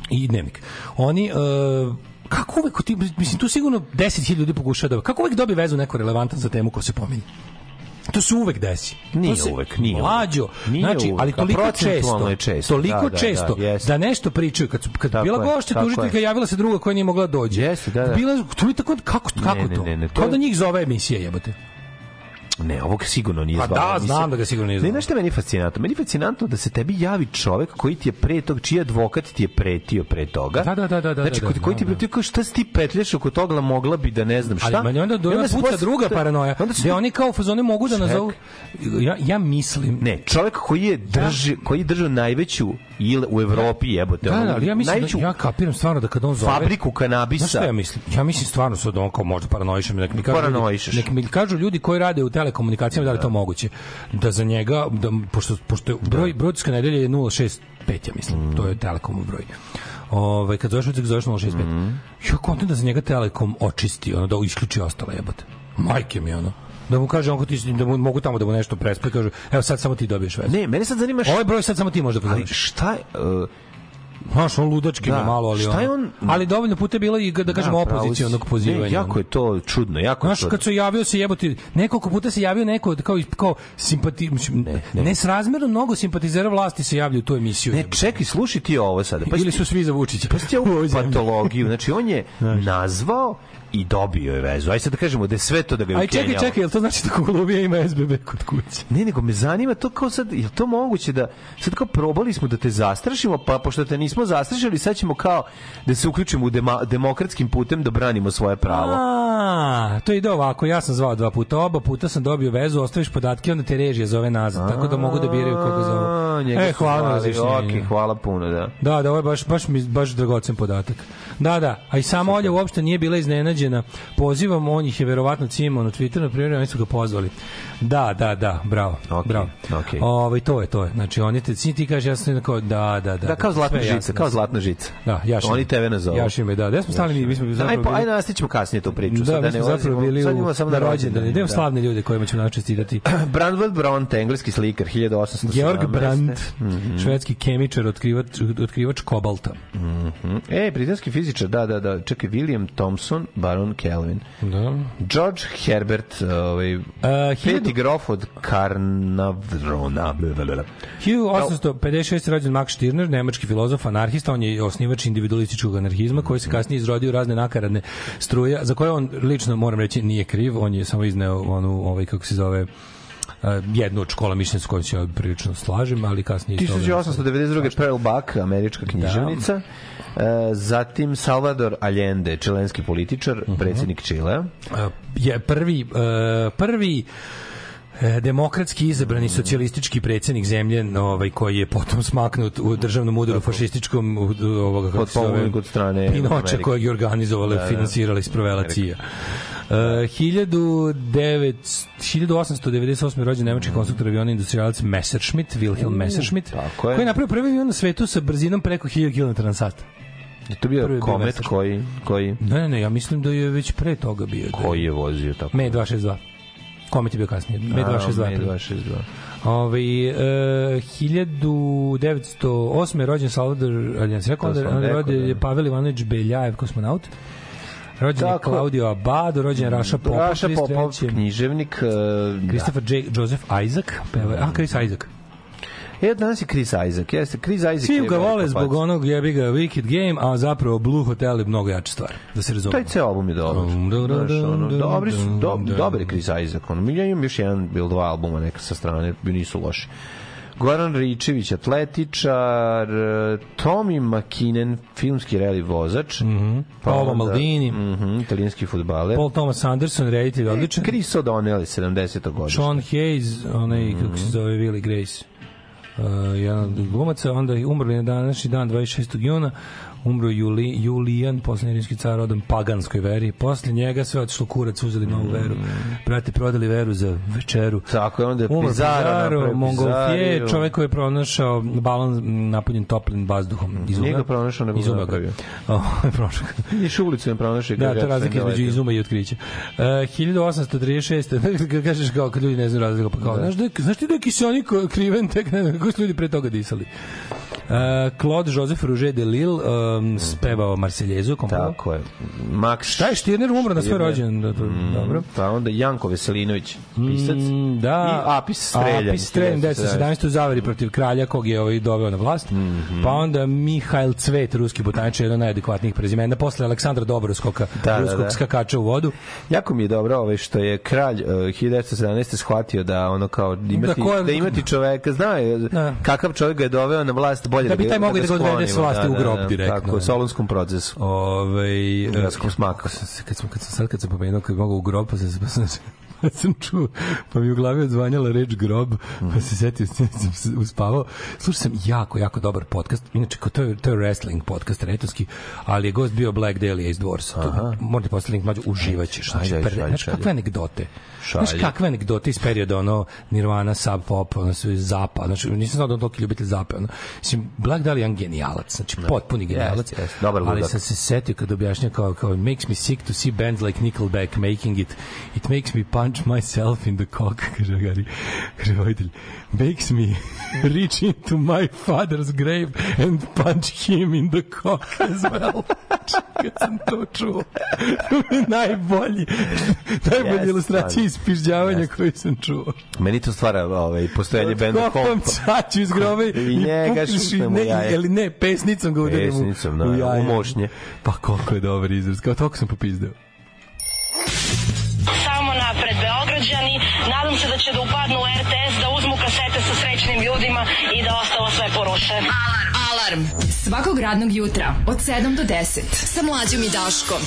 i dnevnik. Oni uh, kako uvek ti, mislim, tu sigurno 10.000 ljudi pokušava da, kako uvek dobije vezu neko relevantan za temu ko se pominje? To se uvek desi. Nije to se, uvek, nije. Mlađo, Nije znači, uvek, ali toliko često, je često. toliko Da, da, da, često, da, jeste. nešto pričaju. Kad, su, kad Tako bila gošća tužiteljka, javila se druga koja nije mogla da dođe. Jeste, da, da. Bila, to je tako, kako, kako Ne, ne, to? ne, ne, to Kao da njih zove emisija, jebote. Ne, ovog sigurno nije Pa zvao. da, Mislim- znam da ga sigurno nije Ne, zvao. znaš šta je meni fascinantno? Meni je fascinantno da se tebi javi čovek koji ti je pre tog, čiji advokat ti je pretio pre toga. Da, da, da, da, da, Znači, da, kod- koji ti da, da. pretio, kao šta si ti petljaš oko toga, mogla bi da ne znam šta. Ali meni onda do puta posle- druga paranoja. Onda Gde oni kao fazone mogu da nazovu ja ja mislim Ne, čovek koji je drži, koji držao najveću il u Evropi jebote. Da, da, ali ja mislim najveću da, ja kapiram stvarno da kad on zove fabriku kanabisa. Znaš šta ja mislim? Ja mislim stvarno sad on kao možda paranoišem, nek mi kažu Paranoišeš. nek mi kažu ljudi koji rade u telekomunikacijama da li je to moguće. Da za njega da pošto pošto je broj brodska nedelje je 065 ja mislim. To je Telekomov broj. Ovaj kad zoveš ucik zoveš 065. Ja kontam da za njega Telekom očisti, ono da isključi ostale jebote. Majke mi ono. Da mu kaže onko ti da mu, mogu tamo da mu nešto prespe kažu evo sad samo ti dobiješ vezu. Ne, mene sad zanima šta, Ovaj broj sad samo ti možeš da ali pozoveš. šta je, uh, Znaš, on ludački Da. malo, ali Šta je on- Ali dovoljno puta je bilo i, da kažemo, da, pravo si. opozicionog pozivanja. Ne, jako je to čudno, jako je Znaš, čudno. kad se javio se jebote, nekoliko puta se javio neko kao, kao simpati, Ne, ne. nesrazmerno mnogo simpatizera vlasti se javljaju u tu emisiju. Ne, jebote. čekaj, slušaj ti ovo sada. Pa Ili su svi za Vučića. Pa u patologiju. Znači, on je nazvao i dobio je vezu. Aj sad da kažemo da je sve to da ga je Aj čekaj, ukenjalo. čekaj, jel to znači da Kolubija ima SBB kod kuće? Ne, nego me zanima to kao sad, je li to moguće da, sad kao probali smo da te zastrašimo, pa pošto te nismo zastrašili, sad ćemo kao da se uključimo u dema, demokratskim putem da branimo svoje pravo. A, to ide ovako, ja sam zvao dva puta, oba puta sam dobio vezu, ostaviš podatke, onda te režija zove nazad, tako da mogu da biraju koga zovu. E, hvala na zvali. razjašnjenju. Ok, hvala puno, da. Da, da, ovo je baš, baš, mi, baš dragocen podatak. Da, da, a i sama Olja uopšte nije bila iznenađena. Pozivam, on ih je verovatno cimao na Twitteru, na primjer, oni su ga pozvali. Da, da, da, bravo, Ok, bravo. ok. Ovaj, to je, to je. Znači, oni te, ti kaže, ja sam jednako, da, da, da. Da, kao zlatna žica, jasno. kao zlatna žica. Da, jašim. Oni tebe nazovu. Jašim me, da. Gde smo stali mi? Mi smo Aj, zapravo bili... aj nastićemo kasnije tu priču. Da, sad mi ne zapravo ulazimo- bili sad u, idemo samo na na rođendane. Idemo Da. slavne ljude kojima ću nas čestitati. Brandwood Bronte, engleski slikar, 1817. Georg Brandt, Mhm. švedski kemičar, otkrivač, otkrivač kobalta. Mhm. E, britanski fizičar, da, da, da. Čekaj, William Thompson, Baron Kelvin. Da. George Herbert, ovaj, Uh, peti grof od Karnavrona. Blablabla. 1856. rođen Max Stirner, nemački filozof, anarhista, on je osnivač individualističkog anarhizma koji se kasnije izrodio razne nakaradne struje, za koje on lično, moram reći, nije kriv, on je samo izneo onu, ovaj, kako se zove, uh, jednu od škola mišljenja s kojom se ja prilično slažem, ali kasnije... iz toga- 1892. Pearl Buck, američka književnica. E, zatim Salvador Allende, čilenski političar, Mhm. predsjednik Čilea. Uh, je prvi uh, prvi demokratski izabrani socijalistički predsjednik zemlje ovaj koji je potom smaknut u državnom udaru fašističkom ovoga kako se zove od strane Pinoča kojeg je organizovala Da, da. finansirala i sprovela CIA. Uh, 1900 1898. rođen nemački konstruktor aviona industrijalac Messerschmitt, Wilhelm Messerschmitt, tako je. koji je napravio prvi avion na svetu sa brzinom preko 1000 km na sat. Je to bio Prvi bio komet Messerschmitt. koji, koji, Ne, ne, ne, ja mislim da je već pre toga bio. koji je vozio tako? Me 262. Komet je bio kasnije. Me 262. Me 262. Ove, e, 1908. je rođen Salvador, ali ja sam rekao, To onda, sam onda rekao, rođen da. je Pavel Ivanović Beljajev, kosmonaut. Rođen je. Claudio Abado, rođen je Raša Popov, Raša Popov, 33.. književnik. da. Christopher J. Joseph Isaac, peva, a Chris Isaac. E, danas je Chris Isaac. Jeste, Chris Isaac Svi ga vole zbog onog jebi ga Wicked Game, a zapravo Blue Hotel je mnogo jača stvar, da se razume. Taj ceo album je dobar. Znaš, ono, dum, dobri su, do, je Chris Isaac. Ono, ja imam još jedan ili dva albuma neka sa strane, nisu loši. Goran Ričević, atletičar, e, Tommy McKinnon, filmski reli vozač, mm -hmm. Paolo Maldini. mm -hmm, italijanski futbaler, Paul Thomas Anderson, reditelj, odličan. Chris O'Donnell, 70. godište. Sean Hayes, onaj, kako Mhm. se zove, Willie Grace. Jedan od glumaca, onda je umrli na današnji dan 26. juna, umro Juli, Julijan, poslednji rimski car rodom paganskoj veri. Posle njega sve otišlo kurac, uzeli novu veru. Brate, prodali veru za večeru. Tako je, onda je Umro Pizarro, Pizarro. čovek koji je pronašao balon napunjen toplim vazduhom. Iz Nije ga pronašao, nego ga napravio. O, prošao ga. Iš ulicu je pronašao Da, to je razlika između daleko. izuma i otkrića. Uh, 1836. Kad kažeš kao kad ljudi ne znaju razliku, pa kao, znaš, da, znaš ti da je kiselnik kriven tek ne kako su ljudi pre toga disali. Uh, Claude Joseph Rouget de Lille um, spevao Marseljezu. Tako je. Max Šta je Štirner umro na svoj rođendan? Da, to, dobro. Pa onda Janko Veselinović, pisac. Mm, da. I Apis Streljan. Apis Streljan, 1917. u zaveri protiv kralja kog je ovaj doveo na vlast. Mhm. Pa onda Mihail Cvet, ruski botaničar, jedan od najadekvatnijih prezimena. Posle Aleksandra Dobroskoka, Da, da, ruskog da. skakača u vodu. Jako mi je dobro ovaj što je kralj uh, 1917. shvatio da ono kao imati, Da da, ko- imati čoveka, zna je Da. kakav čovjek ga je doveo na vlast, bolje Da bi taj mogao da ga odvede s vlasti u grob direktno. Tako, u solonskom procesu. Ovaj Ja sam smakao. Kad sam, kad sam, sad kad sam pomenuo kad mogu u grob, pa sam, pa sam, pa sam čuo, pa mi u glavi odzvanjala reč grob, pa se setio, sam se uspavao. Slušao sam jako, jako dobar podcast, inače to je, to je wrestling podcast, retonski, ali je gost bio Black Ace Dwarfs. To, morate postaviti link, mađu, uživaćeš. Znači, Ajde, znaš šalji. kakve anegdote? Šalji. Znaš kakve anegdote iz perioda ono Nirvana, Sub Pop, ono sve Zapa, znači nisam znao da on toliki ljubitelj Zape, ono. Mislim, Black Dahlia je jedan genijalac, znači potpuni genijalac. Jeste, jeste, dobar ali sam se setio kad objašnja kao, kao it makes me sick to see bands like Nickelback making it. It makes me punch myself in the cock, kaže Gari. Kaže vojitelj, makes me reach into my father's grave and punch him in the cock as well. kad sam to čuo. najbolji, najbolji Jeste, ilustracije stvarno. ispižđavanja koji sam čuo. Meni to stvara ovaj, postojanje benda Kopam kompa. caču iz groba i, I njega šutnem u ne, jaje. ili ne, pesnicom ga udarim u- Pesnicom, u, naravno, jaje. u mošnje. Pa koliko je dobar izraz, kao toliko sam popizdeo. Nadam se da će da upadnu u RTS, da uzmu kasete sa srećnim ljudima i da ostalo sve poruše. Alarm. Alarm. Svakog radnog jutra od 7 do 10. Sa mlađom i Daškom.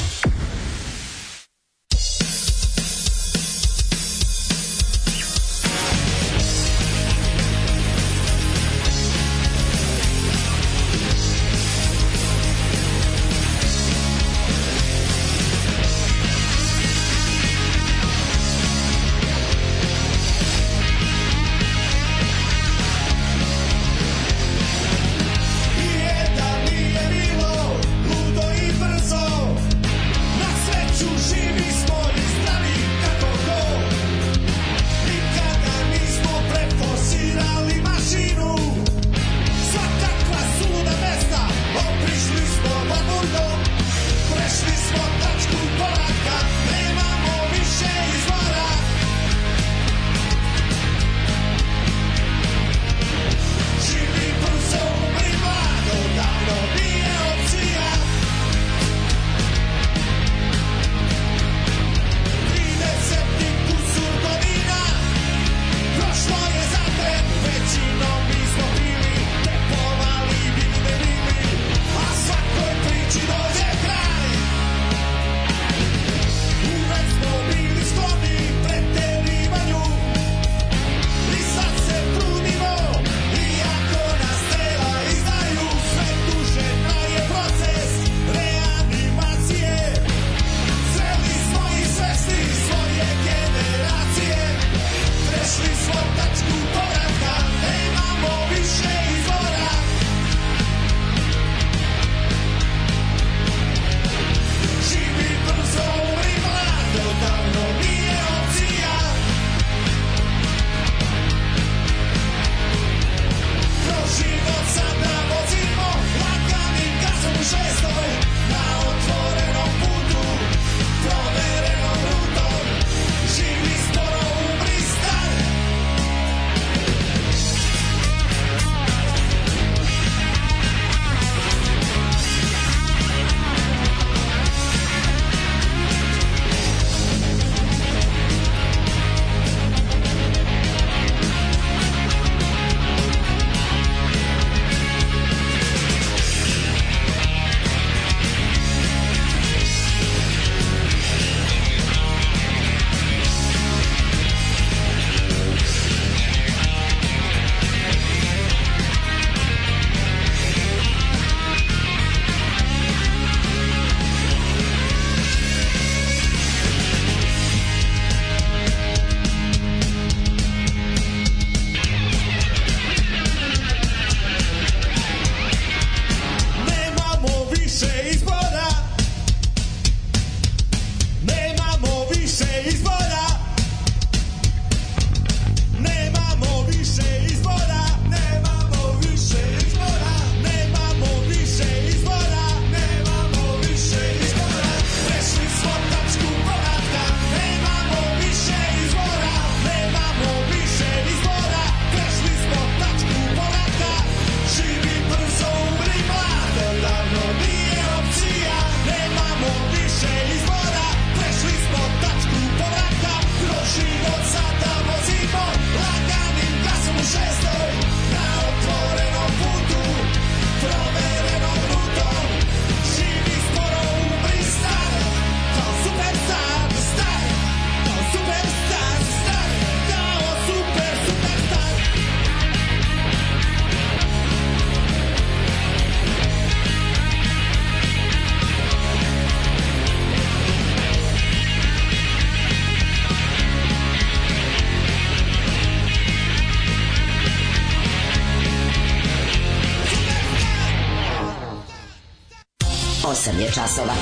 8 je časova.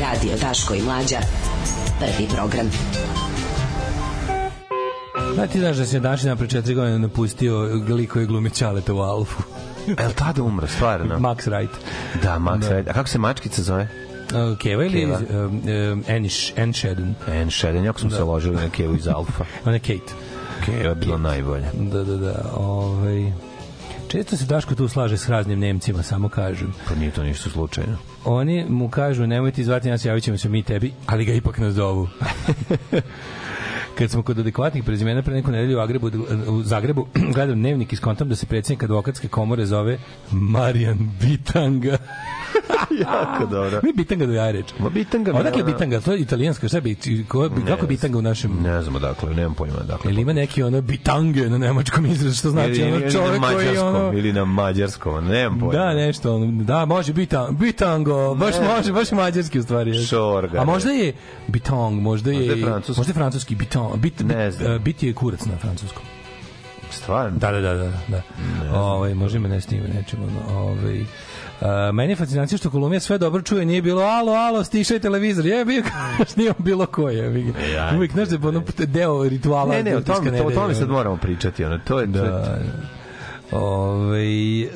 Radio Daško i Mlađa. Prvi program. Da ti znaš da se Dašina pre četiri godine napustio lik koji glumi Ćaleta u Alfu. El tada umro, stvarno? Max Wright. Da, Max Da. Wright. A kako se mačkica zove? Uh, Keva ili Keva. um, um, Enish, Enshedden? Enšeden, jako smo se ložili na Kevu iz Alfa. Ona je Kate. Keva je bila najbolja. Da, da, da. Ovaj... Često se Daško tu slaže s raznim Nemcima, samo kažem. Pa nije to ništa slučajno. Oni mu kažu, nemojte zvati nas, javit ćemo se mi tebi, ali ga ipak nazovu. Kad smo kod adekvatnih prezimena pre neku nedelju u, Agrebu, u Zagrebu gledam dnevnik i skontam da se predsjednik advokatske komore zove Marijan Bitanga. jako dobro. Mi Bitanga do ja reč. Ma Bitanga Odakle ono- Bitanga? To je italijanska, šta bi, ko, kako je Bitanga u našem... Ne znam odakle, nemam pojma odakle. Ili ima neki ono bitange na nemačkom izrazu, što znači ili, ono čovjek na koji ono... ili na mađarskom, nemam pojma. Da, nešto, ono, da, može bitan, bitango, baš Ne. može, baš mađarski u stvari. je. Šorga, A možda je bitang, možda je, Možda je francuski. možda je francuski bitan, bit, Ne bit, uh, bit je kurac na francuskom. Stvarno? Da, da, da, da, da. Ovaj može me ne snime nečemu, ovaj Uh, meni je fascinacija što Kolumbija sve dobro čuje, nije bilo alo, alo, stišaj televizor. Je bio kaš nije bilo ko je. Ja, Uvijek znaš da je ono deo rituala. Ne, ne, o tome, to, o tome sad moramo pričati. Ono, to je, Da. Ove, e,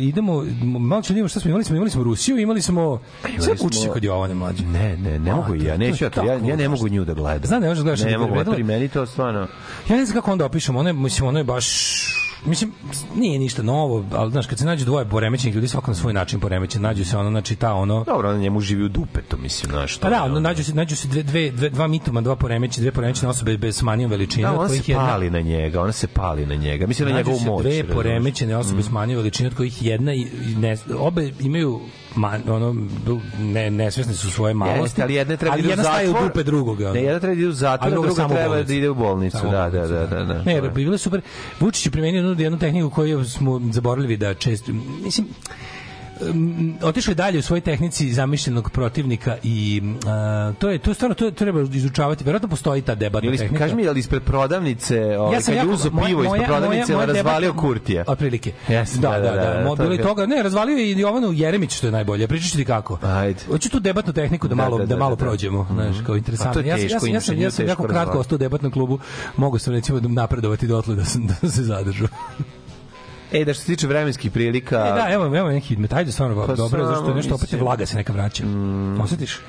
idemo, malo ću da šta smo imali, smo imali smo Rusiju, imali smo sve učiće kod Jovane mlađe. Ne, ne, ne A, mogu to- ja, neću ja to, ja, ja ne mogu nju da gledam. Znam, ne možeš da gledaš, Ne mogu, pri meni to stvarno... Ja ne znam kako onda opišem, ono je, mislim, ono je baš mislim, nije ništa novo, ali znaš, kad se nađu dvoje poremećenih ljudi, svako na svoj način poremećen, nađu se ono, znači ta ono, Dobro, ona njemu živi u dupetu, mislim, znaš. Pa da, ono, nađu se, nađu se dve, dve, dve, dva mitoma, dva poremećene, dve poremećene osobe bez manijom veličine. Da, ona se jedna- pali na njega, ona se pali na njega. Mislim na Nađu njegovu se moć. dve razumeš? Mm. poremećene osobe s manjom veličine od kojih jedna i i ne, obe imaju man, ono ne nesvesne su svoje malosti. Jeste, ali jedna treba ali da jedna staje u dupe drugoga. ono. Ne, jedna treba da ide u zatvor, A druga druga treba bolnicu. da ide u bolnicu. Samo u Da, da, bolnicu, da, da, da. Ne, bilo super. Vučić je primenio jednu tehniku koju smo zaboravili da često... Mislim, um, otišao je dalje u svojoj tehnici zamišljenog protivnika i uh, to je to je stvarno to, je- to treba izučavati. Verovatno postoji ta debatna Ili, tehnika. kaži mi, ali ispred prodavnice, ovaj, kad je uzo moja- pivo ispred moja- prodavnice, moja- moja razvalio debatna- Kurtija. Otprilike. Jeste, da, da, da. da, to bilo je- i toga. Ne, razvalio je i Jovanu Jeremić, što je najbolje. Pričat ću ti kako. Ajde. Hoću tu debatnu tehniku da Da, malo da, da, da, malo da, da. prođemo, znaš, kao interesantno. ja, sam- ja, sam- ja, sam, ja sam jako kratko ostao u debatnom klubu. Mogu sam recimo da napredovati dotle da sam da se zadržu. E, da što se tiče vremenskih prilika... E, da, evo, evo neki hidmet. Ajde, stvarno, Pa dobro, zašto je nešto opet je vlaga se neka vraća. Osjetiš?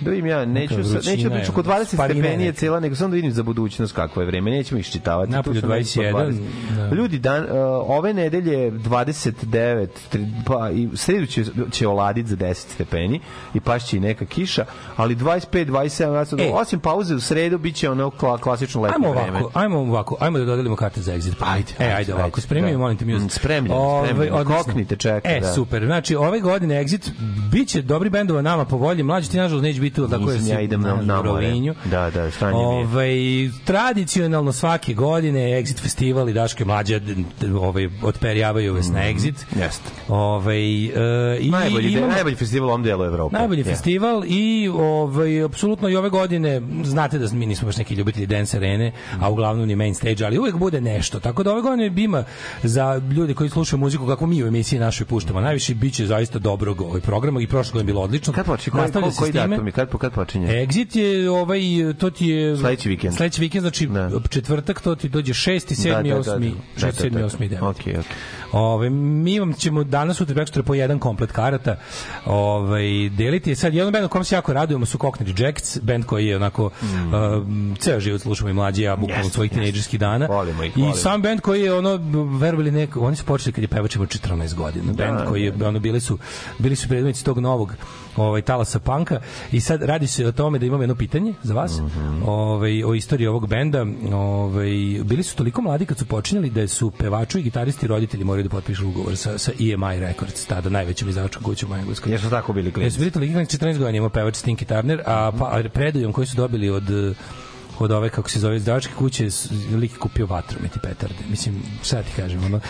Da vidim ja, neću, vrućina neću da je, pričam, kod 20 sparine stepeni je cijela, nego samo da vidim za budućnost kakvo je vreme, nećemo iščitavati. Tu sam nekako 21, 20. da. Ljudi, dan, uh, ove nedelje 29, tri, pa i sredu će, će oladiti za 10 stepeni i pašće i neka kiša, ali 25, 27, E. osim pauze u sredu, bit će ono kla, klasično letnje Ajmo vreme. ovako, ajmo ovako, ajmo da dodelimo karte za exit. Ajde, e, ajde, ajde, ovako, ajde, spremi da. molim te spremljeno, Ovaj, spremljeno. odlično. Koknite, čekaj, E, da. super. Znači, ove godine exit biće dobri bendova nama po volji, mlađi ti nažalost neće biti tu, tako je ja idem na, na. Rovinju. Da, da, stanje. Ovaj tradicionalno svake godine Exit festival i Daške mlađe ovaj odperjavaju vas na Exit. Jeste. Ovaj e, i. Najbolji, imamo- najbolji festival u ovom delu Evrope. Najbolji Je. festival i ovaj apsolutno i ove godine znate da mi nismo baš neki ljubitelji dance arene, a uglavnom ni main stage, ali uvek bude nešto. Tako da ove godine bima za ljude koji slušaju muziku kako mi u emisiji našoj puštamo. Najviše biće zaista dobrog ovaj programa i prošle godine je bilo odlično. Počinje? Koji, koji, koji datum je? Kad, kad počinje? Exit je ovaj to ti je Sledeći vikend. Sledeći vikend znači Da. četvrtak to ti dođe 6. 7. Da, da, da, 8. da. 6. 7. 8. 9. Okej, okej. Ove, mi vam ćemo danas sutra prekosutra po jedan komplet karata ovaj deliti. Sad jedan bend u kom se jako radujemo su Cockney Jacks, bend koji je onako um, ceo život slušamo i mlađi ja bukvalno od svojih jeste. tinejdžerskih dana. Volimo ih, I volimo. sam bend koji je ono verovali neko, oni su počeli kad je pevač imao 14 godina. Bend koji je ono bili su bili su predvodnici tog novog ovaj talasa panka i sad radi se o tome da imam jedno pitanje za vas. Ovaj o istoriji ovog benda, ovaj bili su toliko mladi kad su počinjali da su pevaču i gitaristi roditelji moraju da potpišu ugovor sa sa EMI Records, tada najvećim izdavačkom kućom u Engleskoj. Jesu tako bili Jesu klinci? bili toliko klinci, 14 godina ima pevač Stinky Turner, a pa predujom koji su dobili od od ove kako se zove izdavačke kuće lik kupio vatru meti petarde mislim šta ti kažem ono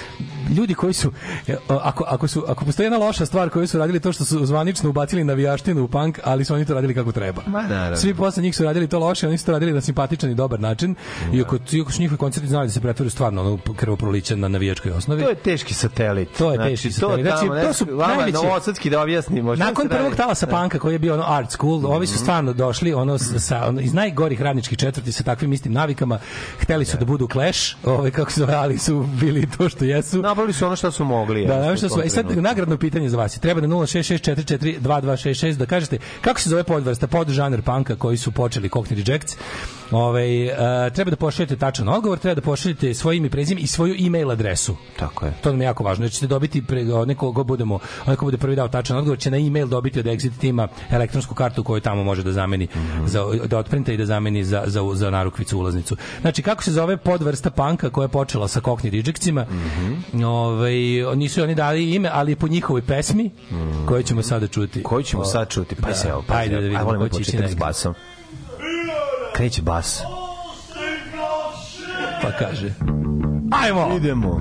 ljudi koji su e, ako ako su ako postoji jedna loša stvar koju su radili to što su zvanično ubacili navijaštinu u punk, ali su oni to radili kako treba. Ma, naravno. Svi posle njih su radili to loše, oni su to radili na simpatičan i dobar način. I ako iako su njihovi koncerti znali da se pretvore u stvarno ono krvoproliće na navijačkoj osnovi. To je teški satelit. To je Znači, teški to satelit. Znači, tamo, to su vama najveći- novosadski da objasnimo. Nakon prvog talasa Da. Mhm. panka koji je bio ono art school, ovi su stvarno došli ono sa ono, iz najgorih radničkih četvrti sa takvim istim navikama. Hteli su da budu Clash, ovaj kako se ali su bili to što jesu. Napravili su ono što su mogli. Da, naravno što su. tom E sad nagradno pitanje za vas. Treba na 066442266 da kažete kako se zove podvrsta podžanr panka koji su počeli Cockney Rejects. Ovaj e, treba da pošaljete tačan odgovor, treba da pošaljete svoje ime i prezime i svoju e-mail adresu. Tako je. To nam je jako važno. Jer ćete dobiti pre neko ko budemo, ko bude prvi dao tačan odgovor će na e-mail dobiti od Exit tima elektronsku kartu koju tamo može da zameni za da otprinta i da zameni za za za narukvicu ulaznicu. Znači kako se zove podvrsta panka koja je počela sa Cockney Rejectsima. Ovaj nisu oni dali ime, ali po njihovoj pesmi koju ćemo sada čuti. Koju ćemo sad čuti? Pa se evo, pa Ajde da vidimo ko će ići početak s basom. Kreće bas. Pa kaže. Ajmo! Idemo.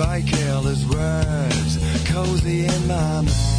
By careless words, cozy in my mind.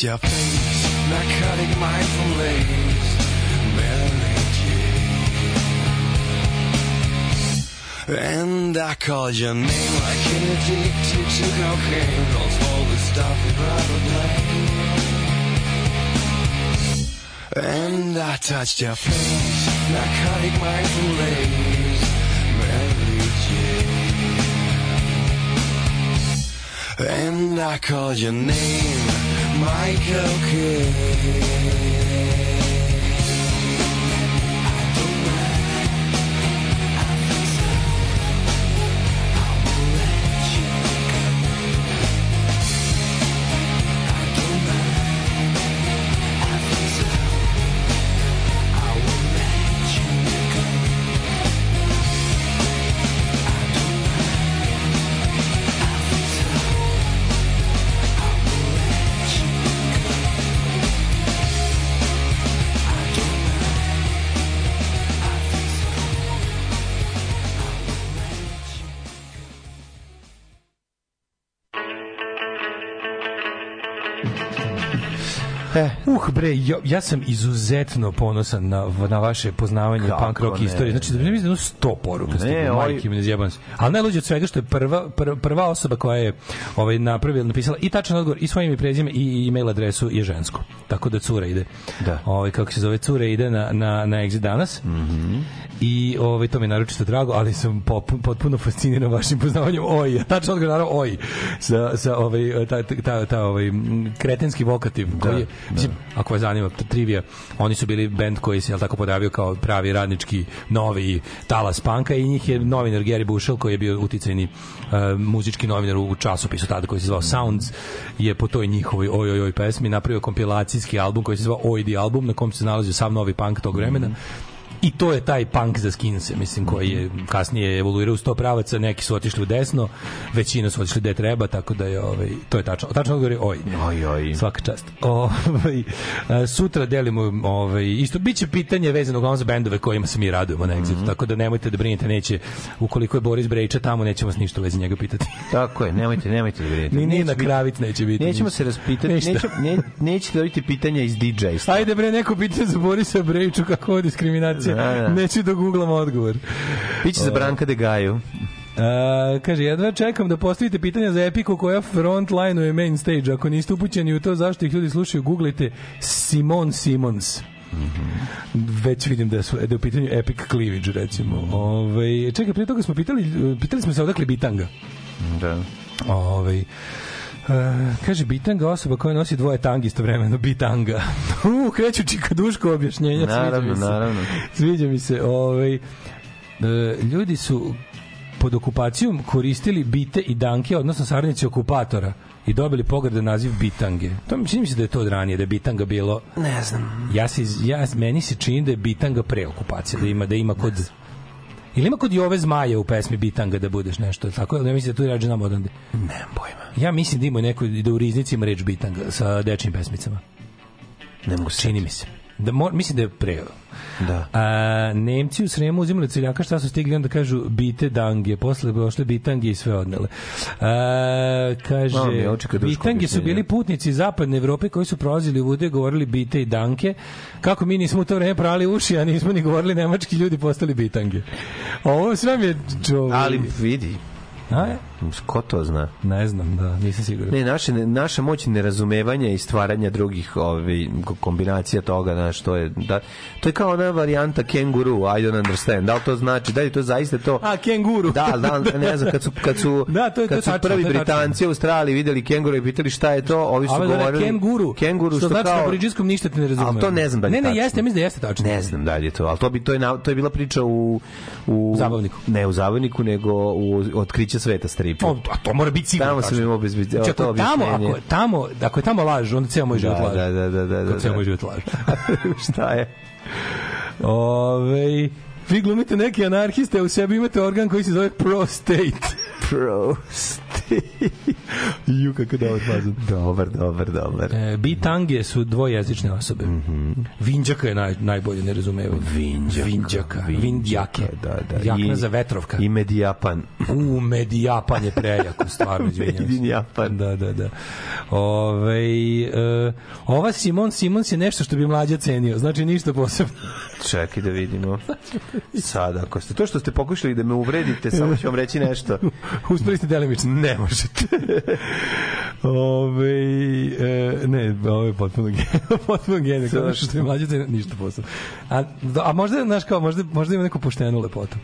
I your face, narcotic mindful lace, Mary Jane. And I called your name like an addicted to cocaine. Calls all the stuff you'd rather play. And I touched your face, narcotic mindful lace, Mary Jane. And I called your name, Michael Kidd. Bre, ja, ja sam izuzetno ponosan na, na vaše poznavanje Kako punk rock ne? istorije. Znači, da mislim je jedno 100 poruka Ne, ovaj- majke mi ne zjebam se. Ali najluđe od svega što je prva, prva, prva osoba koja je ovaj, napravila, napisala i tačan odgovor, i svoje ime i prezime i e-mail adresu je žensko. Tako da cura ide. Da. Ovaj, kako se zove, cura ide na, na, na exit danas. I ovaj, to mi je naročito drago, ali sam potpuno fasciniran vašim poznavanjem oj, tačno odgovor naravno oj, sa, sa ovaj, ta, ta, ta, ovaj, kretenski vokativ koji je, mislim, ako vas zanima trivija, oni su bili bend koji se jel tako podavio kao pravi radnički novi talas panka i njih je novinar Gary Bushel koji je bio uticajni uh, muzički novinar u časopisu tada koji se zvao Sounds je po toj njihovoj oj oj oj pesmi napravio kompilacijski album koji se zvao Oj di album na kom se nalazio sav novi punk tog vremena I to je taj punk za skinse, mislim, koji je kasnije evoluirao u sto pravaca, neki su otišli u desno, većina su otišli gde treba, tako da je, ovaj, to je tačno. Tačno odgovor je oj. Oj, oj. Svaka čast. Ovaj, e, sutra delimo ovaj, isto biće pitanje vezano uglavnom za bendove kojima se mi radujemo na Exitu, tako da nemojte da brinete, neće ukoliko je Boris Brejča tamo nećemo vas ništa u vezi njega pitati. Tako je, nemojte, nemojte da brinete. Ni Neće Nina biti- Kravic neće biti. Nećemo se raspitati, Ništa. neće, ne, nećete dobiti pitanja iz DJ-stva. Ajde bre, neko pitanje za Borisa Brejču kako je diskriminacija. Da, da. Neću da googlam odgovor. Biće za Branka de Gaju. A, kaže, jedva čekam da postavite pitanja za Epiku koja frontline je main stage. Ako niste upućeni u to zašto ih ljudi slušaju, googlite Simon Simons. Već vidim da, su, da je u pitanju Epic Cleavage, recimo. Ove, čekaj, prije toga smo pitali, pitali smo se odakle Bitanga. Da. Ove, Uh, kaže Bitanga osoba koja nosi dvoje tangi istovremeno Bitanga. U, kreću čikaduško objašnjenja. sviđa Naravno, mi se. naravno. Sviđa mi se. Ovaj, e, ljudi su pod okupacijom koristili bite i danke, odnosno saradnici okupatora i dobili pogrdan naziv bitange. To mi čini mi se da je to od ranije, da je bitanga bilo... Ne znam. Ja se, ja, meni se čini da je bitanga pre okupacije, da ima, da ima kod... Ili ima kod Jove Zmaje u pesmi Bitanga da budeš nešto, tako? Ja mislim da tu rađe nam odande. Nemam pojma. Ja mislim da ima neko, da u riznici ima reč Bitanga sa dečjim pesmicama. Ne mogu se Čini mi se. Da mo, mislim da je pre. Da. A, Nemci u Sremu uzimali od seljaka šta su stigli, onda kažu bite dange, posle došle bitange i sve odnele. A, kaže, bitange su bili putnici zapadne Evrope koji su prolazili u Vude, govorili bite i danke. Kako mi nismo u to vreme prali uši, a nismo ni govorili nemački ljudi postali bitange. Ovo sve mi je čovjek. Ali vidi, A? Ko to zna? Ne znam, da, nisam siguran. Ne, naše, naša moć nerazumevanja i stvaranja drugih ovaj, kombinacija toga, znaš, to je, da, to je kao ona varijanta kenguru, I don't understand. Da li to znači, da li to zaista to... A, kenguru. Da, da, ne znam, kad su, kad su, Da, to je- to kad je su tačno, prvi to. Britanci u Australiji videli kenguru i pitali šta je to, ovi su A ovo je govorili... kenguru, Kenguru, što, što, znači na kao... aboriđinskom ništa te ne razume. Ali to ne znam da li je Ne, ne, jeste, mislim da jeste tačno. Ne znam da li je to, ali to, bi, to, je, na- to je bila priča u... u Zabavniku. Ne, u Zabavniku, nego u Otkriće sveta stripu. O, a to mora biti sigurno. Tamo sam imao obezbeđenje. Znači, ako je tamo, ako tamo, ako je tamo laž, onda ceo moj život Da, laž. da, da, da, da, da, Ceo da. moj život laž. šta je? Ove, vi glumite neke anarhiste, a u sebi imate organ koji se zove prostate. Prostate. Ju, kako dobar fazon. Dobar, dobar, dobar. E, bitange su dvojezične osobe. Mm -hmm. Vinđaka je naj, najbolje nerazumevanje. Vinđaka. Vinđaka. Vindjake. Da, da. Jakna I- za vetrovka. I Medijapan. U, Medijapan je prejako, stvarno. Medijapan. Da, da, da. Ove, e, ova Simon Simons je nešto što bi mlađa cenio, znači ništa posebno. Čekaj da vidimo. Sad, ako ste to što ste pokušali da me uvredite, samo ću vam reći nešto. Uspeli ste delimično. Ne možete. Ove, e, ne, ovo je potpuno gen- potpuno genij. Kao što je mlađa cenio, ništa posebno. A, a možda, znaš kao, možda, možda ima neku poštenu lepotu.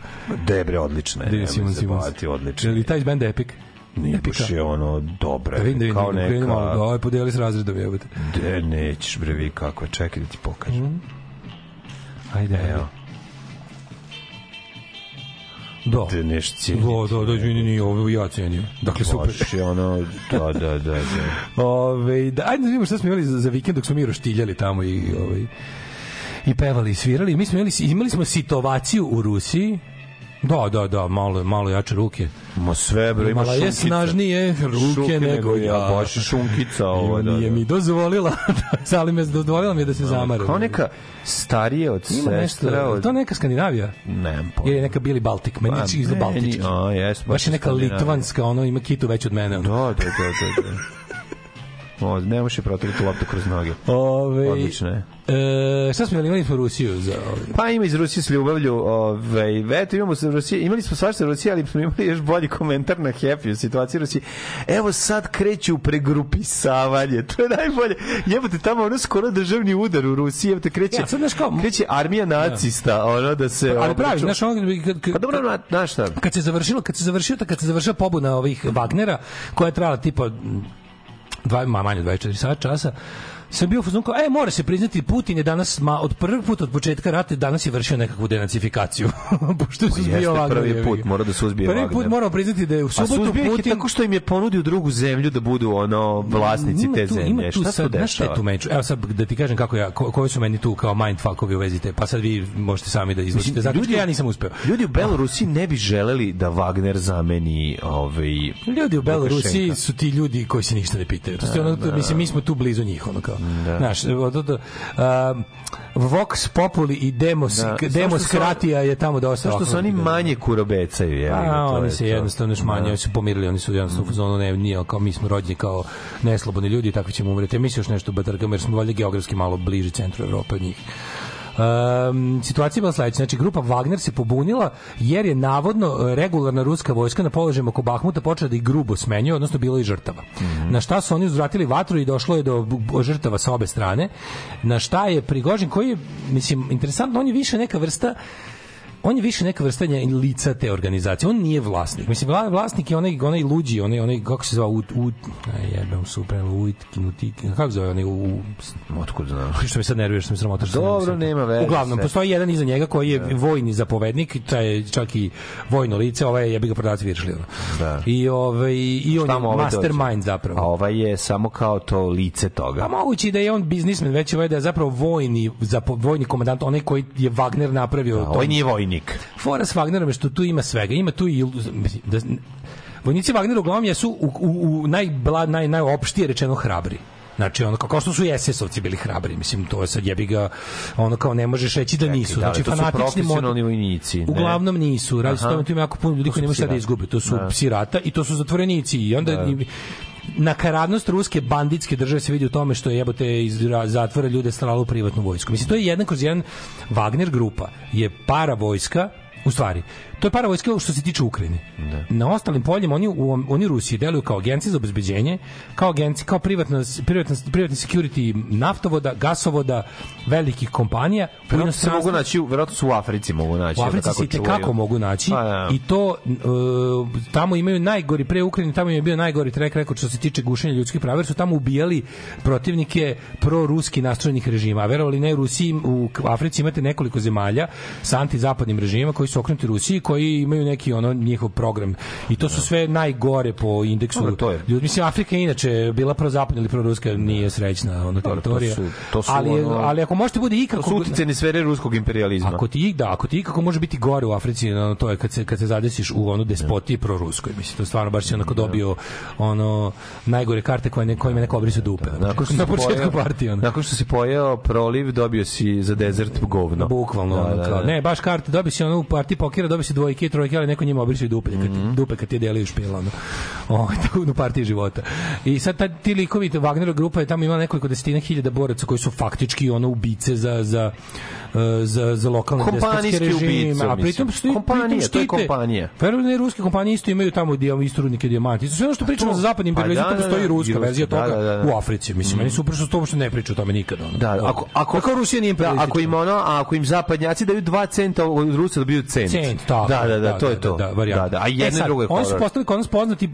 Debre, odlično je. Nemoj Simon Simons. Odlično. Je li taj benda Epic? Nije Epika. baš je ono dobro. Da vidim, da vidim, kao da neka... malo, da, ovo je podijeli s razredom, jebote. De, nećeš bre, vi kako je, čekaj da ti pokažem. Ajde, Evo. Da. De, neš cijeni. Da, da, da, izvini, nije ovo ja cenio. Dakle, super. Baš je ono, da, da, da, da. Ove, da, ajde da vidimo šta smo imali za, za vikend dok smo mi roštiljali tamo i, ovaj, i pevali i svirali. Mi smo imali, imali smo sitovaciju u Rusiji. Da, da, da, malo, malo jače ruke. Ma sve, bre, ima Imala je šunkica. snažnije ruke, Šuke nego ja. Baš šunkica ovo, da, Nije da. mi dozvolila, ali me dozvolila mi je da se zamaram. Kao neka starije od Ima sestra. Od... to neka Skandinavija? Nemam pojma. Ili je neka Bili Baltik? Meni Pa, iz Baltički. a, jes, baš Baš je neka litvanska, ono ima kitu već od mene. Ono. Da, da, da, da. da. O, ne može protrati loptu kroz noge. Ove, Odlično je. E, šta smo imali? Imali smo Rusiju za... ovaj, Pa ima iz Rusije s ljubavlju, ovaj, eto imamo sa Rusije, imali smo svašta Rusije, ali smo imali još bolji komentar na Happy u situaciji Rusije. Evo sad kreću u pregrupisavanje, to je najbolje. Jebote, tamo ono skoro državni udar u Rusiji, jebote, kreće, Ja, sad znaš kao- kreće armija nacista, ono da se... Ali pravi, znaš, ono, kad, kad, Pa dobro, na- znaš šta, kad se završilo, kad se završio, kad se završila pobuna ovih Wagnera, koja je trajala tipa dva, ma, manje od 24 sata časa, sam bio u fazonu kao, e, mora se priznati, Putin je danas, ma, od prvog puta od početka rata, danas je vršio nekakvu denacifikaciju. Pošto se zbio Wagner. prvi put, mora da se uzbije Prvi put moramo priznati da je u subotu je Putin... tako što im je ponudio drugu zemlju da budu ono vlasnici Ima te tu- zemlje. Ima tu Šta sad, znaš šta je tu meču? Evo sad da ti kažem kako ja, ko, koji su meni tu kao mindfuckovi u vezi te, pa sad vi možete sami da zaključke, ljudi- ja nisam uspeo. Ljudi u Belorusiji ne bi želeli da Wagner zameni ovaj Ljudi u Belorusiji su ti ljudi koji se ništa ne pitaju. To je ono, to, mislim, mi smo tu blizu njih, ono kao. Znaš, od, od, um, Vox Populi i Demos, Da. da. Demos što Kratija je tamo dosta. Zašto su oni da. manje kurobecaju, je? A, oni se jednostavno još manje, oni su pomirili, oni su jednostavno u fazonu, ne, nije kao mi smo rođeni kao neslobodni ljudi takvi ćemo umreti. Mi se još nešto batrkamo jer smo valjda geografski malo bliži centru Evrope od njih. Um, situacija je bila sledeća. Znači, grupa Wagner se pobunila jer je navodno e, regularna ruska vojska na položajima oko Bahmuta počela da ih grubo smenjuje, odnosno bilo i žrtava. Na šta su oni uzvratili vatru i došlo je do žrtava sa obe strane. Na šta je Prigožin, koji je, mislim, interesantno, on je više neka vrsta on je više neka vrsta lica te organizacije. On nije vlasnik. Mislim, vla- vlasnik je onaj, onaj luđi, onaj, onaj kako se zove, ut, ut, jebem, super, uit, kinuti, kako se zove, onaj, u, u Otkud znaš? što me sad nervira, što mi sramota. što se ne Dobro, setiti. nema veze, Uglavnom, postoji jedan iza njega koji je vojni zapovednik, taj je čak i vojno lice, ovaj je jebi ga prodavac viršli. Da. I, ovaj, i on je ovaj mastermind dođe? zapravo. A ovaj je samo kao to lice toga. Pa moguće i da je on biznismen, već ovaj da je zapravo vojni, zapo, vojni komandant, onaj koji je Wagner napravio. A, tom- ovaj nije vojnik. Fora s Wagnerom je što tu ima svega. Ima tu i da, vojnici Wagnera uglavnom jesu u, u, u najbla, naj, najopštije rečeno hrabri. Znači ono kao, što su i SS-ovci bili hrabri, mislim to je sad jebi ga ono kao ne možeš reći da nisu. da, znači to su fanatični profesionalni vojnici, ne? Uglavnom nisu. Radi se tome tu ima jako puno ljudi koji nemaju šta da izgube. To su rata. psi rata i to su zatvorenici i onda Da. i- nakaradnost ruske banditske države se vidi u tome što je jebote iz ra- zatvora ljude slalo u privatnu vojsku. Mislim, to je jedan kroz jedan Wagner grupa je para vojska u stvari, to je para vojska što se tiče Ukrajine. Na ostalim poljima oni u, oni Rusiji deluju kao agencije za obezbeđenje, kao agencije, kao privatna, privatna, privatni security naftovoda, gasovoda, velikih kompanija. Verovatno se mogu naći, verovatno su u Africi mogu naći. u Africi kako se tekako čuvaju. mogu naći Pa, da. i to e, tamo imaju najgori pre Ukrajine tamo im je bio najgori trek rekord što se tiče gušenja ljudskih prava jer su tamo ubijali protivnike proruski nastrojenih režima a verovali ne u Rusiji u Africi imate nekoliko zemalja sa antizapadnim režimima koji su okrenuti Rusiji koji imaju neki ono njihov program i to su sve najgore po indeksu Dobro, to je. ljudi mislim Afrika je inače bila prozapadna ili proruska nije srećna ona Dobro, to teritorija su- to su ali ono- ali ako možete bude To ikako su uticajne sfere ruskog imperializma. Ako ti da, ako ti kako može biti gore u Africi, ono, to je kad se kad se zadesiš u onu despotiji proruskoj, mislim, to stvarno baš si onako dobio ono najgore karte koje ne kojima neko obrisao dupe. Nakon što na početku partije. Ono. Nakon što si pojeo proliv, dobio si za dezert govno. Bukvalno, Da, ono, da, da. ne, baš karte, dobi si ono u partiji pokera, dobi si dvojke i trojke, ali neko njima obrisao dupe, kad, Mhm. ti- dupe kad ti delaju špila, ono, o, tako u partiji života. I sad ta, ti likovi, Wagnerova grupa je tamo imala nekoliko desetina hiljada boraca koji su faktički ono ubice za, za, e, za, za lokalne despotske režime, a pritom mislim. što Kompanija, to je kompanija. Da i ruske kompanije isto imaju tamo dio isto rudnike dijamanti. Sve ono što pričamo za zapadni Pa imperializam, da, da, da, postoji da, ruska verzija da, toga da, da. u Africi. Mislim, meni su upravo što to uopšte ne priča o tome nikada. Ono. Da, ako, ako, Kako Rusija nije da, ako im ono, a ako im zapadnjaci daju 2 centa, Rusa dobiju cent. Cent, tako. Da, da, da, to je to. Da, da, da, da, a E jedno i sad, drugo je Oni su postali kod nas poznati,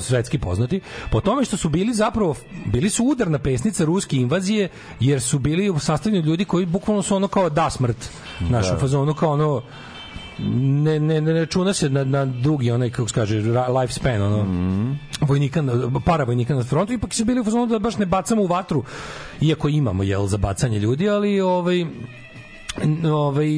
svetski poznati, po tome što su bili zapravo, bili su udarna pesnica ruske invazije, jer su bili sastavljeni ljudi koji bukvalno su ono kao da smrt. Naš, Da. fazonu kao ono, ne, ne, ne računa se na, na dugi onaj, kako se kaže, lifespan, ono, Mhm. vojnika, na- para vojnika na frontu, ipak su bili u fazonu da baš ne bacamo u vatru, iako imamo, jel, za bacanje ljudi, ali, ovaj, ovaj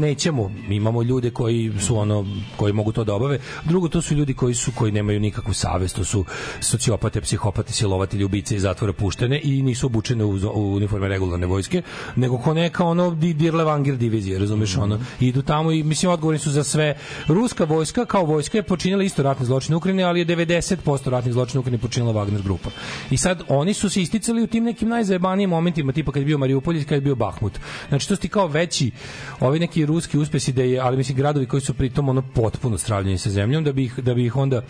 nećemo. Imamo ljude koji su ono koji mogu to da obave. Drugo to su ljudi koji su koji nemaju nikakvu savest. To su sociopate psihopate silovatelji ubice iz zatvora puštene i nisu obučene u, u uniforme regularne vojske nego ko neka ono di- Dirle Vanger divizije razumeš ono idu tamo i mislim odgovorni su za sve. Ruska vojska kao vojska je počinila isto ratne zločine u Ukrajini ali je 90% ratnih zločina u Ukrajini počinila Wagner grupa. I sad oni su se isticali u tim nekim najzajebanijim momentima tipa kad je bio Mariupolj kad je bio Bahmut. Znači to su ti kao veći ovi neki ruski uspesi da je ali mislim gradovi koji su pritom ono potpuno stravljeni sa zemljom da bi ih da bi ih onda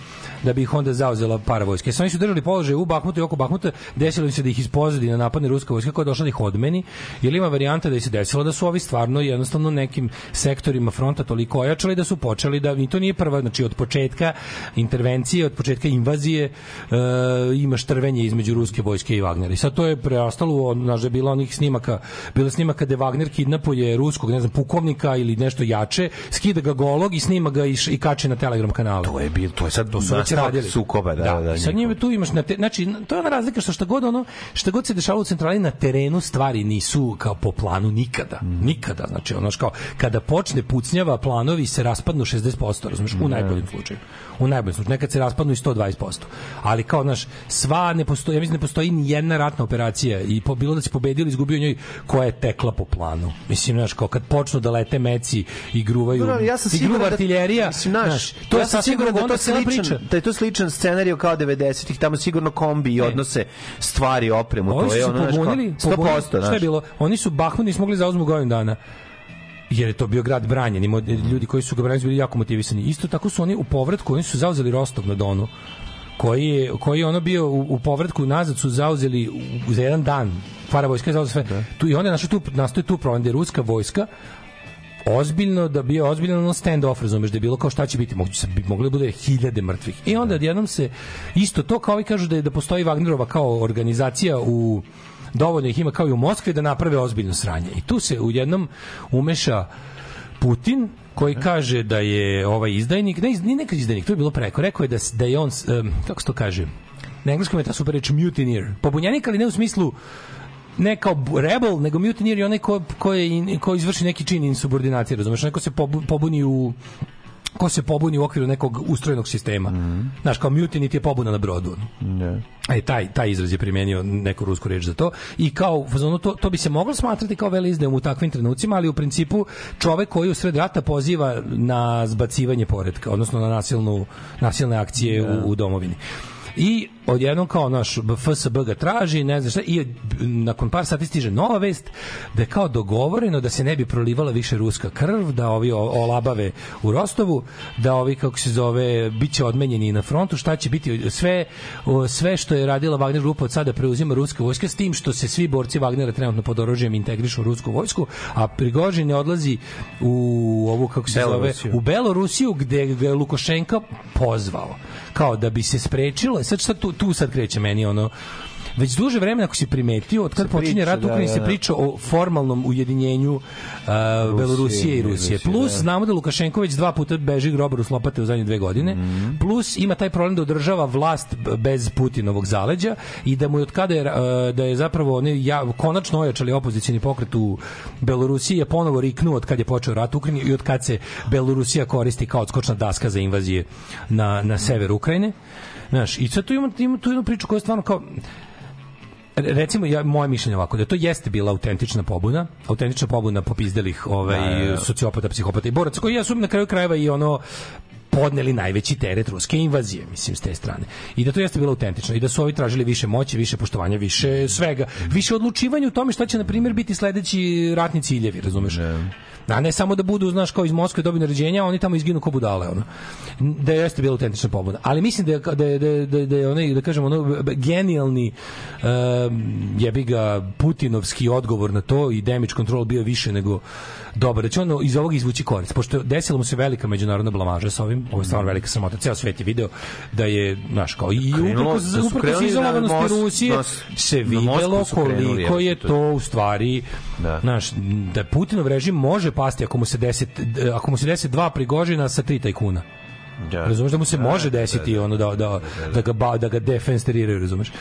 da bi ih onda zauzela paravojska. Sad oni su držali položaj u Bahmutu i oko Bahmuta, desilo im se da ih iz pozadine napadne ruska vojska koja je došla da ih odmeni. Jer ima varijanta da se desilo da su ovi stvarno jednostavno nekim sektorima fronta toliko ojačali da su počeli da i to nije prva, znači od početka intervencije, od početka invazije e, ima štrvenje između ruske vojske i Wagnera. I sad to je preostalo, znaš da je bilo onih snimaka, bilo snimaka gde Wagner kidnapuje ruskog, ne znam, pukovnika ili nešto jače, skida ga golog i snima ga i, i kače na Telegram kanalu. To je bil, to je sad To su radili. sukoba, da, da, i sad njime tu imaš na te, znači to je ona razlika što šta god ono šta god se dešava u centrali na terenu stvari nisu kao po planu nikada. Mm. Nikada, znači ono kao kada počne pucnjava planovi se raspadnu 60%, razumeš, u najboljem slučaju. U najboljem slučaju, nekad se raspadnu i 120%. Ali kao znaš, sva ne postoji, ja mislim ne postoji ni jedna ratna operacija i po, bilo da se pobedio ili izgubio njoj koja je tekla po planu. Mislim, znaš, kao kad počnu da lete meci i gruvaju, Dobro, ali ja sam i gruva da- artiljerija, mislim, znaš, znaš, to ja je sasvim siguran drugo, da to cijela priča. da je to sličan scenarijo kao 90-ih, tamo sigurno kombi i odnose stvari, opremu, Oni to je se ono, znaš, kao, pobunili, 100%, pobunili, šta je znaš. bilo? Oni su Bahmut nisu mogli zauzmu godinu dana jer je to bio grad branjen, ima ljudi koji su ga branili su bili jako motivisani. Isto tako su oni u povratku, oni su zauzeli Rostov na Donu, koji je, koji je ono bio u, u povratku nazad su zauzeli u, za jedan dan para vojska je zauzela sve. Tu, I onda je našao tu, nastoji tu problem da je ruska vojska ozbiljno da bio ozbiljno ono stand off razumeš da je bilo kao šta će biti moguće bi moglo da bude hiljade mrtvih i onda odjednom se isto to kao i kažu da je da postoji Wagnerova kao organizacija u dovoljno ih ima kao i u Moskvi da naprave ozbiljno sranje. I tu se u jednom umeša Putin koji kaže da je ovaj izdajnik, ne, nije nekad izdajnik, to je bilo preko, rekao je da, da je on, em, kako se to kaže, na engleskom je ta super reč mutineer, pobunjenik, ali ne u smislu ne kao rebel, nego mutineer je onaj ko, ko, je, ko izvrši neki čin insubordinacije, razumeš, neko se pobu, pobuni u ko se pobuni u okviru nekog ustrojenog sistema. Znaš, kao mutiny ti je pobuna na brodu. Ne. E, taj, taj izraz je primenio neku rusku reč za to i kao fazonu to, to bi se moglo smatrati kao velizdajom u takvim trenucima, ali u principu čovek koji u sred rata poziva na zbacivanje poredka, odnosno na nasilnu, nasilne akcije u, u domovini. I odjednom kao naš FSB ga traži, ne znam šta, i nakon par sati stiže nova vest da je kao dogovoreno da se ne bi prolivala više ruska krv, da ovi olabave u Rostovu, da ovi kako se zove biće odmenjeni na frontu, šta će biti sve sve što je radila Wagner grupa od sada preuzima ruska vojska s tim što se svi borci Wagnera trenutno pod oružjem integrišu u rusku vojsku, a Prigožin ne odlazi u ovu kako se Belorusiju. zove u Belorusiju gde ga je Lukošenka pozvao kao da bi se sprečilo sad šta tu, tu sad kreće meni ono već duže vremena ako si primetio od kad počinje rat u da, Ukrajini da, se da. priča o formalnom ujedinjenju uh, Belorusije i Rusije. Rusije, Plus da. znamo da Lukašenko već dva puta beži grobaru s lopate u zadnje dve godine. Mhm. Plus ima taj problem da održava vlast bez Putinovog zaleđa i da mu je od kada je, uh, da je zapravo oni ja, konačno ojačali opozicioni pokret u Belorusiji je ponovo riknuo od kad je počeo rat u Ukrajini i od kad se Belorusija koristi kao odskočna daska za invazije na, na sever Ukrajine. Znaš, i sad tu imamo, imamo tu jednu priču koja je stvarno kao Re- recimo ja moje mišljenje ovako da to jeste bila autentična pobuna, autentična pobuna popizdelih ovaj Da, da. sociopata, psihopata i boraca koji ja su na kraju krajeva i ono podneli najveći teret ruske invazije, mislim, s te strane. I da to jeste bilo autentično. I da su ovi tražili više moći, više poštovanja, više svega. Više odlučivanja u tome šta će, na primjer, biti sledeći ratni ciljevi, razumeš? A ne samo da budu, znaš, kao iz Moskve dobiju naređenja, oni tamo izginu ko budale, ono. Da jeste bila autentična pobuna. Ali mislim da je, da je, da je, da je, da je onaj, da kažemo, ono, genijalni um, jebi ga Putinovski odgovor na to i damage control bio više nego dobar. Da će ono iz ovog izvući korist. Pošto desilo mu se velika međunarodna blamaža sa ovim, ovo je stvarno velika samota. Ceo svet je video da je, znaš, kao i uprkos, da uprkos izolovanosti Rusije se videlo koliko je to u stvari Da. znaš, da Putinov režim može pasti ako mu se desi ako mu se desi dva prigožina sa tri tajkuna. Da. Razumeš da mu se može desiti ono da da da ga ba, da ga defensteriraju, razumeš?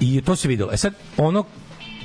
I to se videlo. E sad ono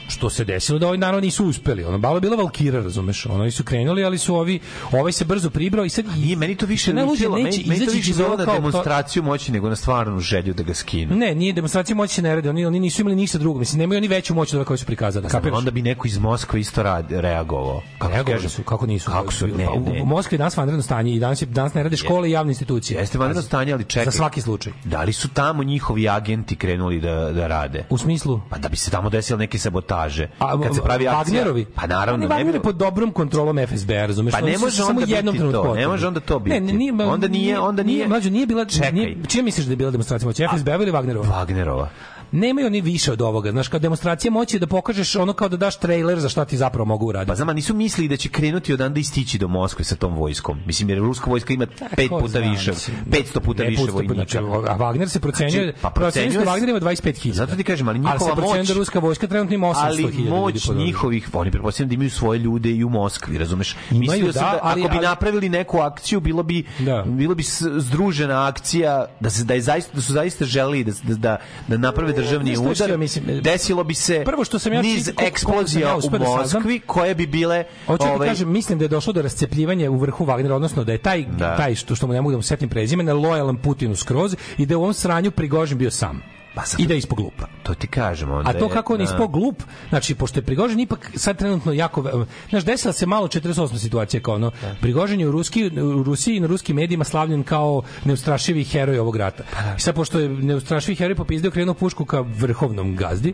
što se desilo da ovi naravno nisu uspeli. Ono balo je bila Valkira, razumeš? Oni su krenuli, ali su ovi ovaj se brzo pribrao i sad Nije, meni to više ne luđe ličilo, neće meni, meni to izaći više iz bilo na to- demonstraciju moći nego na stvarnu želju da ga skinu. Ne, nije demonstracija moći se ne radi. Oni, oni nisu imali ništa drugo. Mislim, nemaju oni veću moć od koje su prikazali. Kapiraš? onda bi neko iz Moskve isto rad, reagovao. Kako Reagovali su, kako nisu? Kako su, ne, Pa, u- ne. U Moskvi je danas vanredno stanje i danas, je, danas ne rade škole i javne institucije. Jeste vanredno Pazi. stanje, ali čekaj. Za svaki slučaj. Da li su tamo njihovi agenti krenuli da, da rade? U smislu? Pa da bi se tamo desile neke sabotaže. A, Kad se pravi akcija... Wagnerovi? Pa naravno. ne, Wagner bi- je pod dobrom kontrolom FSB, razumeš? Pa ne može samo jednom trenutku to, ne može onda to biti. Ne, ne, nije, Onda nije- onda nije- mlađe, nije bila, Čekaj. nije, čije misliš da je bila demonstracija moći? FSB ili Wagnerova? Wagnerova. Nemaju oni više od ovoga. Znaš, kao demonstracija moći da pokažeš ono kao da daš trailer za šta ti zapravo mogu uraditi. Pa znam, nisu mislili da će krenuti odanda i stići do Moskve sa tom vojskom. Mislim, jer ruska vojska ima pet ko puta zna, više, mislim. 500 puta Ne, više puta, vojnika. znači, a Wagner se procenjuje, Znači, pa procenjuje se da Wagner ima 25.000. Zato ti kažem, ali Ali njihova procenjuje moć... da ruska vojska trenutno ima 800.000 ali moć njihovih, oni pretpostavljam da imaju svoje ljude i u Moskvi, razumeš? Imaju, Mislio da, da, ali- ako bi ali- napravili neku akciju, bilo bi Da. bilo bi združena akcija da se da je zaista da su zaista želeli da da da, da naprave državni udar. mislim? Desilo bi se Prvo što sam ja niz eksplozija ja u da Moskvi koje bi bile Hoću da ti ovaj, kažem, mislim da je došlo do rascepljivanja u vrhu Wagnera, odnosno da je taj, Da. taj što, što mu ne mogu da mu setim prezimena, lojalan Putinu skroz i da je u ovom sranju Prigožin bio sam. Pa zato- I da je ispod glupa. to ti kažem onda. A to kako on je da. ispod glup, znači pošto je Prigožin ipak sad trenutno jako znaš desila se malo 48 situacija kao ono Prigožin je u Ruski u Rusiji i na ruskim medijima slavljen kao neustrašivi heroj ovog rata. I sad pošto je neustrašivi heroj popizdeo krenuo pušku ka vrhovnom gazdi,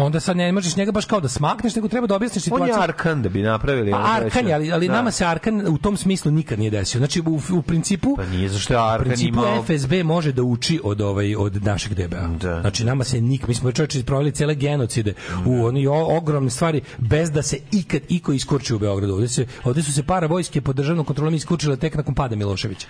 onda sad ne možeš njega baš kao da smakneš, nego treba da objasniš On situaciju. je Arkan da bi napravili. Pa da Arkan, je, ali, ali da. nama se Arkan u tom smislu nikad nije desio. Znači, u, u principu... Pa nije zašto je U Arkan principu imao... FSB može da uči od ovaj od našeg DBA. Da. Znači nama se nik mi smo čovječe proveli cele genocide u oni o- ogromne stvari bez da se ikad iko iskurči u Beogradu. Ovde se ovde su se para vojske pod državnom kontrolom iskurčile tek nakon pada Miloševića.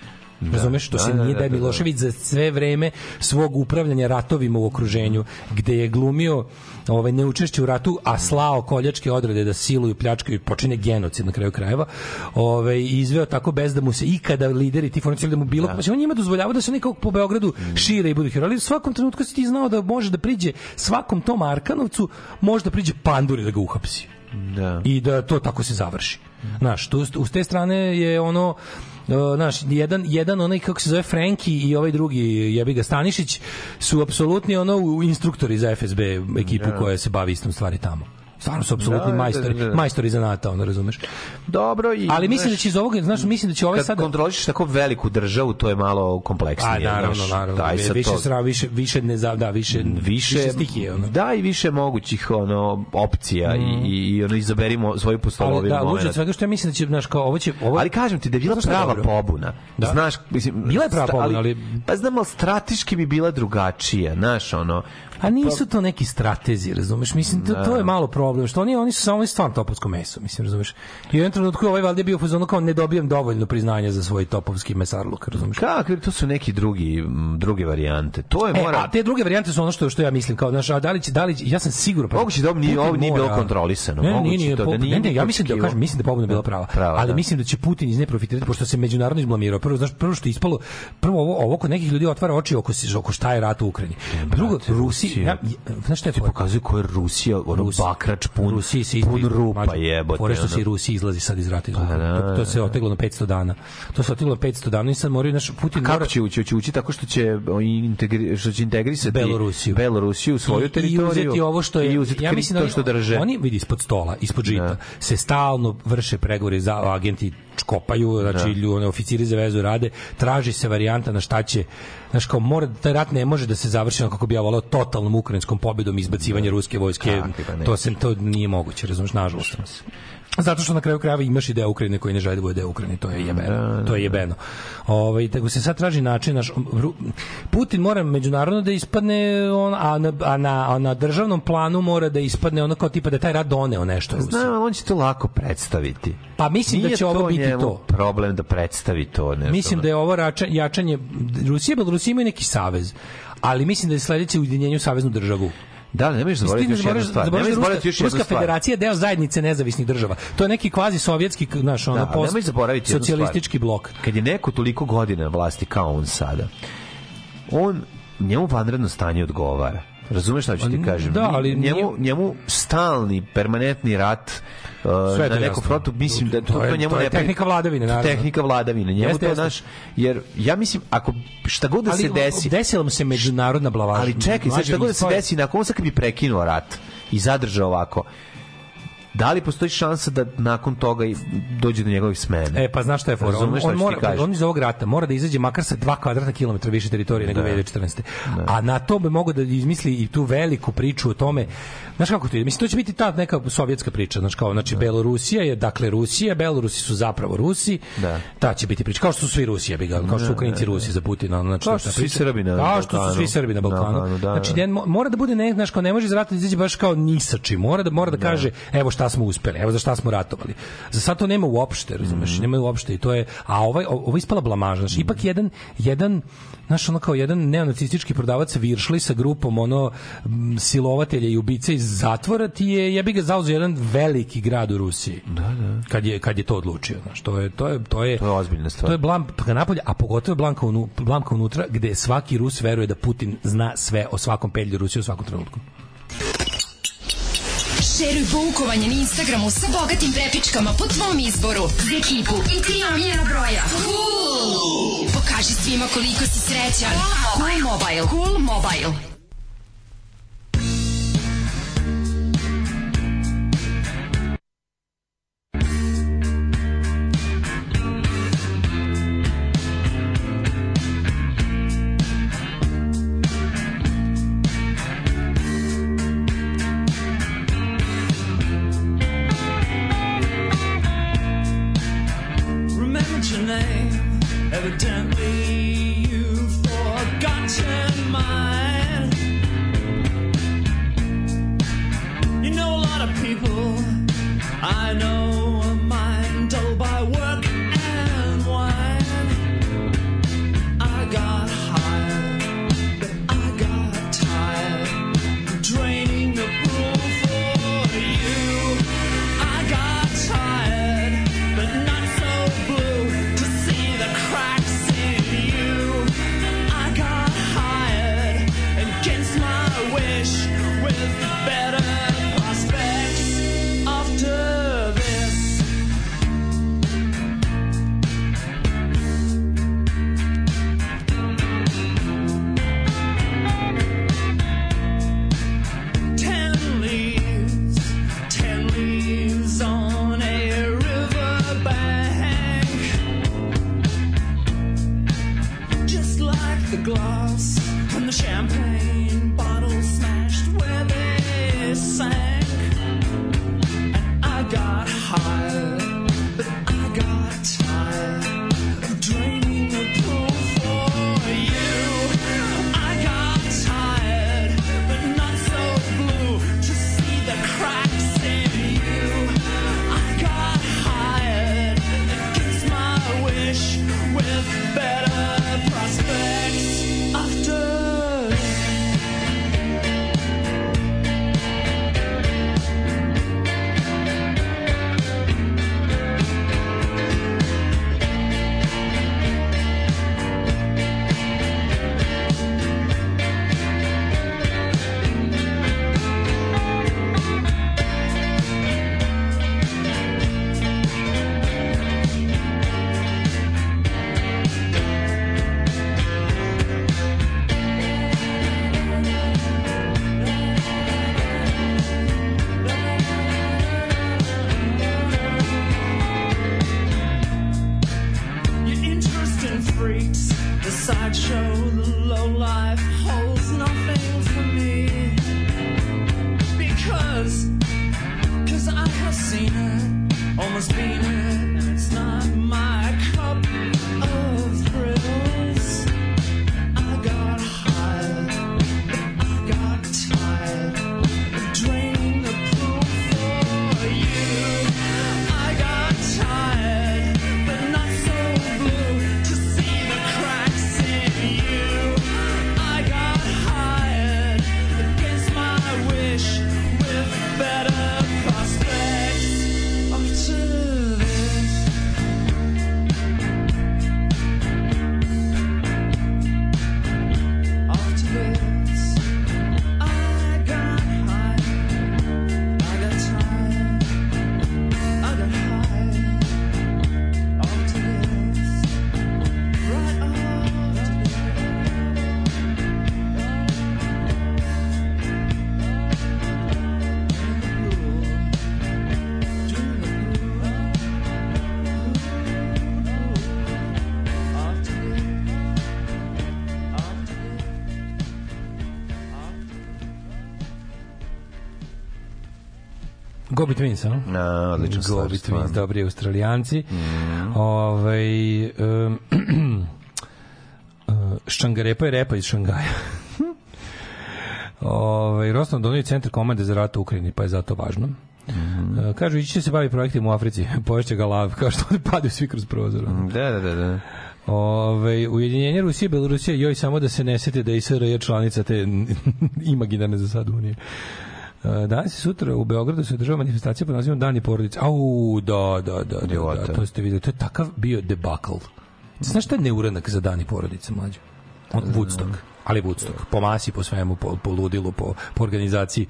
Razumeš? To Da, se da, nije da, da da, da. Milošević za sve vreme svog upravljanja ratovima u okruženju, gde je glumio ovaj neučešće u ratu, a slao koljačke odrede da siluju, pljačkaju i počine genocid na kraju krajeva. Ovaj izveo tako bez da mu se ikada lideri ti formacije da mu bilo, znači on njima dozvoljava da se kao po Beogradu šire i budu heroji. U svakom trenutku si ti znao da može da priđe svakom tom Arkanovcu, može da priđe panduri da ga uhapsi Da. i da to tako se završi. Znaš, tu, s te strane je ono uh, znaš, jedan, jedan onaj kako se zove Frenki i ovaj drugi jebi ga Stanišić su apsolutni ono instruktori za FSB ekipu koja se bavi istom stvari tamo. Stvarno su apsolutni Da, da, majstori, da, da. majstori zanata, ono razumeš. Dobro i Ali mislim da će iz ovoga, znaš, mislim da će ovaj sad kontroliš tako veliku državu, to je malo kompleksnije. A naravno, znaš. naravno. Sad više to- sra, više više ne za, da, više više, stihije, ono. da i više mogućih ono opcija i, i, i ono izaberimo svoju postolovinu da, momenat. svega što ja mislim da će, znaš, kao ovo će... Ovo, Ali kažem ti da je bila prava dobro? pobuna. Da. Znaš, mislim, Bila je prava pobuna, ali- Pa znam, ali strateški bi bila drugačija, znaš, ono... A nisu to neki stratezi, razumeš? Mislim, to, to je malo problem, što oni, oni su samo stvarno topovsko meso, mislim, razumeš? I u jednom trenutku ovaj valjda je bio u fazonu kao ne dobijam dovoljno priznanja za svoj topovski mesarluk, razumeš? Kako, to su neki drugi, druge varijante. To je E, mora... a te druge varijante su ono što što ja mislim kao znaš, a da li će da li će- ja sam siguran pa Moguće da ovo nije- ovo nije bilo kontrolisano, Ne, nije, nije, to da nije ne, ne, ja mislim da kažem, mislim da pobuna bila prava. Prava, ali da. mislim da će Putin iz nje profitirati pošto se međunarodno izblamirao. Prvo znaš, prvo što je ispalo, prvo ovo, ovo kod nekih ljudi otvara oči oko oko šta je rat u Ukrajini. Drugo, Rusi, Rusija. ja, znaš šta je Ti fora? pokazuju ko je Rusija, ono Rusi- bakrač pun, Rusiji se pun rupa jebote. Fore što se i Rusiji izlazi sad iz rata iz Pa da, to, to se da. oteglo na 500 dana. To se oteglo na 500 dana i sad moraju naš Putin Kako mora će ući? Će ući tako što će integri, što će integrisati Belorusiju. Belorusiju u svoju I- teritoriju I uzeti ovo što je i uzeti ja mislim da oni- što drže. Oni vidi ispod stola, ispod žita Da. se stalno vrše pregovori za agenti čkopaju, znači Da. ljudi, oficiri za vezu rade, traži se varijanta na šta će Znaš, kao mora, taj rat ne može da se završi onako kako bi ja volao totalnom ukrajinskom pobedom izbacivanje ruske vojske. Kakvi, pa ne. to se to nije moguće, razumeš, nažalost. Zato što na kraju krajeva imaš i deo Ukrajine koji ne želi da bude deo Ukrajine, to je jebeno. to je jebeno. Ovaj tako se sad traži način naš Putin mora međunarodno da ispadne on, a na, a na, a na državnom planu mora da ispadne ono kao tipa da taj rat doneo nešto Rusiji. Znam, on će to lako predstaviti. Pa mislim da Nije će ovo biti to. problem da predstavi to. Nešto, Mislim da je ovo rača, jačanje Rusije, Belorusija imaju neki savez, ali mislim da je sledeće ujedinjenje u saveznu državu. Da, ali nemoj zaboraviti još jednu stvar. Nemoj zaboraviti još jednu Ruska stvar. federacija je deo zajednice nezavisnih država. To je neki kvazi sovjetski, znaš, ono, Da, post, zaboraviti socijalistički blok. Kad je neko toliko godina na vlasti kao on sada, on njemu vanredno stanje odgovara. Razumeš šta ću ti kažem? da, ali njemu, nije- njemu stalni, permanentni rat uh, Sve na nekom frontu, mislim da to, To je- to njemu to je ne tehnika vladavine, naravno. Tehnika vladavine. Njemu Jeste, to jeste. naš, jer ja mislim, ako šta god da Ali se desi, desila mu se međunarodna blavaža. ali čekaj, sad šta god da se desi, nakon sad kad bi prekinuo rat i zadržao ovako, da li postoji šansa da nakon toga i dođe do njegovih smene? E, pa znaš šta je fora? On, on, mora, on iz ovog rata mora da izađe makar sa 2 kvadratna kilometra više teritorije nego Da. 2014. A na to bi mogao da izmisli i tu veliku priču o tome. Znaš kako to ide? Mislim, to će biti ta neka sovjetska priča. Znaš kao, znači, Belorusija je, dakle, Rusija, Belorusi su zapravo Rusi. Da. Ta će biti priča. Kao što su svi Rusi, ja bi ga, kao što su Ukrajinci Rusi za Putina. Znači, Kao što su svi. Srbi na Kao što su Balkanu. svi Srbi na Balkanu. Balkanu, da, znači, da. mora da bude ne, znaš, kao ne može iz rata da izađe baš kao ni sa čim. Mora da, mora da kaže, evo šta smo uspeli, evo za šta smo ratovali. Za sad to nema uopšte, razumeš, Mhm. nema uopšte i to je, a ovaj, ovo je ispala blamaža, znači, ipak jedan, jedan, znaš, ono kao jedan neonacistički prodavac viršli sa grupom, ono, silovatelja i ubice iz zatvora ti je, ja bih ga zauzeo jedan veliki grad u Rusiji. Da, da. Kad je, kad je to odlučio, znaš, to je, to je, to je, To je ozbiljna stvar. to je blam napolje, a pogotovo je blanka, unu, blamka unutra, gde svaki Rus veruje da Putin zna sve o svakom pedlju Rusije u svakom trenutku. Šeruj poukovanje na Instagramu sa bogatim prepičkama po tvom izboru. Za ekipu i tri omljena broja. Cool! Pokaži svima koliko si srećan. Cool Mobile. Cool Mobile. lot Twins, a? Na, odlična stvar, Gobi stvarno. Twins, dobri australijanci. Ovaj, um, Ščangarepa je repa iz Šangaja. Ovaj Rostom donio centar komande za rat u Ukrajini, pa je zato važno. Uh, kažu, ići će se bavi projektima u Africi, poješće ga lav, kao što oni padaju svi kroz prozor. Da, da, da, da. Ove, ujedinjenje Rusije i Belorusije, joj samo da se ne sete da je SRJ članica te imaginarne za sad unije. Danas i sutra u Beogradu se održava manifestacija pod nazivom Dani porodice. Au, da, da, da, da, da, to ste videli. To je takav bio debakl. Znaš šta je neuranak za Dani porodice, mlađe? On, Woodstock. Ali Woodstock. Po masi, po svemu, po, po ludilu, po, po organizaciji.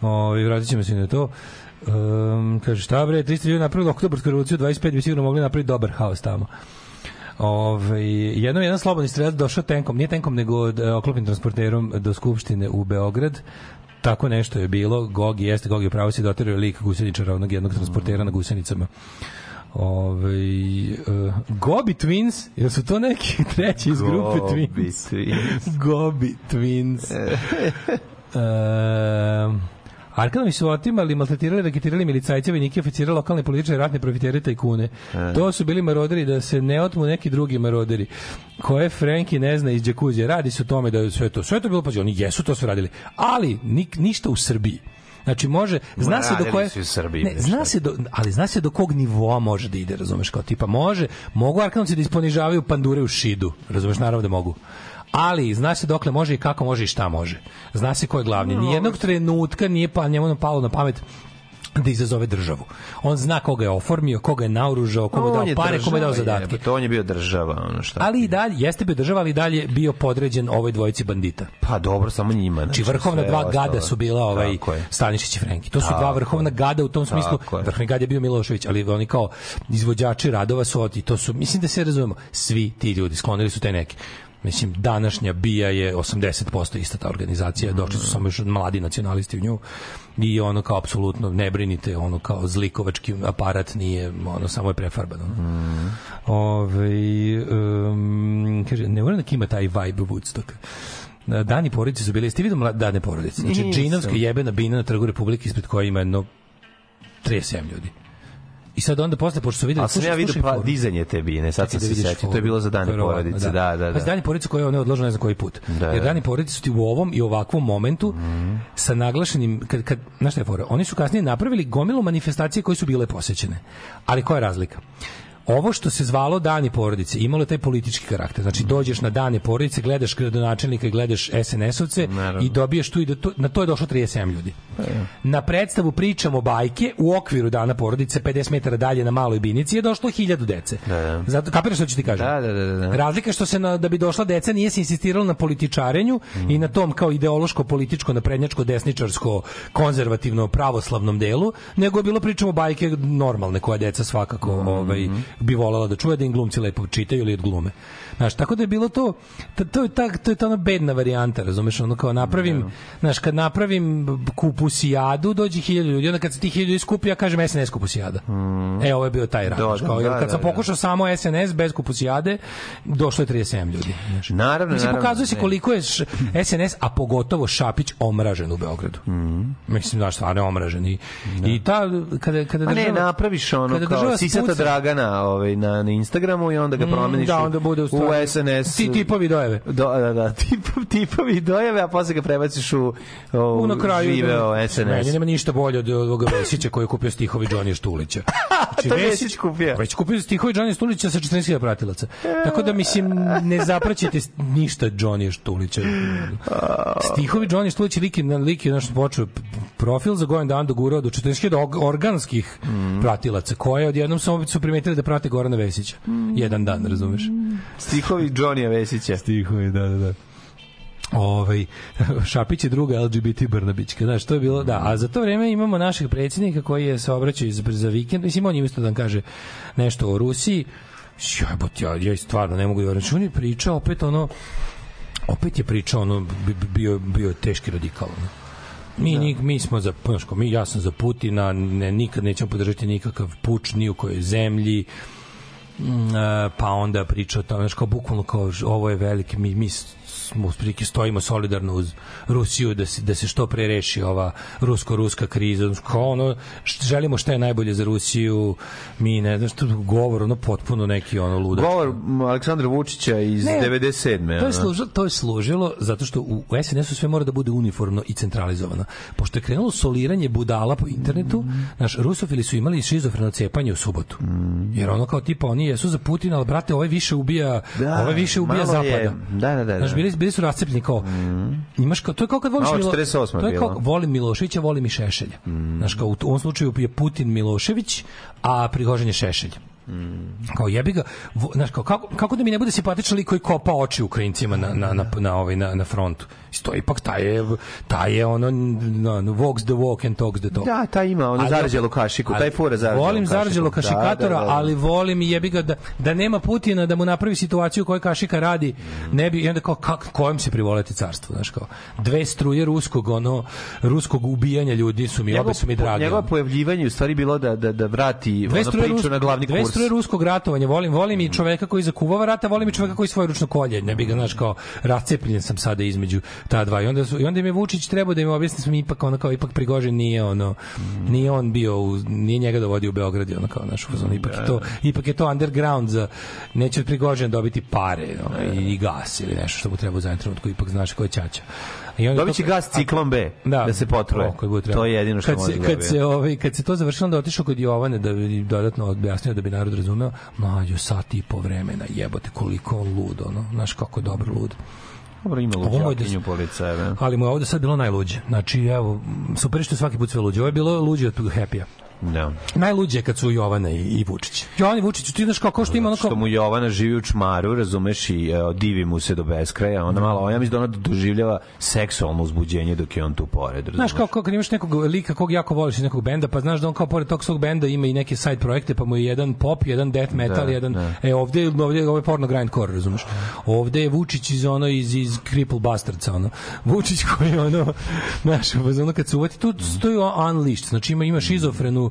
Ove, vratit ćemo se na to. Um, kaže, šta bre, 300 ljudi napravili oktobarsku revoluciju, 25 bi sigurno mogli napraviti dobar haos tamo. Ove, jednom jedan slobodni strelac došao tenkom, nije tenkom nego e, oklopnim transporterom do Skupštine u Beograd. Tako nešto je bilo. Gogi jeste, Gogi upravo si doterio lik guseničara, onog jednog transportera na gusenicama. Ove, uh, Gobi Twins, jel su to neki treći iz grupe Gobi Twins? Twins. Gobi Twins. Arkanovi su otimali, maltretirali, raketirali milicajce, vojnike, oficire, lokalne političare, ratne profitere, tajkune. To su bili maroderi da se ne otmu neki drugi maroderi. Koje Frenki ne zna iz džakuzije. Radi se o tome da je sve to, sve to bilo, pađe, oni jesu to sve radili. Ali, nik, ništa u Srbiji. Znači može, zna se do koje Srbiji, ne, zna se do, ali zna se do kog nivoa može da ide, razumeš, kao tipa može, mogu Arkanovci da isponižavaju pandure u šidu, razumeš, naravno da mogu. Ali zna se dokle može i kako može i šta može. Zna se ko je glavni. Nijednog trenutka nije pa njemu palo na pamet da izazove državu. On zna koga je oformio, koga je naoružao, koga je dao pare, kome je dao zadatke. jebote, on je bio država, ono šta. Ali i dalje, jeste bio država, ali i dalje bio podređen ovoj dvojici bandita. Pa dobro, samo njima. Znači vrhovna sve dva ostalo. gada su bila ovaj je. Stanišić i Frenki. To su Tako dva je. vrhovna gada u tom smislu. Tako je. Vrhovni gad je bio Milošević, ali oni kao izvođači radova su od- i to su mislim da se razumemo, svi ti ljudi sklonili su te neki Mislim, današnja BIA je 80% ista ta organizacija, došli su samo još mladi nacionalisti u nju i ono kao apsolutno ne brinite, ono kao zlikovački aparat nije, ono samo je prefarban. Ono. Ove, um, kaže, ne moram da ima taj vibe Woodstocka. Dani porodice su bili, jeste vidio dane porodice? Znači, džinovska jebena bina na trgu Republike ispred koje ima jedno 37 ljudi. I sad onda posle, pošto su videli... Ali sam ja vidio pa, dizanje te bine, sad sam da se setio. To je bilo za dane Verovatno, porodice, da, da, Pa da. dani porodice koje one odloženo ne znam koji put. Da, Jer da. dani porodice su ti u ovom i ovakvom momentu sa naglašenim, kad, kad, znaš šta je fora? Oni su kasnije napravili gomilu manifestacije koje su bile posećene. Ali koja je razlika? Ovo što se zvalo dani porodice imalo je taj politički karakter. Znači dođeš na dane porodice, gledaš gradonačelnika i gledaš SNS-ovce i dobiješ tu i da to, na to je došlo 37 ljudi. Na predstavu pričamo bajke u okviru dana porodice 50 metara dalje na maloj binici je došlo 1000 dece. Zato kapiraš što ću ti kažem? Da, da, da, da. Razlika je što se na, da bi došla deca nije se insistiralo na političarenju i na tom kao ideološko političko naprednjačko desničarsko konzervativno pravoslavnom delu, nego je bilo pričamo bajke normalne koje deca svakako ovaj bi volela da čuje da im glumci lepo čitaju ili odglume. Znaš, tako da je bilo to to, to je ta to je ta ona bedna varijanta, razumeš, ono kao napravim, znaš, kad napravim kupusijadu, dođe 1000 ljudi, onda kad se tih 1000 ljudi skupi, ja kažem SNS kupusijada. E, ovo je bio taj rat. Da, da, kao, da, kad da, sam da. pokušao samo SNS bez kupusijade, došlo je 37 ljudi. Znaš. Naravno, Mislim, naravno. pokazuje se ne. koliko je š- SNS, a pogotovo Šapić, omražen u Beogradu. Mislim, znaš, stvarno je omražen. I, i ta, kada, kada ne, država- napraviš ono kada kao sisata spuca- Ovaj, na, na Instagramu i onda ga Mm, promeniš da, u- onda bude u u, SNS. Ti tipovi dojave. Do, da, da, tip, tipovi dojave, a posle ga prebaciš u, u, U na kraju živeo Meni SNS. nema ništa bolje od ovoga Vesića koji je kupio stihovi Johnny Štulića. Znači, To Vesić kupio. Već kupio stihovi Johnny Štulića sa 14.000 pratilaca. Tako da, mislim, ne zapraćite ništa Johnny Štulića. Stihovi Johnny Štulića lik je, na lik je naš počeo profil za Gojan Dan dogurao do 40.000 og- organskih pratilaca koje odjednom su, su primetili da prate Gorana Vesića. Jedan dan, razumeš? Stihovi Johnny Vesića. Stihovi, da, da, da. Ovaj Šapić je druga LGBT Brnabićka, znaš, to je bilo, da, a za to vreme imamo našeg predsjednika koji je se obraćao iz, za vikend, mislim, on je isto da nam kaže nešto o Rusiji, jebot, ja, ja stvarno ne mogu da verujem, Znači, on je pričao opet ono, opet je pričao ono, bi- bi- bio, bio teški radikal, ono. Mi, mi, mi smo za, znaš, kao, mi, ja sam za Putina, ne, nikad nećemo podržati nikakav puč ni u kojoj zemlji, Mm, pa onda priča o tome, znaš, kao bukvalno kao ovo je veliki, mi, mi smo prilike stojimo solidarno uz Rusiju da se, da se što pre reši ova rusko-ruska kriza, kao ono, želimo šta je najbolje za Rusiju, mi ne znam što govor, ono potpuno neki ono ludački. Govor Aleksandra Vučića iz Ne, 97. To je, služilo, to je služilo zato što u, u SNS-u sve mora da bude uniformno i centralizovano. Pošto je krenulo soliranje budala po internetu, naš rusofili su imali šizofreno cepanje u subotu. Jer ono kao tipa oni jesu za Putina, ali brate, ovaj više ubija, Da, ovaj više ubija malo je- zapada. da, da, da, da. bili, bili su rascepljeni kao, imaš kao, to je kao kad voliš Malo Milo, 48 to je kao bilo. volim Miloševića, volim i Šešelja. Znaš, kao u ovom slučaju je Putin Milošević, a Prigožin je Šešelj. Kao jebi ga, znaš, kao, kako, kako da mi ne bude simpatičan lik koji kopa oči Ukrajincima na, na, na, na, ovaj, na, na frontu. Isto ipak taj je, taj je ono, no, no, walks the walk and talks the talk. Da, taj ima ono Ali- zarađelu kašiku, taj fura zarađelu Volim kašiku. zarađelu Da, kašikatora, da, da. ali volim i jebi ga da, da nema Putina da mu napravi situaciju u kojoj kašika radi, ne bi, i onda kao, kak, kojem se privoleti carstvo, znaš kao, dve struje ruskog, ono, ruskog ubijanja ljudi su mi, obe su mi drage. Njegovo pojavljivanje je u stvari bilo da, da, da vrati ono priču na glavni kurs. Struje ruskog ratovanja, volim, volim i čoveka koji zakuvava rata, volim i čoveka koji svojeručno kolje, ne bi ga, znaš, kao, rascepljen sam sada između ta dva. I onda, su, i onda im je Vučić trebao da im objasni smo ipak, ono, kao, ipak Prigožin nije, ono, nije on bio, u, nije njega dovodio u Beograd, i ono, kao, naš fazon, ipak je to, ipak je to underground za, neće od Prigožina dobiti pare, ono, i, i gas ili nešto što mu treba u zadnjem trenutku, ipak znaš ko je ćaća. I onda Dobit će to- gas ciklon B, da, se potruje. O, koji bude trebalo. To je jedino što kad može se, da kad se, ovaj, kad se to završilo, onda otišao kod Jovane da bi dodatno objasnio da bi narod razumeo, mlađo sat i po vremena, jebote koliko on lud, ono, znaš kako je dobro lud. Dobro, ima luđakinju da- pored sebe. Ali mu je ovde sad bilo najluđe. Znači, evo, super što svaki put sve luđe. Ovo je bilo luđe od Happy-a. Da. Najluđe je kad su Jovana i, i Vučić. Jovan i Vučić, ti znaš kako što ima ono kao... Što mu Jovana živi u čmaru, razumeš, i e, divi mu se do beskraja. Ona malo, ja mislim da ona doživljava seksualno uzbuđenje dok je on tu pored. Znaš, razumeš? kao, kao kad imaš nekog lika kog jako voliš iz nekog benda, pa znaš da on kao pored tog svog benda ima i neke side projekte, pa mu je jedan pop, jedan death metal, Da, jedan... da. E, ovde, ovde, ovo je porno grindcore, razumeš? Ovde je Vučić iz ono, iz, iz Cripple Bastardsa, ono. Vučić koji je ono, znaš, ono kad se uvati, tu stoji unleashed, znači ima, ima šizofrenu,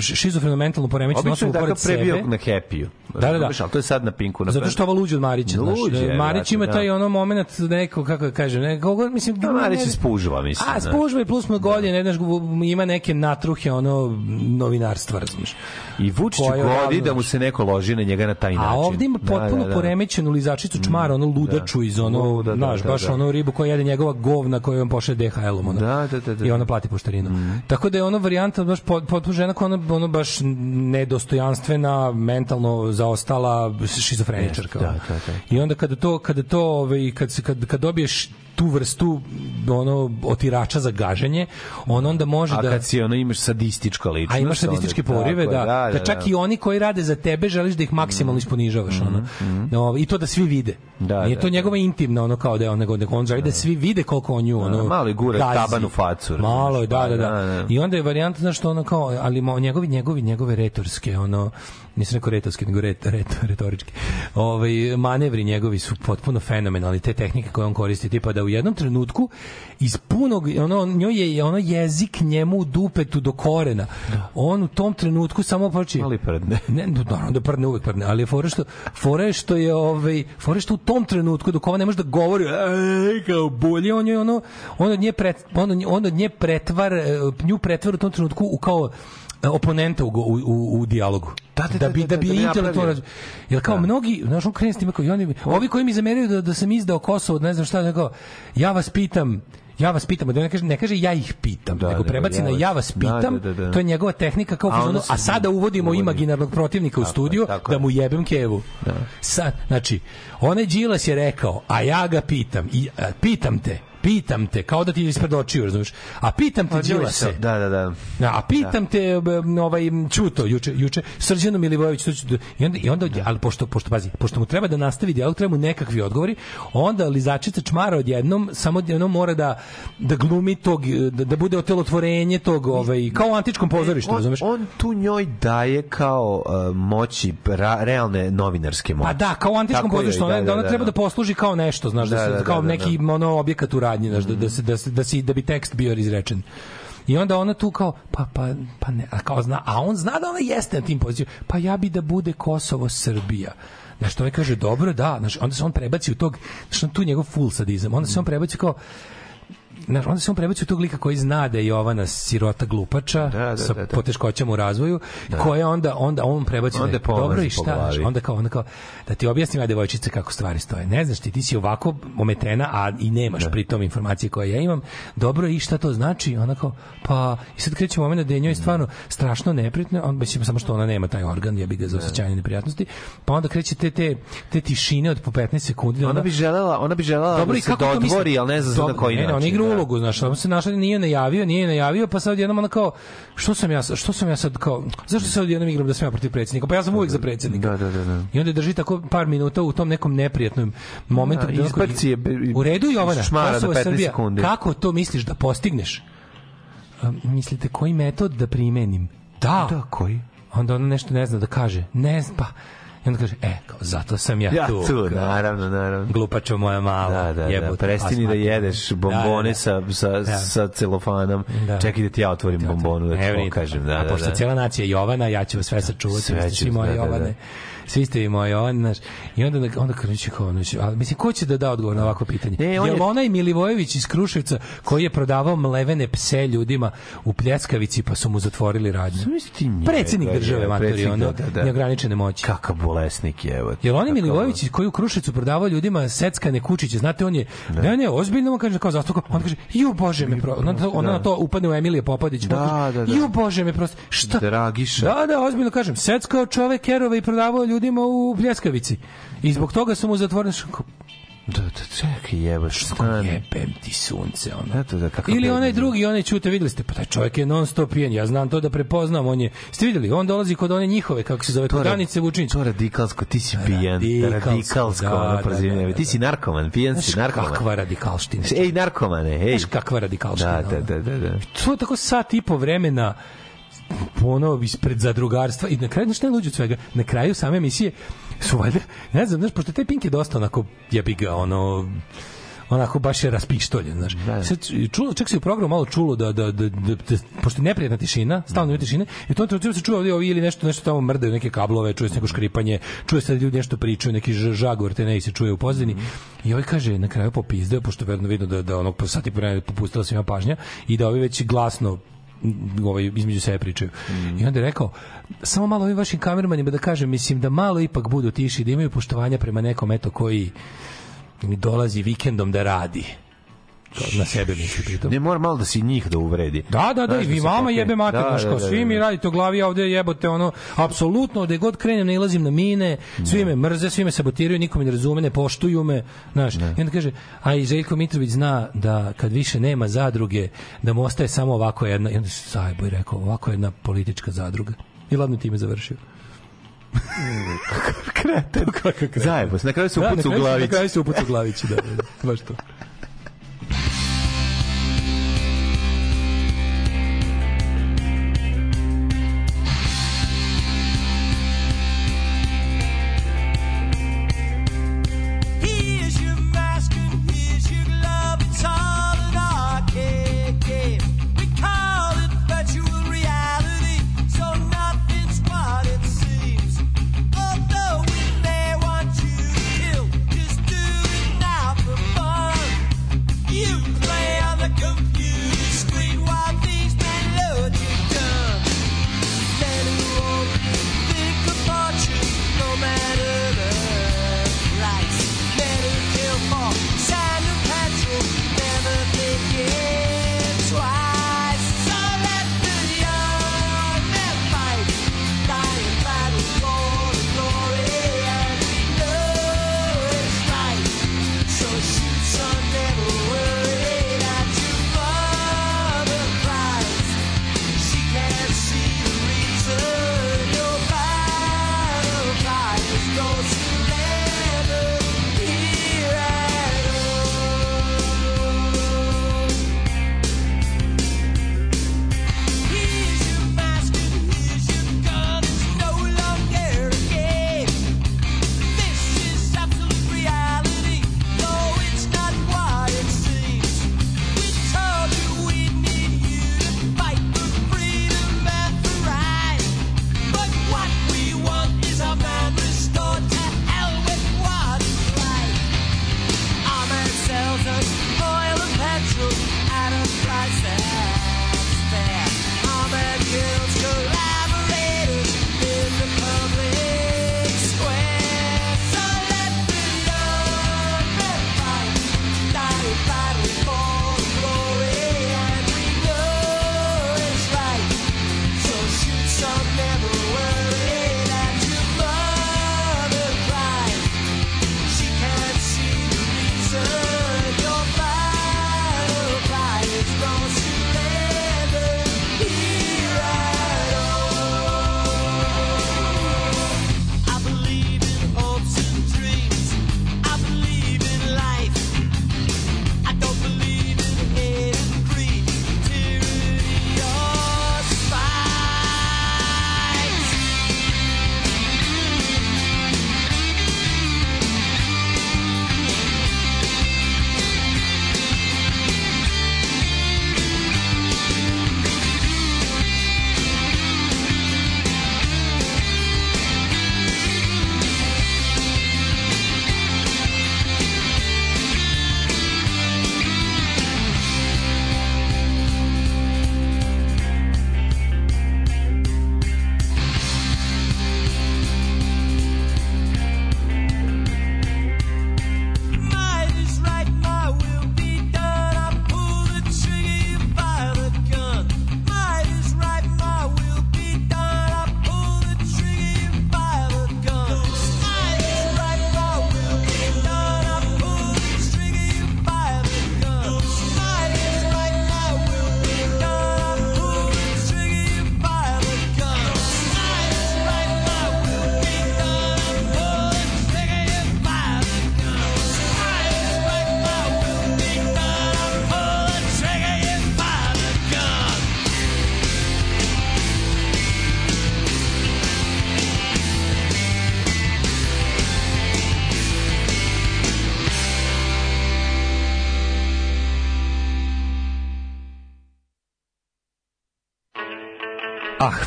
šizofrenu mentalnu poremećenu Obično osobu je pored pre bio sebe. na Happy-u. Da, da, da. Razumeš, Ali to je sad na Pinku. Na Zato što ovo luđe od Marića, znaš. Luđe je, Marić ima brate, taj da. ono moment neko kako da kažem, neko mislim Da, Marić je spužva, mislim, A znaš. spužva i plus mu godine, znaš, ima neke natruhe ono novinarstva, razumiješ. I Vučiću Koje godi da mu znaš. se neko loži na njega na taj način. A ovdje ima Da, potpuno da, da. poremećenu lizačicu čmara, ono ludaču iz ono, da, znaš, da, baš da. ono ribu koja jede njegova govna koju on pošle DHL-om, ono. Da, da, da, da. I ona plati poštarinu. Tako da je ono varijanta baš pot- potpuno žena koja ono, ono baš nedostojanstvena, mentalno zaostala šizofreničarka. Da, da, da. I onda kada to kada to ovaj kad se kad kad dobiješ tu vrstu ono otirača za gaženje, on onda može A da kad si ono imaš sadistička ličnost. a imaš sadističke onda- porive, tako da, je, da, čak i oni koji rade za tebe želiš da ih maksimalno isponižavaš, ono. No, I to da svi vide. Da, Nije da, to da. njegova intimna, ono kao da je on, nego, on želi da svi vide koliko on nju, ono, malo i gura taban u facu, Malo je, da, pa, da, da, da, da. I onda je varijanta, znaš, što ono kao, ali njegovi, njegovi, njegove retorske, ono, nisam rekao retorske, nego ret, ret, retorički. Ovaj manevri njegovi su potpuno fenomenalni, te tehnike koje on koristi, tipa da u jednom trenutku iz punog, ono, njoj je ono jezik njemu u dupetu do korena. On u tom trenutku samo počne Ali prdne. ne, no, naravno da prdne uvek prdne, ali je fora što fora je što je ovaj fora je što u tom trenutku dok ona ne može da govori ej, kao bolje on je ono on od nje pret, on, od nje- on od nje pretvar nju pretvara u tom trenutku u kao oponenta u, u, u, u dijalogu. Da, da, da bi da, da da, bi da je bi intelektualno jer kao mnogi znaš on krene s time kao i oni ovi koji mi zameraju da, da sam izdao Kosovo ne znam šta nego ja vas pitam ja vas pitam, da ne kaže, ne kaže ja ih pitam, Da, nego da, prebaci ja na ja vas da, pitam, da, da, da. to je njegova tehnika kao A a, sada uvodimo uvodi. imaginarnog protivnika u Tako studiju tako da je. mu jebem kevu. Sad, znači, onaj Đilas je rekao, a ja ga pitam, i, a, pitam te, pitam te, kao da ti je ispred očiju, razumiješ? A pitam te, Đilase, Da, da, da. Da, a pitam te b- ovaj Čuto juče juče Srđan Milivojević da- i onda i onda ali pošto pošto pazi pošto mu treba da nastavi dijalog treba mu nekakvi odgovori onda lizačica čmara odjednom samo jednom mora da da glumi tog da, da bude otelotvorenje tog ovaj kao u antičkom pozorištu on, razumeš on tu njoj daje kao uh, moći ra, realne novinarske moći. Pa da, kao u antičkom Tako je, pozorištu, ona, da, ona treba da posluži kao nešto, znaš, da, Da, se, da, kao da, da, neki ono objekat u radnji, znaš, da, da, se, da, se, da, si, da bi tekst bio izrečen. I onda ona tu kao, pa, pa, pa ne, a kao zna, a on zna da ona jeste na tim pozicijama, pa ja bi da bude Kosovo Srbija. Znaš, to je kaže, dobro, da, znaš, onda se on prebaci u tog, znaš, tu njegov full sadizam, onda se on prebaci kao, Znaš, onda se on prebaci u tog lika koji zna da je Jovana sirota glupača Da, da, sa da, da. poteškoćama u razvoju, koja onda, onda on prebaci Onda da dobro i šta, znaš, onda kao, onda kao, da ti objasnim ja devojčice kako stvari stoje. Ne znaš ti, ti si ovako ometena, a i nemaš pritom informacije koje ja imam. Dobro i šta to znači? Ona kao, pa, i sad kreće moment da je njoj stvarno strašno neprijatno, on mislim samo što ona nema taj organ, ja bi ga za osjećanje neprijatnosti, pa onda kreće te, te, te tišine od po 15 sekundi. da Ona bi želela, ona bi želela Dobro, da se dodvori, ali ne zna na koji ne, način. Ne, igra da. ulogu, znaš, on se našao, nije najavio, nije najavio, pa sad jednom ona kao, što sam ja, što sam ja sad kao, zašto sad jednom igram da sam ja protiv predsjednika? Pa ja sam uvijek za predsjednika. Da, da, da, da. I onda drži tako par minuta u tom nekom neprijatnom momentu. Da, gde onako- izbaci je be- u redu Jovana, šmara Kosovo 15 Srbija, sekundi. kako to misliš da postigneš? A, mislite, koji metod da primenim? Da. Da, koji? Onda ona nešto ne zna da kaže. Ne zna, pa. I onda kaže, e, kao, zato sam ja, Ja tu. tu, kao, naravno, naravno. Glupačo moja mala. Da, da, da. jebote, Prestani a da jedeš bombone Da, da. sa, sa, Da. sa celofanom. Da. Čekaj da ti ja otvorim bombonu da Ne ti brinite. pokažem. Da, a da, pošto da. cijela nacija Jovana, ja ću vas sve sačuvati, Sve ću, svi moje da, da, da. Svi ste vi moji Jovane, znaš. I onda, onda krenući kao, znači, a, mislim, ko će da da odgovor na ovako pitanje? Ne, on Jel je- onaj Milivojević iz Kruševca koji je prodavao mlevene pse ljudima u Pljeskavici pa su mu zatvorili radnju? Zamisli Predsjednik da, države, da, matori, ono, da, da, da. neograničene moći. Kakav bolesnik je, evo. Jel oni Milivojević koji u Kruševcu prodavao ljudima seckane kučiće, znate on je ne ne, ozbiljno on kaže kao zasto on kaže ju bože me pro ona, ona na to upadne u Emilije Popadić Da, kaže, da, da. ju bože me prosto šta Dragiša. Da, da, ozbiljno kažem, seckao čovek kerove i prodavao ljudima u pljeskavici. I zbog toga su mu zatvoreni Da, da, čekaj, jebo, stani. Jebem ti sunce, ono. Eto da, kakav Ili onaj drugi, onaj čute, videli ste, pa taj čovjek je non stop pijen, ja znam to da prepoznam, on je, ste videli, on dolazi kod one njihove, kako se zove, To kod Danice Vučinić. To radikalsko, ti si pijan. Radikalsko, Radikalsko, da, ono da, prezime. da, da. Ti si narkoman, pijan si narkoman. kakva radikalština. Ej, narkomane, ej. Znaš kakva radikalština. Da, da, da, da, da. To je tako sat i po vremena ono ispred zadrugarstva i na kraju znaš šta je luđe od svega na kraju same emisije su valjda ne znam znaš pošto taj Pink je dosta onako jebi ga ono onako baš je raspištoljen, znaš. Sad, čulo, čak se u programu malo čulo da, da, da, da, da pošto je neprijatna tišina, stalno je tišina, i to se čuje ovdje ovi ili nešto, nešto tamo mrdaju neke kablove, čuje se neko škripanje, čuje se da ljudi nešto pričaju, neki žagor, te ne se čuje u pozadini. I ovaj kaže, na kraju popizdeo, pošto je verovatno vidno da, da onog po sati popustila svima pažnja, i da ovi već glasno ovaj, između sebe pričaju. I onda je rekao, samo malo ovim vašim kamermanima da kažem, mislim da malo ipak budu tiši, da imaju poštovanja prema nekom eto koji mi dolazi vikendom da radi. To na sebe misli pritom. Ne mora malo da si njih da uvredi. Da, da, da, i vi se mama popne. jebe mater, Da, da, da, svi da. mi radite u glavi, a ovde jebote ono, apsolutno, gde god krenem nailazim na mine, svi me mrze, svi me sabotiraju, niko me ne razume, ne poštuju me, znaš. I onda kaže, a i Željko Mitrović zna da kad više nema zadruge, da mu ostaje samo ovako jedna, i onda se sajboj rekao, ovako jedna politička zadruga. I ladno time završio. Kreten. Kakav kreten. Zajebo, na kraju se Da, upucu u kraju- glavić. Na kraju se upucu u glavić, da, da, da, baš to.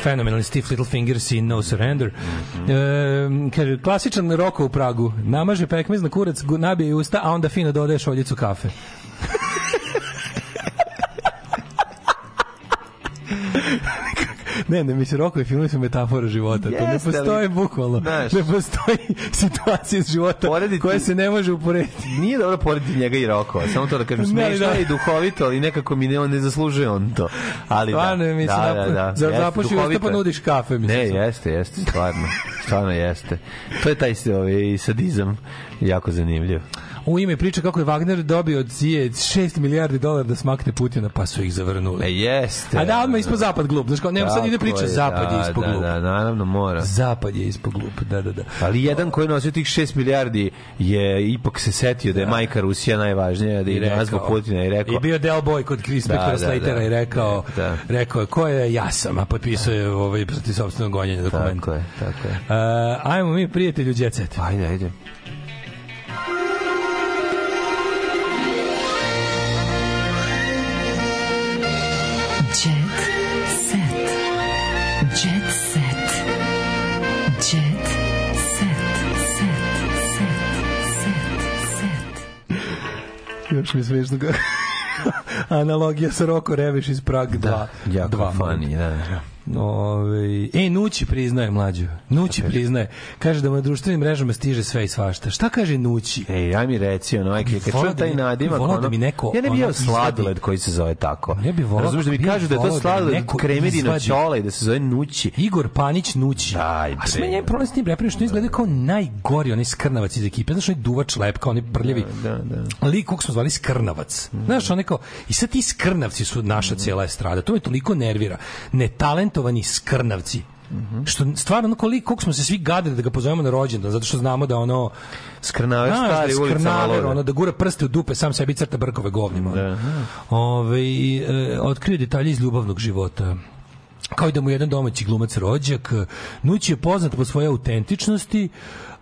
Fenomenalni Stiff Little Fingers i No Surrender. E, kaže, klasičan roko u Pragu. Namaže pekmez na kurac, nabije usta, a onda fino dodaje šoljicu kafe. ne, ne, mislim, rokovi filmi su metafora života. to ne postoji bukvalno. Znaš. ne postoji situacija iz života Porediti- koja se ne može uporediti. Nije dobro porediti njega i Rokova, samo to da kažem Ne, smešno da. je i duhovito, ali nekako mi ne, on ne zaslužuje on to. Ali Stvarno, da, mislim, da, da, da, za- zapuši usta pa nudiš kafe, mislim. Ne, jeste, jeste, stvarno. Stvarno jeste. To je taj ovaj, sadizam jako zanimljiv. U ime priča kako je Wagner dobio od Cije 6 milijardi dolara da smakne Putina, pa su ih zavrnuli. E, jeste. A da, odmah ispod zapad glup. Znaš, kao, nema sad ide priča, je, zapad je da, ispod da, glup. Da, naravno mora. Zapad je ispod glup, da, da, da. Ali jedan koji je nosio tih 6 milijardi je ipak se setio da je majka Rusija najvažnija da je nazvao Putina i rekao I bio Del Boy kod Chris Da, da, Slatera da. i rekao, Da. rekao je, ko je ja sam, a potpisao je ovaj, protiv sobstvenog gonjenja dokument. tako je, tako je. Uh, ajmo mi, prijatelju, Jet Set. Ajde, ajde. Mi kako... Analogija sa Roko Reviš iz Prag 2. Da, jako funny, da, da. Ove, e, Nući priznaje mlađu. Nući priznaje. Kaže da mu na društvenim mrežama stiže sve i svašta. Šta kaže Nući? Ej, aj mi reci, ono, aj, kad čujem da taj nadimak, volao ono, da mi neko, ja ne bi ono, jeo sladoled koji se zove tako. Ja bi volao- Razumeš da mi bi kažu da je to da sladoled neko kremedina izvadi. ćola i da se zove nući. Igor Panić Nući. Daj, A sve bre. njen problem s tim reperom što izgleda kao najgori onaj skrnavac iz ekipe. Znaš, onaj duvač lep, kao onaj prljavi. Da, da. Lik kog smo zvali skrnavac. Znaš, onaj kao, i sad ti skrnavci su naša cijela estrada. To me toliko nervira. Netalentovani skrnavci. Što stvarno ono koliko kog smo se svi gadili da ga pozovemo na rođendan zato što znamo da ono Skrnaver Znaš, stari da ulica skrnaver, ono, da gura prste u dupe, sam sebi crta brkove govnima. Da. Ove, e, otkrio detalje iz ljubavnog života kao i da mu je jedan domaći glumac rođak. Nuć je poznat po svojoj autentičnosti,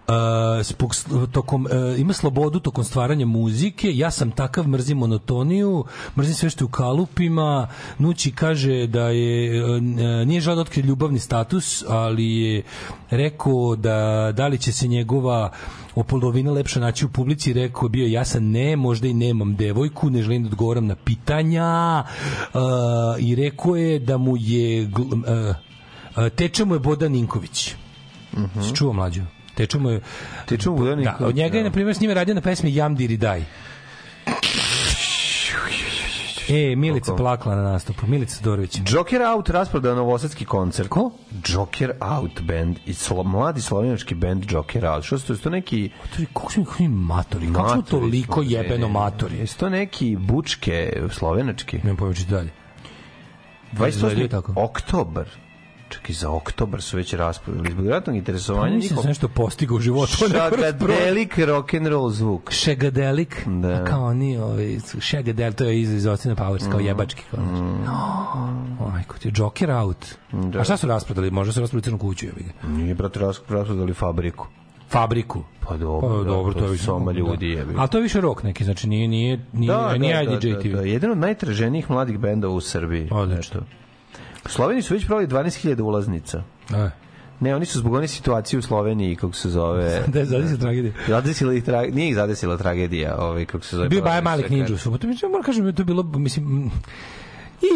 Uh, spog, tokom, uh, ima slobodu tokom stvaranja muzike ja sam takav, mrzim monotoniju mrzim sve što je u kalupima Nući kaže da je uh, nije želeo da otkrije ljubavni status ali je rekao da da li će se njegova opolovina lepša naći u publici rekao bio ja sam ne, možda i nemam devojku ne želim da odgovoram na pitanja uh, i rekao je da mu je uh, teče mu je Bodan Ninković Mhm. Si čuo mlađu? Teče mu je... Teče mu Bodan Da, od njega je, da. na primjer, s njime radio na pesmi Jam Diri Daj. E, Milica plakala na nastupu. Milica Dorović. Joker Out rasprodao novosadski koncert. Ko? Joker Out band. I slo, mladi slovenački band Joker Out. Što su to? To neki... Kako smo kakvi matori? Kako Matori toliko jebeno ne. matori? Jesu to neki bučke slovenački? Nemam čiti dalje. Izgledaju 28. tako. Oktobar. Čekaj, za oktobar su već raspodali. Zbog ratnog interesovanja Pa Mislim da njihov... sam nešto postigao u životu. a neko rasproda. Šagadelik rock'n'roll zvuk. Šegadelik, Da. a kao oni, ovaj, šegadel, to je iz, iz Austina Powers, Mm. kao jebački. Kao, no, majko ti, Joker out. Da. A šta su rasprodali? Možda su rasprodali crnu kuću, jebi ga. Nije, brate, ras- raspodali fabriku. Fabriku. Pa dobro, Pa da, dobro, to je soma da. ljudi je. A to je više rock neki, znači nije nije nije Da, nije da, da, IDJ da, TV. da, jedan od najtraženijih mladih bendova u Srbiji. Odlično. Eto. U Sloveniji su već provali 12.000 ulaznica. E. Ne, oni su zbog one situacije u Sloveniji, kako se zove... Da je zadesila tragedija. Zadesila ih tra... Nije ih zadesila tragedija, ovaj, kako se zove... Bio je Baja prolazi Malik sve Ninja u subotu. Mislim, moram kažem, da je to bilo, mislim,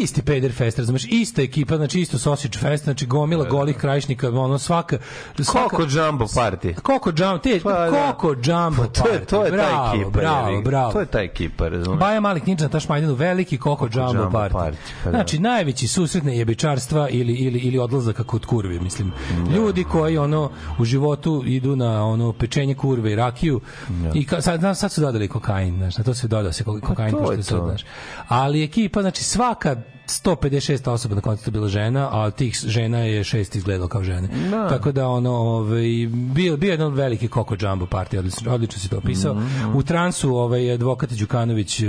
isti Peder Fest, razumeš, ista ekipa, znači isto Sausage Fest, znači gomila golih krajišnika, ono svaka... svaka Koko Jumbo Party. Koko Jumbo, te, Pa, da. Koko Jumbo Pa to je, to je bravo, ta ekipa. Bravo, ga. bravo. To je ta ekipa, razumiješ? Baja Malik Ninja na Tašmajdanu, veliki Koko Jumbo, Jumbo Party. Party, pa da. Znači, najveći susretne jebičarstva ili, ili, ili odlazaka kod kurve, mislim. Ljudi koji ono u životu idu na ono pečenje kurve i rakiju i ka, sad, sad su dodali kokain, znaš, na to se doda se ko- kokain, Pa to pošto sad, to. znaš. Ali ekipa, znači svaka 156 osoba na koncertu bila žena, a tih žena je šest izgledalo kao žene. Da. Tako da ono, ovaj bio bio jedan veliki Koko Jumbo party, odlično, odlično si to opisao. Mhm. U transu ovaj advokat Đukanović,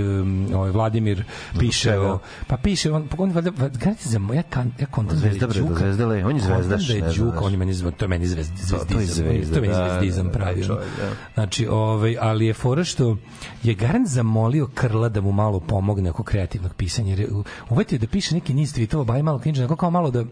ovaj Vladimir piše o, pa piše on on valjda va- garanti za moja kan ja kontam da je Zvezda, bre, Đuka. Zvezdale, on je zvezdaš, da je Đuka, on je meni zvezda, to je meni zvezda, To- to je zvezdizam. zvezda, to je meni da, zvezdizam da, pravi. taj ono. čovjek, da. Znači, ovaj, ali je fora što je garant zamolio Krla da mu malo pomogne oko kreativnog pisanja. Jer je u- uvetio da piše neki niz tweetova, baj malo nego kao malo da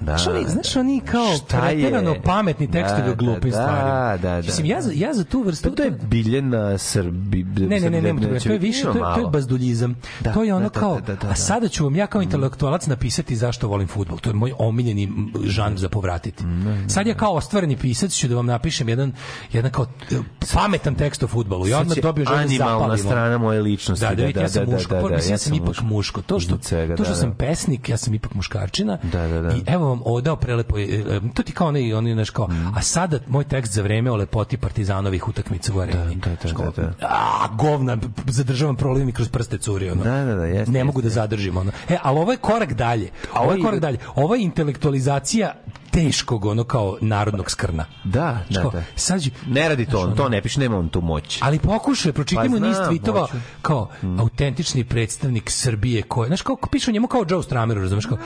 Da, Znaš oni, znaš oni kao Šta je? preterano pametni tekstovi Da, o glupim da, stvarima. da, da, Mislim, da. ja, za, ja za tu vrstu... Pa to je Biljana Srbi... Ne, ne, ne, ne, ne, to je više, to je, to je bazduljizam. Da, to je ono da, da, kao, da, da, da. a sada ću vam ja kao intelektualac napisati zašto volim fudbal. To je moj omiljeni žanr za povratiti. Sad ja kao ostvareni pisac ću da vam napišem jedan, jedan kao e, pametan tekst o fudbalu. Ja odmah dobio želju da animalna strana moje ličnosti. Da, da, vidite, ja sam muško. da, da, Mislim, ja sam ipak muško. To što, to što da, sam da. pesnik, ja sam ipak muškarčina. Da, da, da. I evo vam odao prelepo. e, e, To ti kao onaj, onaj, znaš kao, Mm. a sada moj tekst za vreme o lepoti partizanovih utakmica u areni. Da, da, kao, da, da. A, govna, zadržavam proliv mi kroz prste curi, ono. Da, da, da, jeste, Ne mogu da zadržim, ono. E, ali ovo je korak dalje. Ovo je korak dalje. Ovo je intelektualizacija teškog, ono, kao narodnog skrna. Da, da, da. Sad Ne radi to, on to ne piše, nema on tu moć. ali pokušaj, pročitajmo Pa niz tweetova kao autentični predstavnik Srbije koji, znaš, kao piše njemu kao Joe Strameru, razumeš, kao?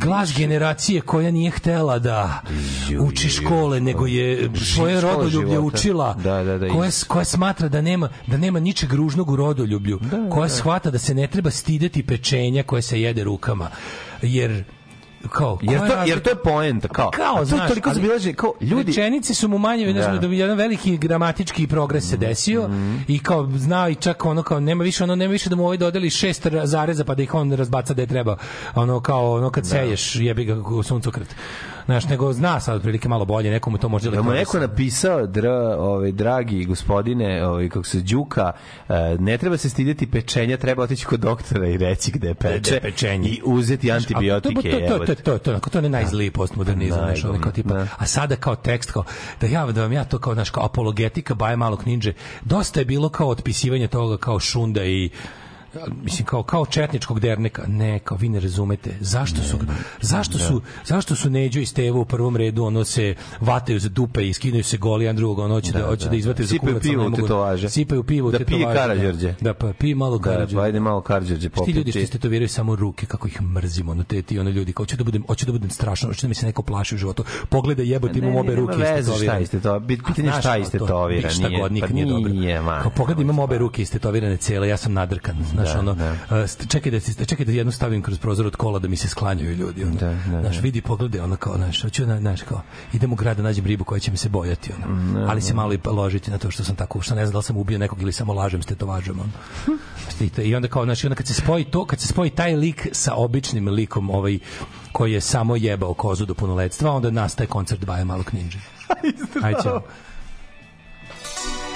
Glas generacije koja nije htela da uči škole, nego je svoje rodoljublje učila, Da, da, da, koja, koja smatra da nema, da nema ničeg ružnog u rodoljublju, koja shvata da se ne treba stideti pečenja koje se jede rukama, jer kao, Jer to, jer to je poenta, kao. kao, to znaš, toliko ali zabilaženo, kao, ljudi... Rečenice su mu manje, da. Da. da jedan veliki gramatički progres se desio i kao zna i čak ono kao nema više ono nema više da mu ovaj dodeli šest zareza pa da ih on razbaca da je treba ono kao ono kad seješ jebi ga suncokret. Znaš, nego zna sad otprilike malo bolje, nekomu to može Da mu neko napisao, dra, ovaj, dragi gospodine, ovaj, kako se Đuka, e, ne treba se stidjeti pečenja, treba otići kod doktora i reći gde peče, je pečenje. i uzeti antibiotike. To, to, to, to, jebote. to, to, to, to je najzliji postmodernizam, znaš, ono kao tipa, da. a sada kao tekst, kao, da ja, da vam ja to kao, znaš, kao apologetika Baje malog ninđe, dosta je bilo kao otpisivanje toga kao šunda i mislim kao kao četničkog derneka ne kao vi ne razumete zašto su zašto su zašto su Neđo i Stevo u prvom redu ono se vataju za dupe i skidaju se goli jedan drugog ono hoće da, hoće da, izvate za Sipaju kurac ali pivo mogu- tetovaže. sipaju pivo Da pije tetovaže, Karađorđe. da pa pije malo Da, Karađorđe pa ajde malo Karđorđe Ti ljudi što istetoviraju samo ruke, kako ih mrzimo, no te ti ono ljudi, kao hoću da budem, hoću da budem strašan, hoću da mi se neko plaši u životu. Pogledaj jebote, imam obe ruke šta istetovirane. iste to, pitanje šta kao iste to, tovira, ništa nije, pa nije dobro. pogledaj, imam obe ruke istetovirane cele, ja sam nadrkan, znaš, Da, ono, da. st- čekaj da se čekaj da jednu stavim kroz prozor od kola da mi se sklanjaju ljudi, ono. Da, da, znaš, da. vidi, pogledaj, ono kao, znaš, hoću, na- znaš, kao, idem u grad da nađem ribu koja će mi se bojati, ono. ali se malo i ložiti na to što sam tako, što ne znam da li sam ubio nekog ili samo lažem s tetovažom, ono. I onda kao, znači, onda kad se spoji to, kad se spoji taj lik sa običnim likom, ovaj, koji je samo jebao kozu do punoletstva, onda nastaje koncert Baja Malog Ninja. Ajde.